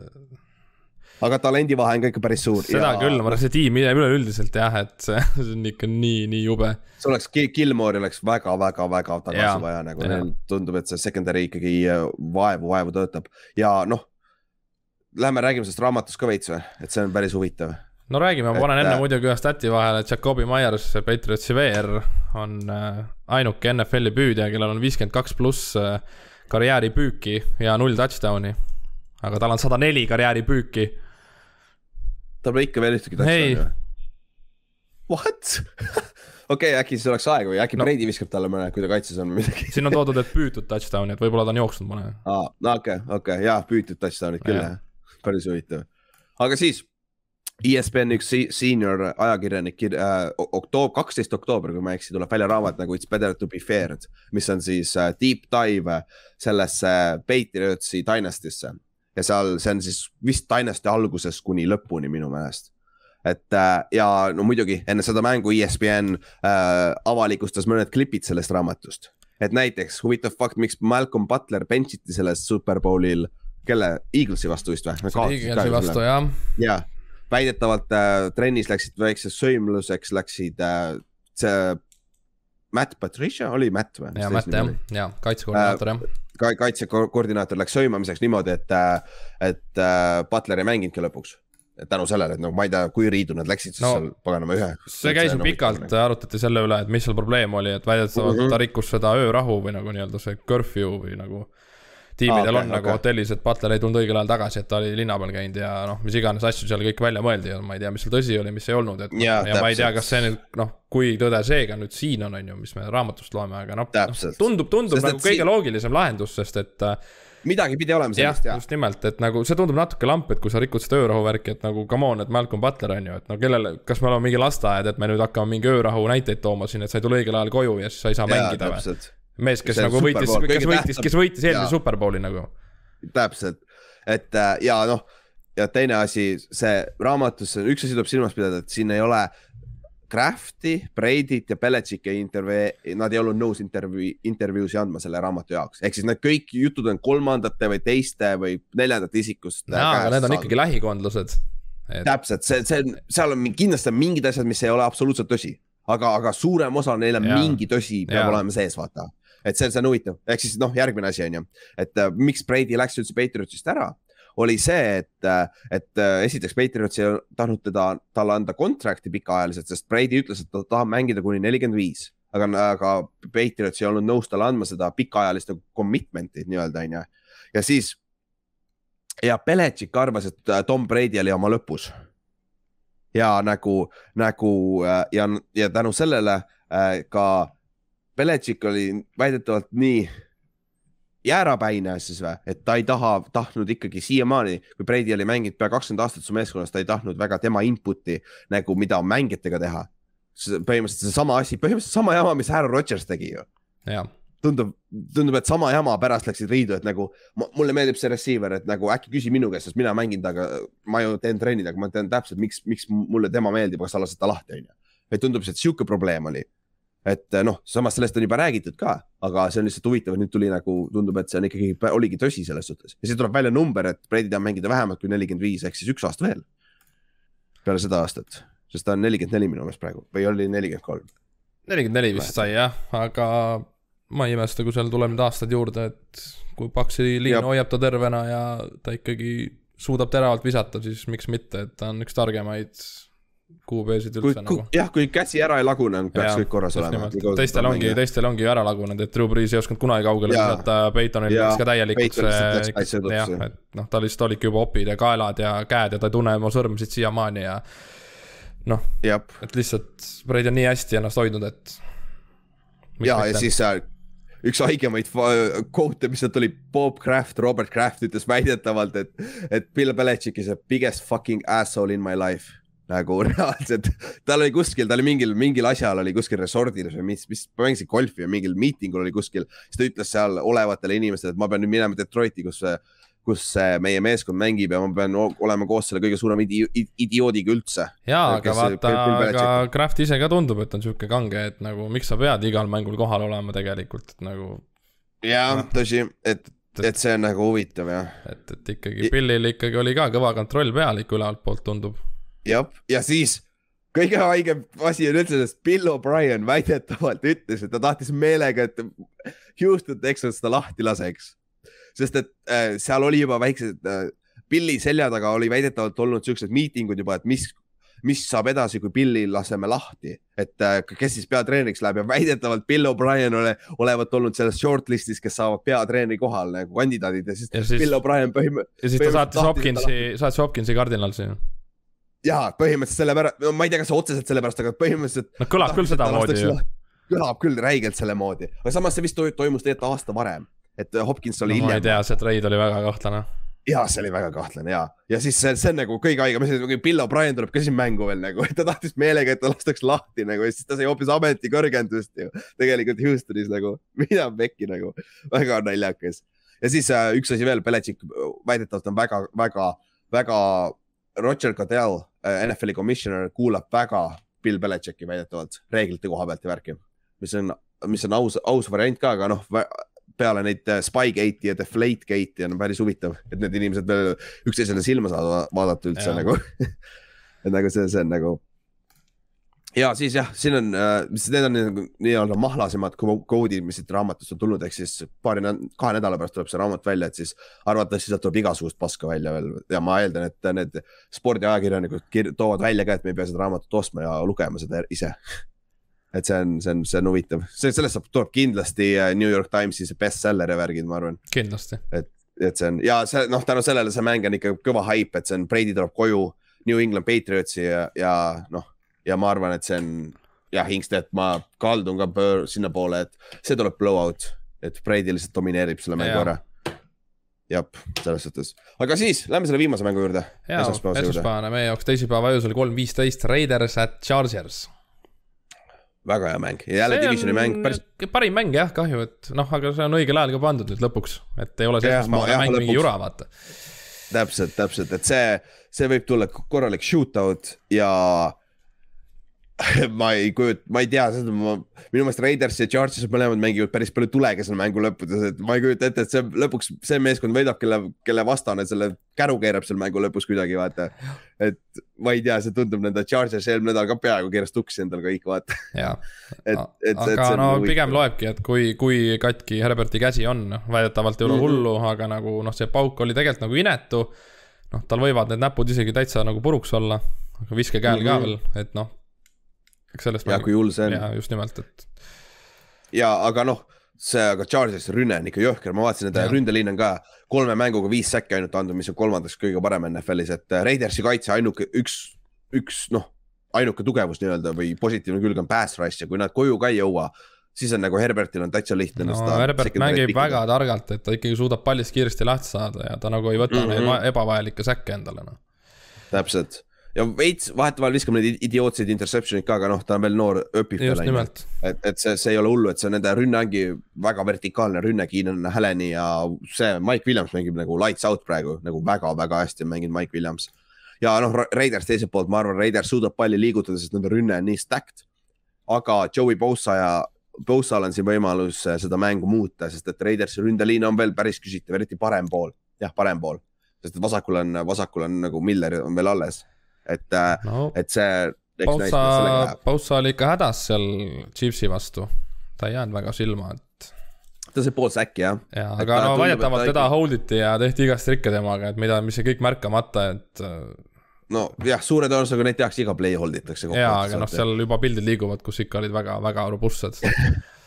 aga talendivahe on ka ikka päris suur. seda ja... küll, ma arvan, see tiim üleüldiselt jah, et see, on ikka nii, nii jube. see oleks, Gilmore'i oleks väga-väga-väga tagasi ja, vaja, nagu ja. tundub, et see secondary ikkagi äh, vaevu, vaevu töötab ja noh. Lähme räägime sellest raamatust ka veits või, et see on päris huvitav no räägime, ma panen enne äh, muidugi ühe stati vahele, et Jakobi Myers, Patriotsi VR on äh, ainuke NFL-i püüdja, kellel on viiskümmend kaks pluss karjääripüüki ja null touchdown'i. aga tal on sada neli karjääripüüki tal pole ikka veel ühtegi touchdown'i või? What okei okay,, äkki siis oleks aeg või äkki no. Brady viskab talle mõne, kui ta kaitses on või midagi siin on toodud, et püütud touchdown'i, et võib-olla ta on jooksnud mõne. aa, no okei okay,, okei okay., jaa, püütud touchdown'id küll jah, päris huvitav. aga siis, ESPN üks senior ajakirjanik äh,, oktoober, kaksteist oktoober, kui ma ei eksi, tuleb välja raamat nagu It's better to be fair, mis on siis äh, deep dive sellesse Patriotsi dynasty'sse ja seal, see on siis vist Dynasty algusest kuni lõpuni minu meelest. Et äh, ja no muidugi enne seda mängu ESPN äh, avalikustas mõned klipid sellest raamatust. et näiteks huvitav fakt, miks Malcolm Butler bench iti sellest Superbowlil, kelle, Eaglesi vastu vist või? Eaglesi vastu jah. ja, väidetavalt äh, trennis läksid väikseks sõimluseks, läksid äh, see Matt Patricia? Oli Matt või? ja, Matt jah, ja kaitsekoordinaator jah. äh, kaitsekoordinaator läks sõimamiseks niimoodi, et, äh, et äh, Butler ei mänginudki lõpuks. tänu sellele, et no ma ei tea, kui riidu nad läksid siis no, seal paganama ühe. see käis ju pikalt, arutati selle üle, et mis seal probleem oli, et väidetavalt mm -hmm. ta rikkus seda öörahu või nagu nii-öelda see curfew või nagu tiimidel ah, okay, on nagu okay. hotellis, et Butler ei tulnud õigel ajal tagasi, et ta oli linna peal käinud ja noh, mis iganes asju seal kõik välja mõeldi ja ma ei tea, mis seal tõsi oli, mis ei olnud, et ja, ja ma ei tea, kas see nüüd noh, kui tõde see ka nüüd siin on, on ju, mis me raamatust loeme, aga noh no,, tundub, tundub sest nagu kõige siin... loogilisem lahendus, sest et äh, midagi pidi olema sellist, jah. just nimelt, et nagu see tundub natuke lamp, et kui sa rikud seda öörahu värki, et nagu come on, et Malcolm Butler on ju, et no kellele, kas me oleme mingi lasteaed, et me nüüd hakkame mingi öörahu näiteid tooma siin, et sa ei tule õigel ajal koju ja siis sa ei saa ja, mängida või? Mees, kes see nagu võitis, kes võitis, kes võitis eelmise superbowli nagu. Täpselt, et äh, ja noh, ja teine asi, see raamatus, üks asi tuleb silmas pidada, et siin ei ole Crafti, Braidit ja Belichicki intervjuu, nad ei olnud nõus intervjuu, intervjuusi andma selle raamatu jaoks, ehk siis need kõik jutud on kolmandate või teiste või neljandate isikust. Jaa, aga need on ikkagi lähikondlused. Et.... täpselt, see, see, seal on kindlasti on mingid asjad, mis ei ole absoluutselt tõsi, aga, aga suurem osa neil on mingi tõsi peab ja. olema sees, vaata et see, see on huvitav, ehk siis noh, järgmine asi on ju, et uh, miks Brady läks üldse Patriotsist ära oli see, et, äh, et uh, esiteks Patriots ei tahtnud teda, talle anda contract'i pikaajaliselt, sest Brady ütles, et ta tahab mängida kuni nelikümmend viis. aga, aga Patriots ei olnud nõus talle andma seda pikaajalist commitment'i nii-öelda, on ju. ja siis ja Belichik arvas, et Tom Brady oli oma lõpus. ja nagu, nagu ja, ja tänu sellele äh, ka Beletšik oli väidetavalt nii jäärapäine siis või, et ta ei taha, tahtnud ikkagi siiamaani, kui Brady oli mänginud pea kakskümmend aastat su meeskonnas, ta ei tahtnud väga tema input'i nagu, mida mängijatega teha. põhimõtteliselt seesama asi, põhimõtteliselt sama jama, mis Aaron Rodgers tegi ju. tundub, tundub, et sama jama pärast läksid riidu, et nagu mulle meeldib see receiver, et nagu äkki küsi minu käest, sest mina mängin temaga, ma ju teen trennid, aga ma tean täpselt, miks, miks mulle tema meeldib, aga sa lased ta lahti, onju. et tundub, et sihuke probleem oli et eh, noh, samas sellest on juba räägitud ka, aga see on lihtsalt huvitav, et nüüd tuli nagu tundub, et see on ikkagi, oligi tõsi selles suhtes. Ja siis tuleb välja number, et Brady tahab mängida vähemalt kui nelikümmend viis ehk siis üks aasta veel. peale seda aastat, sest ta on nelikümmend neli minu meelest praegu. Või oli nelikümmend kolm. nelikümmend neli vist sai jah, aga ma ei imesta, kui seal tuleb nüüd aastaid juurde, et kui Paxi liin hoiab ta tervena ja ta ikkagi suudab teravalt visata, siis miks mitte, et ta on üks targemaid kuubeesid üldse kui, nagu. jah, kui käsi ära ei lagunenud, peaks kõik korras olema. teistel ongi, teistel ongi ära lagunenud, et Drew Brees ei osanud kunagi kaugele visata, Peitonil läks ka täielikuks. jah, et noh, tal lihtsalt olidki juba opid ja kaelad ja käed ja ta ei tunne oma sõrmesid siiamaani ja. noh, et lihtsalt Brady on nii hästi ennast hoidnud, et. ja, ja siis äh, üks haigemaid quote'e, mis sealt tuli, Bob Kraft, Robert Kraft ütles väidetavalt, et, et Bill Belichik is the biggest fucking asshole in my life nagu reaalselt, tal oli kuskil, ta oli mingil, mingil asjal oli kuskil resordil või mis, mis, mängisid golfi või mingil miitingul oli kuskil, siis ta ütles seal olevatele inimestele, et ma pean nüüd minema Detroiti, kus kus meie meeskond mängib ja ma pean olema koos selle kõige suurema idi idioodiga üldse. ja, aga vaata, aga Kraft ise ka tundub, et on sihuke kange, et nagu miks sa pead igal mängul kohal olema tegelikult, et nagu. jah, tõsi, et, et see on nagu huvitav jah. et, et ikkagi Billil ikkagi oli ka kõva kontroll peal ikka ülevalt poolt tundub. Jah, ja siis kõige haigem asi on üldse, sest Bill O'Brien väidetavalt ütles, et ta tahtis meelega, et Houston Texans ta lahti laseks. Sest et äh, seal oli juba väiksed äh,, Billi selja taga oli väidetavalt olnud siuksed miitingud juba, et mis, mis saab edasi, kui Billi laseme lahti, et äh, kes siis peatreeneriks läheb? Ja väidetavalt Bill O'Brien ole, olevat olnud selles shortlist'is, kes saavad peatreeneri kohal nagu kandidaadid. Ja siis, ja siis Bill O'Brien põhimõtteliselt. ja siis ta saatis Hopkinsi, saatis Hopkinsi Cardinalsi ju jaa, põhimõtteliselt sellepärast, no ma ei tea, kas otseselt sellepärast, aga põhimõtteliselt. no kõlab küll sedamoodi ju. kõlab küll räigelt selle moodi, aga samas see vist toimus tegelikult aasta varem et äh, Hopkins oli no, hiljem. ma ei tea, see trade oli väga kahtlane. ja see oli väga kahtlane ja, ja siis see, see on nagu kõige haigem asi, kui Bill O'Brien tuleb ka siin mängu veel nagu, et ta tahtis meelega, et ta lastaks lahti nagu ja siis ta sai hoopis ametikõrgendust ju. tegelikult Houstonis nagu, mida pekki nagu, väga naljakas. ja siis äh, üks asi veel, Belichik väidetavalt on väga, väga, väga, Roger äh,, NFL-i commissioner, kuulab väga Bill Belichicki väidetavalt reeglite koha pealt ja värki, mis on, mis on aus, aus variant ka, aga noh peale neid äh, Spygate'i ja Deflategate'i on päris huvitav, et need inimesed veel üksteisele silma saavad vaadata üldse ja. nagu et nagu see, see on nagu. Ja siis jah, siin on äh,, need on nagu nii-öelda mahlasemad koodid, mis siit raamatust on tulnud, ehk siis paari, kahe nädala pärast tuleb see raamat välja, et siis arvatavasti sealt tuleb igasugust paska välja veel ja ma eeldan, et need spordiajakirjanikud toovad välja ka, et me ei pea seda raamatut ostma ja lugema seda ise et see on, see on, see on huvitav, see, sellest saab, tuleb kindlasti äh, New York Timesi see bestseller ja värgid, ma arvan. kindlasti. et, et see on ja see noh, tänu sellele see mäng on ikka kõva haip, et see on, Brady tuleb koju New England Patriotsi ja, ja noh, ja ma arvan, et see on jah, Hingstead, ma kaldun ka sinnapoole, et see tuleb blowout, et Brady lihtsalt domineerib selle mängu ära jah, selles suhtes, aga siis lähme selle viimase mängu juurde. esmaspäevane meie jaoks teisipäeva öösel kolm viisteist Raiders at Chargers väga hea mäng ja jälle divisioni mäng päris. parim mäng jah, kahju, et noh, aga see on õigel ajal ka pandud nüüd lõpuks, et ei ole see esmaspäevane mäng lõpuks. mingi jura, vaata. täpselt, täpselt, et see, see võib tulla korralik shootout ja ma ei kujuta, ma ei tea, seda ma, minu meelest Raiders ja Chargers mõlemad mängivad päris palju tulega seal mängu lõppudes, et ma ei kujuta ette, et see lõpuks see meeskond võidab, kelle, kelle vastane selle käru keerab seal mängu lõpus kuidagi, vaata. et ma ei tea, see tundub nende Chargers eelmine nädal ka peaaegu keeras tuksi endal kõik, vaata. et, et, aga et no pigem loebki, et kui, kui katki Herberti käsi on, noh, väidetavalt ei ole mm -hmm. hullu, aga nagu noh, see pauk oli tegelikult nagu inetu. noh, tal võivad need näpud isegi täitsa nagu puruks olla, aga viske käel mm -hmm. ka mhm. veel, et noh eks sellest. ja kui hull see on. ja just nimelt, et. ja aga noh, see, aga Chargersi rünne on ikka jõhker, ma vaatasin, et ründeliin on ka kolme mänguga viis säkki ainult andnud, mis on kolmandaks kõige parem NFL-is, et äh, Raidersi kaitse ainuke üks, üks noh, ainuke tugevus nii-öelda või positiivne külg on pass rush ja kui nad koju ka ei jõua siis on nagu Herbertil on täitsa lihtne no, Herbert mängib väga targalt, et ta ikkagi suudab pallist kiiresti lahti saada ja ta nagu ei võta mm -hmm. neid ebavajalikke säkke endale, noh. täpselt ja veits vahetevahel viskab neid idiootseid interception'id ka, aga noh, ta on veel noor, õpib veel on ju. et, et see, see ei ole hullu, et see nende rünne ongi väga vertikaalne rünne, Keenan Haleni ja see Mike Williams mängib nagu lights out praegu nagu väga-väga hästi on mänginud Mike Williams. ja noh, Raiders teiselt poolt, ma arvan, Raiders suudab palli liigutada, sest nende rünne on nii stacked. aga Joey Bosa ja Bosal on siin võimalus äh, seda mängu muuta, sest et Raidersi ründeliin on veel päris küsitav, eriti parem pool, jah, parem pool, sest vasakul on, vasakul on nagu Miller on veel alles et äh, no,, et see. Pausa, Pausa oli ikka hädas seal Chiefsi vastu, ta ei jäänud väga silma, et. ta sai pool säkki jah. ja, aga no väidetavalt teda hold iti ja tehti igast trikke temaga, et mida, mis jäi kõik märkamata, et nojah, suure tõenäosusega neid tehakse iga play hold itakse. jaa, aga noh, seal juba pildid liiguvad, kus ikka olid väga, väga robustsed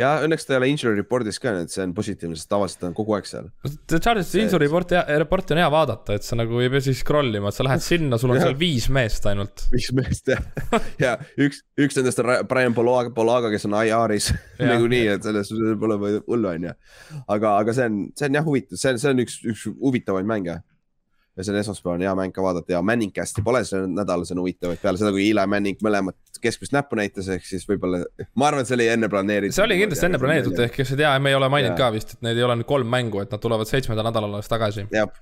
ja õnneks ta ei ole injury report'is ka, et see on positiivne, sest tavaliselt ta on kogu aeg seal. Charges'i injury report'i, report'i on hea vaadata, et sa nagu ei pea siis scroll ima, et sa lähed sinna, sul on seal viis meest ainult. viis meest jah, ja üks, üks nendest on Brian Polaga, Polaga, kes on IR-is nagunii, et selles pole hullu, on ju. aga, aga see on, see on jah huvitav, see on, see on üks, üks huvitavaid mänge ja see on esmaspäeval hea mäng ka vaadata ja Manning cast'i pole sel nädalal, see on huvitav, et peale seda, kui Eli Manning mõlemat keskmist näppu näitas, ehk siis võib-olla, ma arvan, et see oli enne planeeritud. see oli kindlasti enne planeeritud, ehk kes ei tea, me ei ole maininud ka vist, et need ei ole nüüd kolm mängu, et nad tulevad seitsmendal nädalal alles tagasi. jah,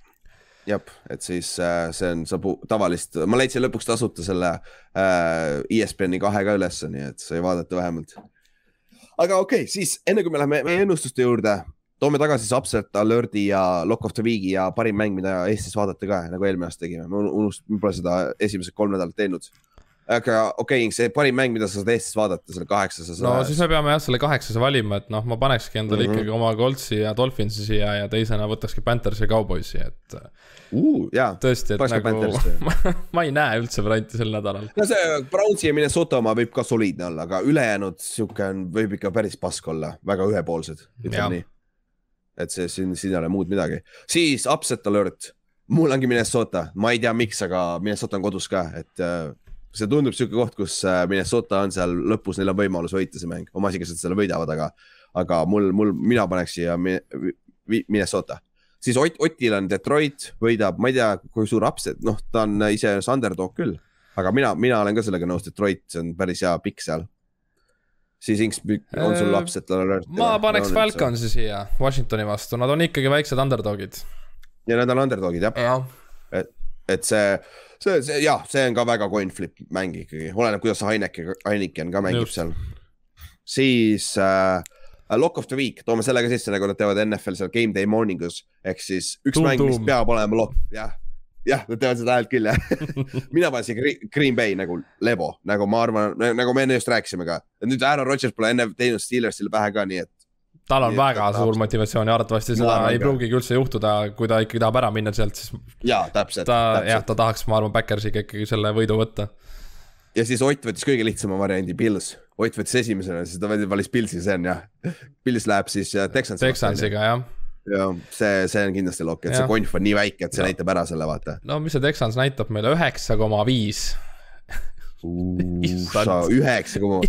jah, et siis äh, see on, saab tavalist, ma leidsin lõpuks tasuta selle äh, ESPN-i kahe ka ülesse, nii et sai vaadata vähemalt. aga okei okay,, siis enne kui me läheme meie ennustuste juurde toome tagasi siis Upset Alert'i ja Lock of the Week'i ja parim mäng, mida Eestis vaadata ka, nagu eelmine aasta tegime, ma unust-, ma pole seda esimesed kolm nädalat teinud. aga okei okay,, see parim mäng, mida sa saad Eestis vaadata, selle kaheksasasa. no siis me peame jah, selle kaheksase valima, et noh, ma panekski endale mm -hmm. ikkagi oma Coltsi ja Dolphinsi siia ja teisena võtakski Panthersi ja Cowboysi, et uh,. tõesti, et nagu ma, ma ei näe üldse varianti sel nädalal. no see Brownsi ja Minnesota oma võib ka soliidne olla, aga ülejäänud sihuke on, võib ikka päris pask olla, väga ühepoolsed, ütleme nii et see siin, siin ei ole muud midagi, siis upset alert, mul ongi Minnesota, ma ei tea, miks, aga Minnesota on kodus ka, et uh, see tundub sihuke koht, kus uh, Minnesota on seal lõpus, neil on võimalus võita see mäng, oma asi, kes nad selle võidavad, aga, aga mul, mul, mina paneks siia Minnesota. Siis Ott, Otil on Detroit, võidab, ma ei tea, kui suur upset, noh, ta on ise underdog küll, aga mina, mina olen ka sellega nõus, Detroit, see on päris hea pikk seal siis Inks on sul laps, et tal on. ma paneks Falconsi siia Washingtoni vastu, nad on ikkagi väiksed underdog'id. ja nad on underdog'id jah. Ja.. et, et see, see, see jah, see on ka väga coin flip mäng ikkagi, oleneb, kuidas see Heineken, Heineken ka mängib Just. seal. siis äh, Lock of the week, toome selle ka sisse, nagu nad teevad NFL seal game day morning us ehk siis üks tuum, mäng, mis peab olema lock, jah jah, nad teevad seda häält küll jah mina siia Green Bay nagu Levo, nagu ma arvan, nagu me enne just rääkisime ka. nüüd Aaron Rodgers pole enne teinud Steelersile pähe ka, nii et. tal on väga et, suur motivatsioon ja arvatavasti seda ei pruugigi üldse juhtuda, kui ta ikkagi tahab ära minna sealt, siis. jaa, täpselt. ta, jah, ta tahaks, ma arvan, Backersiga ikkagi selle võidu võtta. ja siis Ott võttis kõige lihtsama variandi, Pils. Ott võttis esimesena, siis ta valis Pilsi, see on jah. Pils läheb siis Texansi. Texansiga jah ja see, see on kindlasti lokk, et ja. see konf on nii väike, et see ja. näitab ära selle, vaata. no mis see Texans näitab meile, üheksa koma viis. üheksa koma,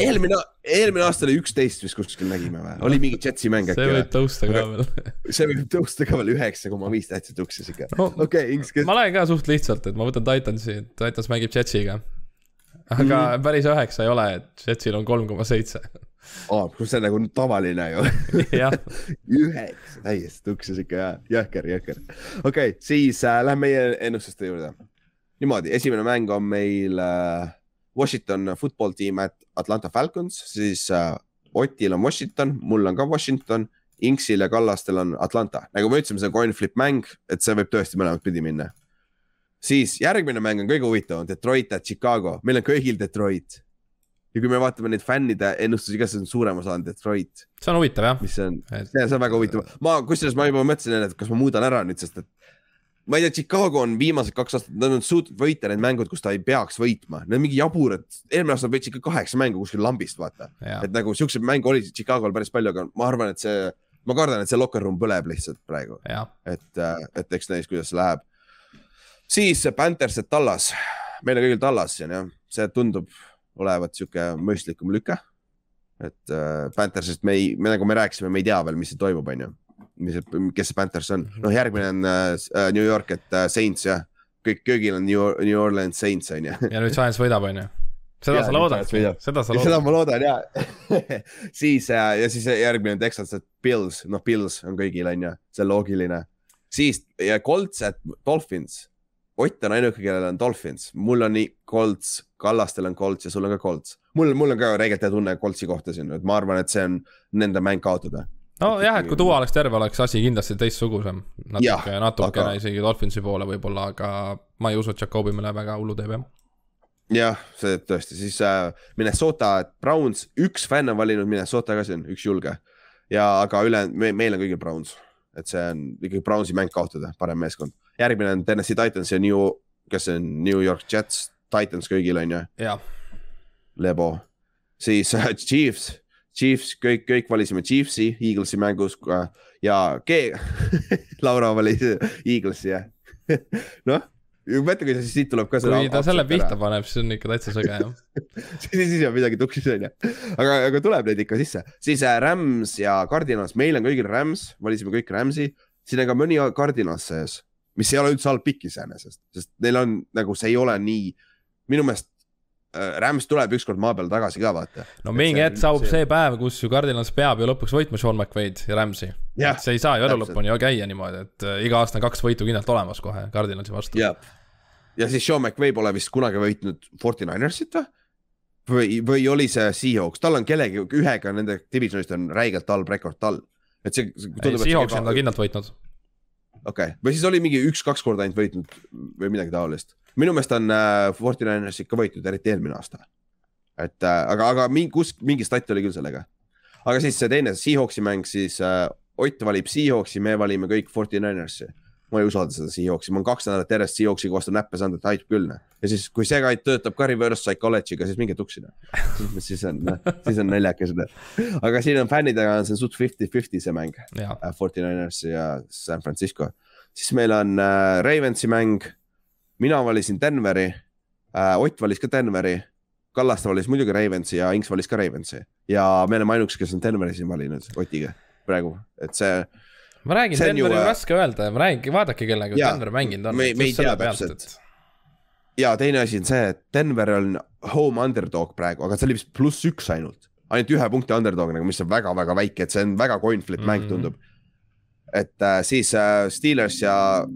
eelmine, eelmine aasta oli üksteist vist kuskil nägime või, oli mingi Jetsi mäng äkki see võib tõusta ka veel see võib tõusta ka veel üheksa koma viis täitsa tuksis ikka no,. okei okay,, kes... ma lähen ka suht lihtsalt, et ma võtan Titansi, Titans mängib Jetsiga. aga mm. päris üheksa ei ole, et Jetsil on kolm koma seitse oh,. see on nagu tavaline ju üheksa, täiesti tuksis ikka ja jõhker, jõhker. okei okay,, siis äh, lähme meie ennustuste juurde. niimoodi, esimene mäng on meil äh, Washington football team at Atlanta Falcons, siis äh, Otil on Washington, mul on ka Washington, Inksil ja Kallastel on Atlanta. nagu me ütlesime, see on coin flip mäng, et see võib tõesti mõlemat pidi minna. siis järgmine mäng on kõige huvitavam, Detroit at Chicago, meil on kõigil Detroit ja kui me vaatame neid fännide ennustusi ka, siis on suurem osa on Detroit. see on huvitav jah. mis on et..., see on väga huvitav, ma kusjuures ma juba mõtlesin, et kas ma muudan ära nüüd, sest et ma ei tea, Chicago on viimased kaks aastat, nad on suutnud võita need mängud, kus ta ei peaks võitma, need on mingi jaburad, eelmine aasta võitsid ikka kaheksa mängu kuskil lambist, vaata. et nagu siukseid mänge oli Chicagol päris palju, aga ma arvan, et see, ma kardan, et see locker room põleb lihtsalt praegu. et, äh, et eks näis, kuidas see läheb. siis Panthers, et Tallas, meil on kõigil Tallas siin jah, see tundub olevat sihuke mõistlikum lüke. et äh, Panthersist me ei, me nagu me rääkisime, me ei tea veel, mis siin toimub, on ju. mis, kes see Panthers on, noh, järgmine on äh, New York, et äh, Saints jah, kõik köögil on New, New Orleans Saints on ju. ja nüüd Giants võidab, on ju seda ja, sa loodad, seda sa loodad. seda ma loodan ja siis äh, ja siis järgmine on Texans, et Bills, noh, Bills on kõigil on ju, see on loogiline. siis ja Colts, et Dolphins Ott on ainuke, kellel on Dolphins, mul on nii Colts, Kallastel on Colts ja sul on ka Colts. mul, mul on ka hea tunne Coltsi kohta siin, et ma arvan, et see on nende mäng kaotada. nojah, et kui Duo oleks terve, oleks asi kindlasti teistsugusem. natuke, natukene aga... isegi Dolphinsi poole võib-olla, aga ma ei usu, et Jakobi meile väga hullu teeb, jah jah, see tõesti, siis äh, Minnesota Browns, üks fänn on valinud Minnesota ka siin, üks julge. ja, aga ülejäänud me,, meil on kõigil Browns, et see on ikkagi Brownsi mäng kaotada, parem meeskond. Järgmine on Tennessee Titans ja New, kes see on, New York Jets, Titans kõigil on ju. Lebo, siis uh, Chiefs, Chiefs, kõik, kõik valisime Chiefsi Eaglesi mängus ja G Laura valis Eaglesi jah. Noh, mõtle, kui siit tuleb ka kui ta selle pihta paneb, siis on ikka täitsa sõge jah. Siis, siis on midagi tuksis on ju, aga, aga tuleb neid ikka sisse, siis äh, Rams ja Cardinals, meil on kõigil Rams, valisime kõik Ramsi, siin on ka mõni Cardinals sees, mis ei ole üldse halb pikk iseenesest, sest neil on nagu, see ei ole nii, minu meelest Rams tuleb ükskord maa peale tagasi ka vaata. no mingi hetk saabub see päev, kus ju Cardinals peab ju lõpuks võitma Sean McVaid ja Rams'i. see ei saa ju elu lõpuni käia niimoodi, et äh, iga aasta on kaks võitu kindlalt olemas kohe Cardinalsi vastu. ja, ja siis Sean McVay pole vist kunagi võitnud Forty Ninersit või? või, või oli see Seahawks, tal on kellegi, ühega nende divisionist on räigelt halb rekord tal. et see. Seahawks on ta kindlalt võitnud. okei okay., või siis oli mingi üks-kaks korda ainult võitnud või midagi taolist minu meelest on äh, Forty Niners ikka võitnud, eriti eelmine aasta. et äh, aga, aga mingi, kus, mingi stat oli küll sellega. aga siis see teine Seahawksi mäng, siis äh, Ott valib Seahawksi, me valime kõik Forty Ninersi. ma ei usalda seda Seahawksi, ma olen kaks nädalat järjest Seahawksiga vastu näppe saanud, et aitab küll. ja siis, kui see kait töötab ka reverse psychology'ga, siis minge tuksi. siis on, siis on naljakas. aga siin on fännidega on see suht fifty-fifty see mäng. Forty Niners ja San Francisco. siis meil on äh, Ravensi mäng mina valisin Denveri äh,, Ott valis ka Denveri, Kallaste valis muidugi Ravensi ja Inks valis ka Ravensi ja me oleme ainukesed, kes on Denveri siin valinud Otiga praegu, et see. ma räägin, Denveri on äh, raske öelda, ma räägin, vaadake kellega ja, Denver mänginud on. me, me ei tea täpselt et... ja teine asi on see, et Denver on home underdog praegu, aga see oli vist pluss üks ainult, ainult ühe punkti underdog nagu, mis on väga-väga väike, et see on väga coin flip mm -hmm. mäng tundub. et äh, siis äh, Steelers ja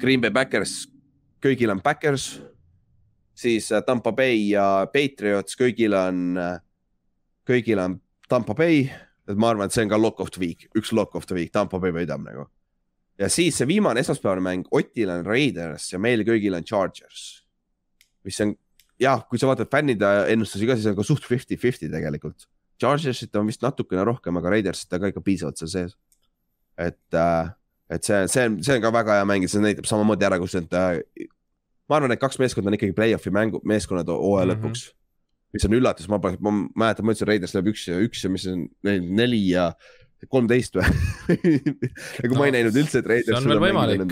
Green Bay Backers kõigil on Backers, siis äh, Tampa Bay ja Patriots, kõigil on, äh, kõigil on Tampa Bay, et ma arvan, et see on ka lock of the week, üks lock of the week, Tampa Bay võidab nagu. ja siis see viimane esmaspäevane mäng, Otil on Raiders ja meil kõigil on Chargers, mis on jah, kui sa vaatad fännide ennustusi ka, siis on ka suht fifty-fifty tegelikult. Chargersit on vist natukene rohkem, aga Raidersit on ka ikka piisavalt seal sees. et äh, et see, see on, see on ka väga hea mäng ja see näitab samamoodi ära, kus need äh,. ma arvan, et kaks meeskonda on ikkagi play-off'i mängu, meeskonnad hooaja mm -hmm. lõpuks. mis on üllatus, ma, ma mäletan, ma ütlesin Raiders läheb üks ja üks ja mis on neli ja kolmteist või nagu no, ma ei näinud üldse, et Raiders. see on veel võimalik.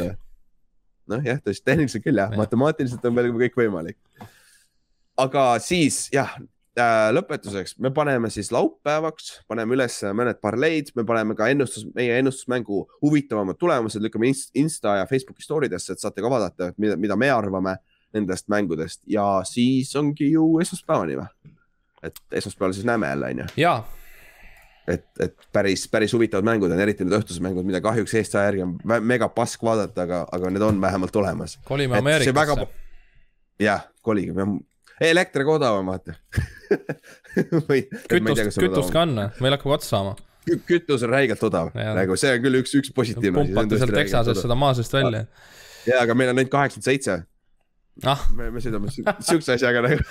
noh jah, tõesti tehniliselt küll jah ja., matemaatiliselt on veel kõik võimalik. aga siis jah lõpetuseks me paneme siis laupäevaks, paneme üles mõned parleid, me paneme ka ennustus, meie ennustusmängu huvitavamad tulemused, lükkame Insta ja Facebooki story desse, et saate ka vaadata, mida, mida me arvame nendest mängudest ja siis ongi ju esmaspäevani või? et esmaspäeval siis näeme jälle, on ju. jaa. et, et päris, päris huvitavad mängud on, eriti need õhtused mängud, mida kahjuks Eesti aja järgi on mega pask vaadata, aga, aga need on vähemalt olemas. kolime Ameerikasse. Väga... jah, kolige, elekter ka odavam, vaata kütust, kütust ka on, meil hakkab otsa saama. kütus on räigelt odav, nagu see on küll üks, üks positiivne pumpate sealt Texasest seda maa seest välja. ja, aga meil on ainult kaheksakümmend seitse. ah. me, me sõidame siukse asjaga nagu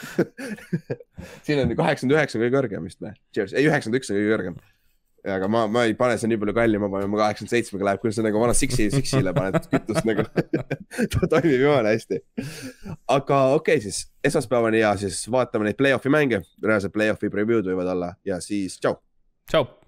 siin on kaheksakümmend üheksa kõige kõrgem vist või? ei, üheksakümmend üks on kõige kõrgem aga ma, ma ei pane seda nii palju kalli, ma panen, ma kaheksakümmend seitsmega läheb, küll see nagu vana Sixi, Sixile paned kütust nagu ta toimib jumala hästi. aga okei okay,, siis esmaspäevani ja siis vaatame neid play-off'i mänge, reaalselt play-off'i preview'd võivad olla ja siis tšau. tšau.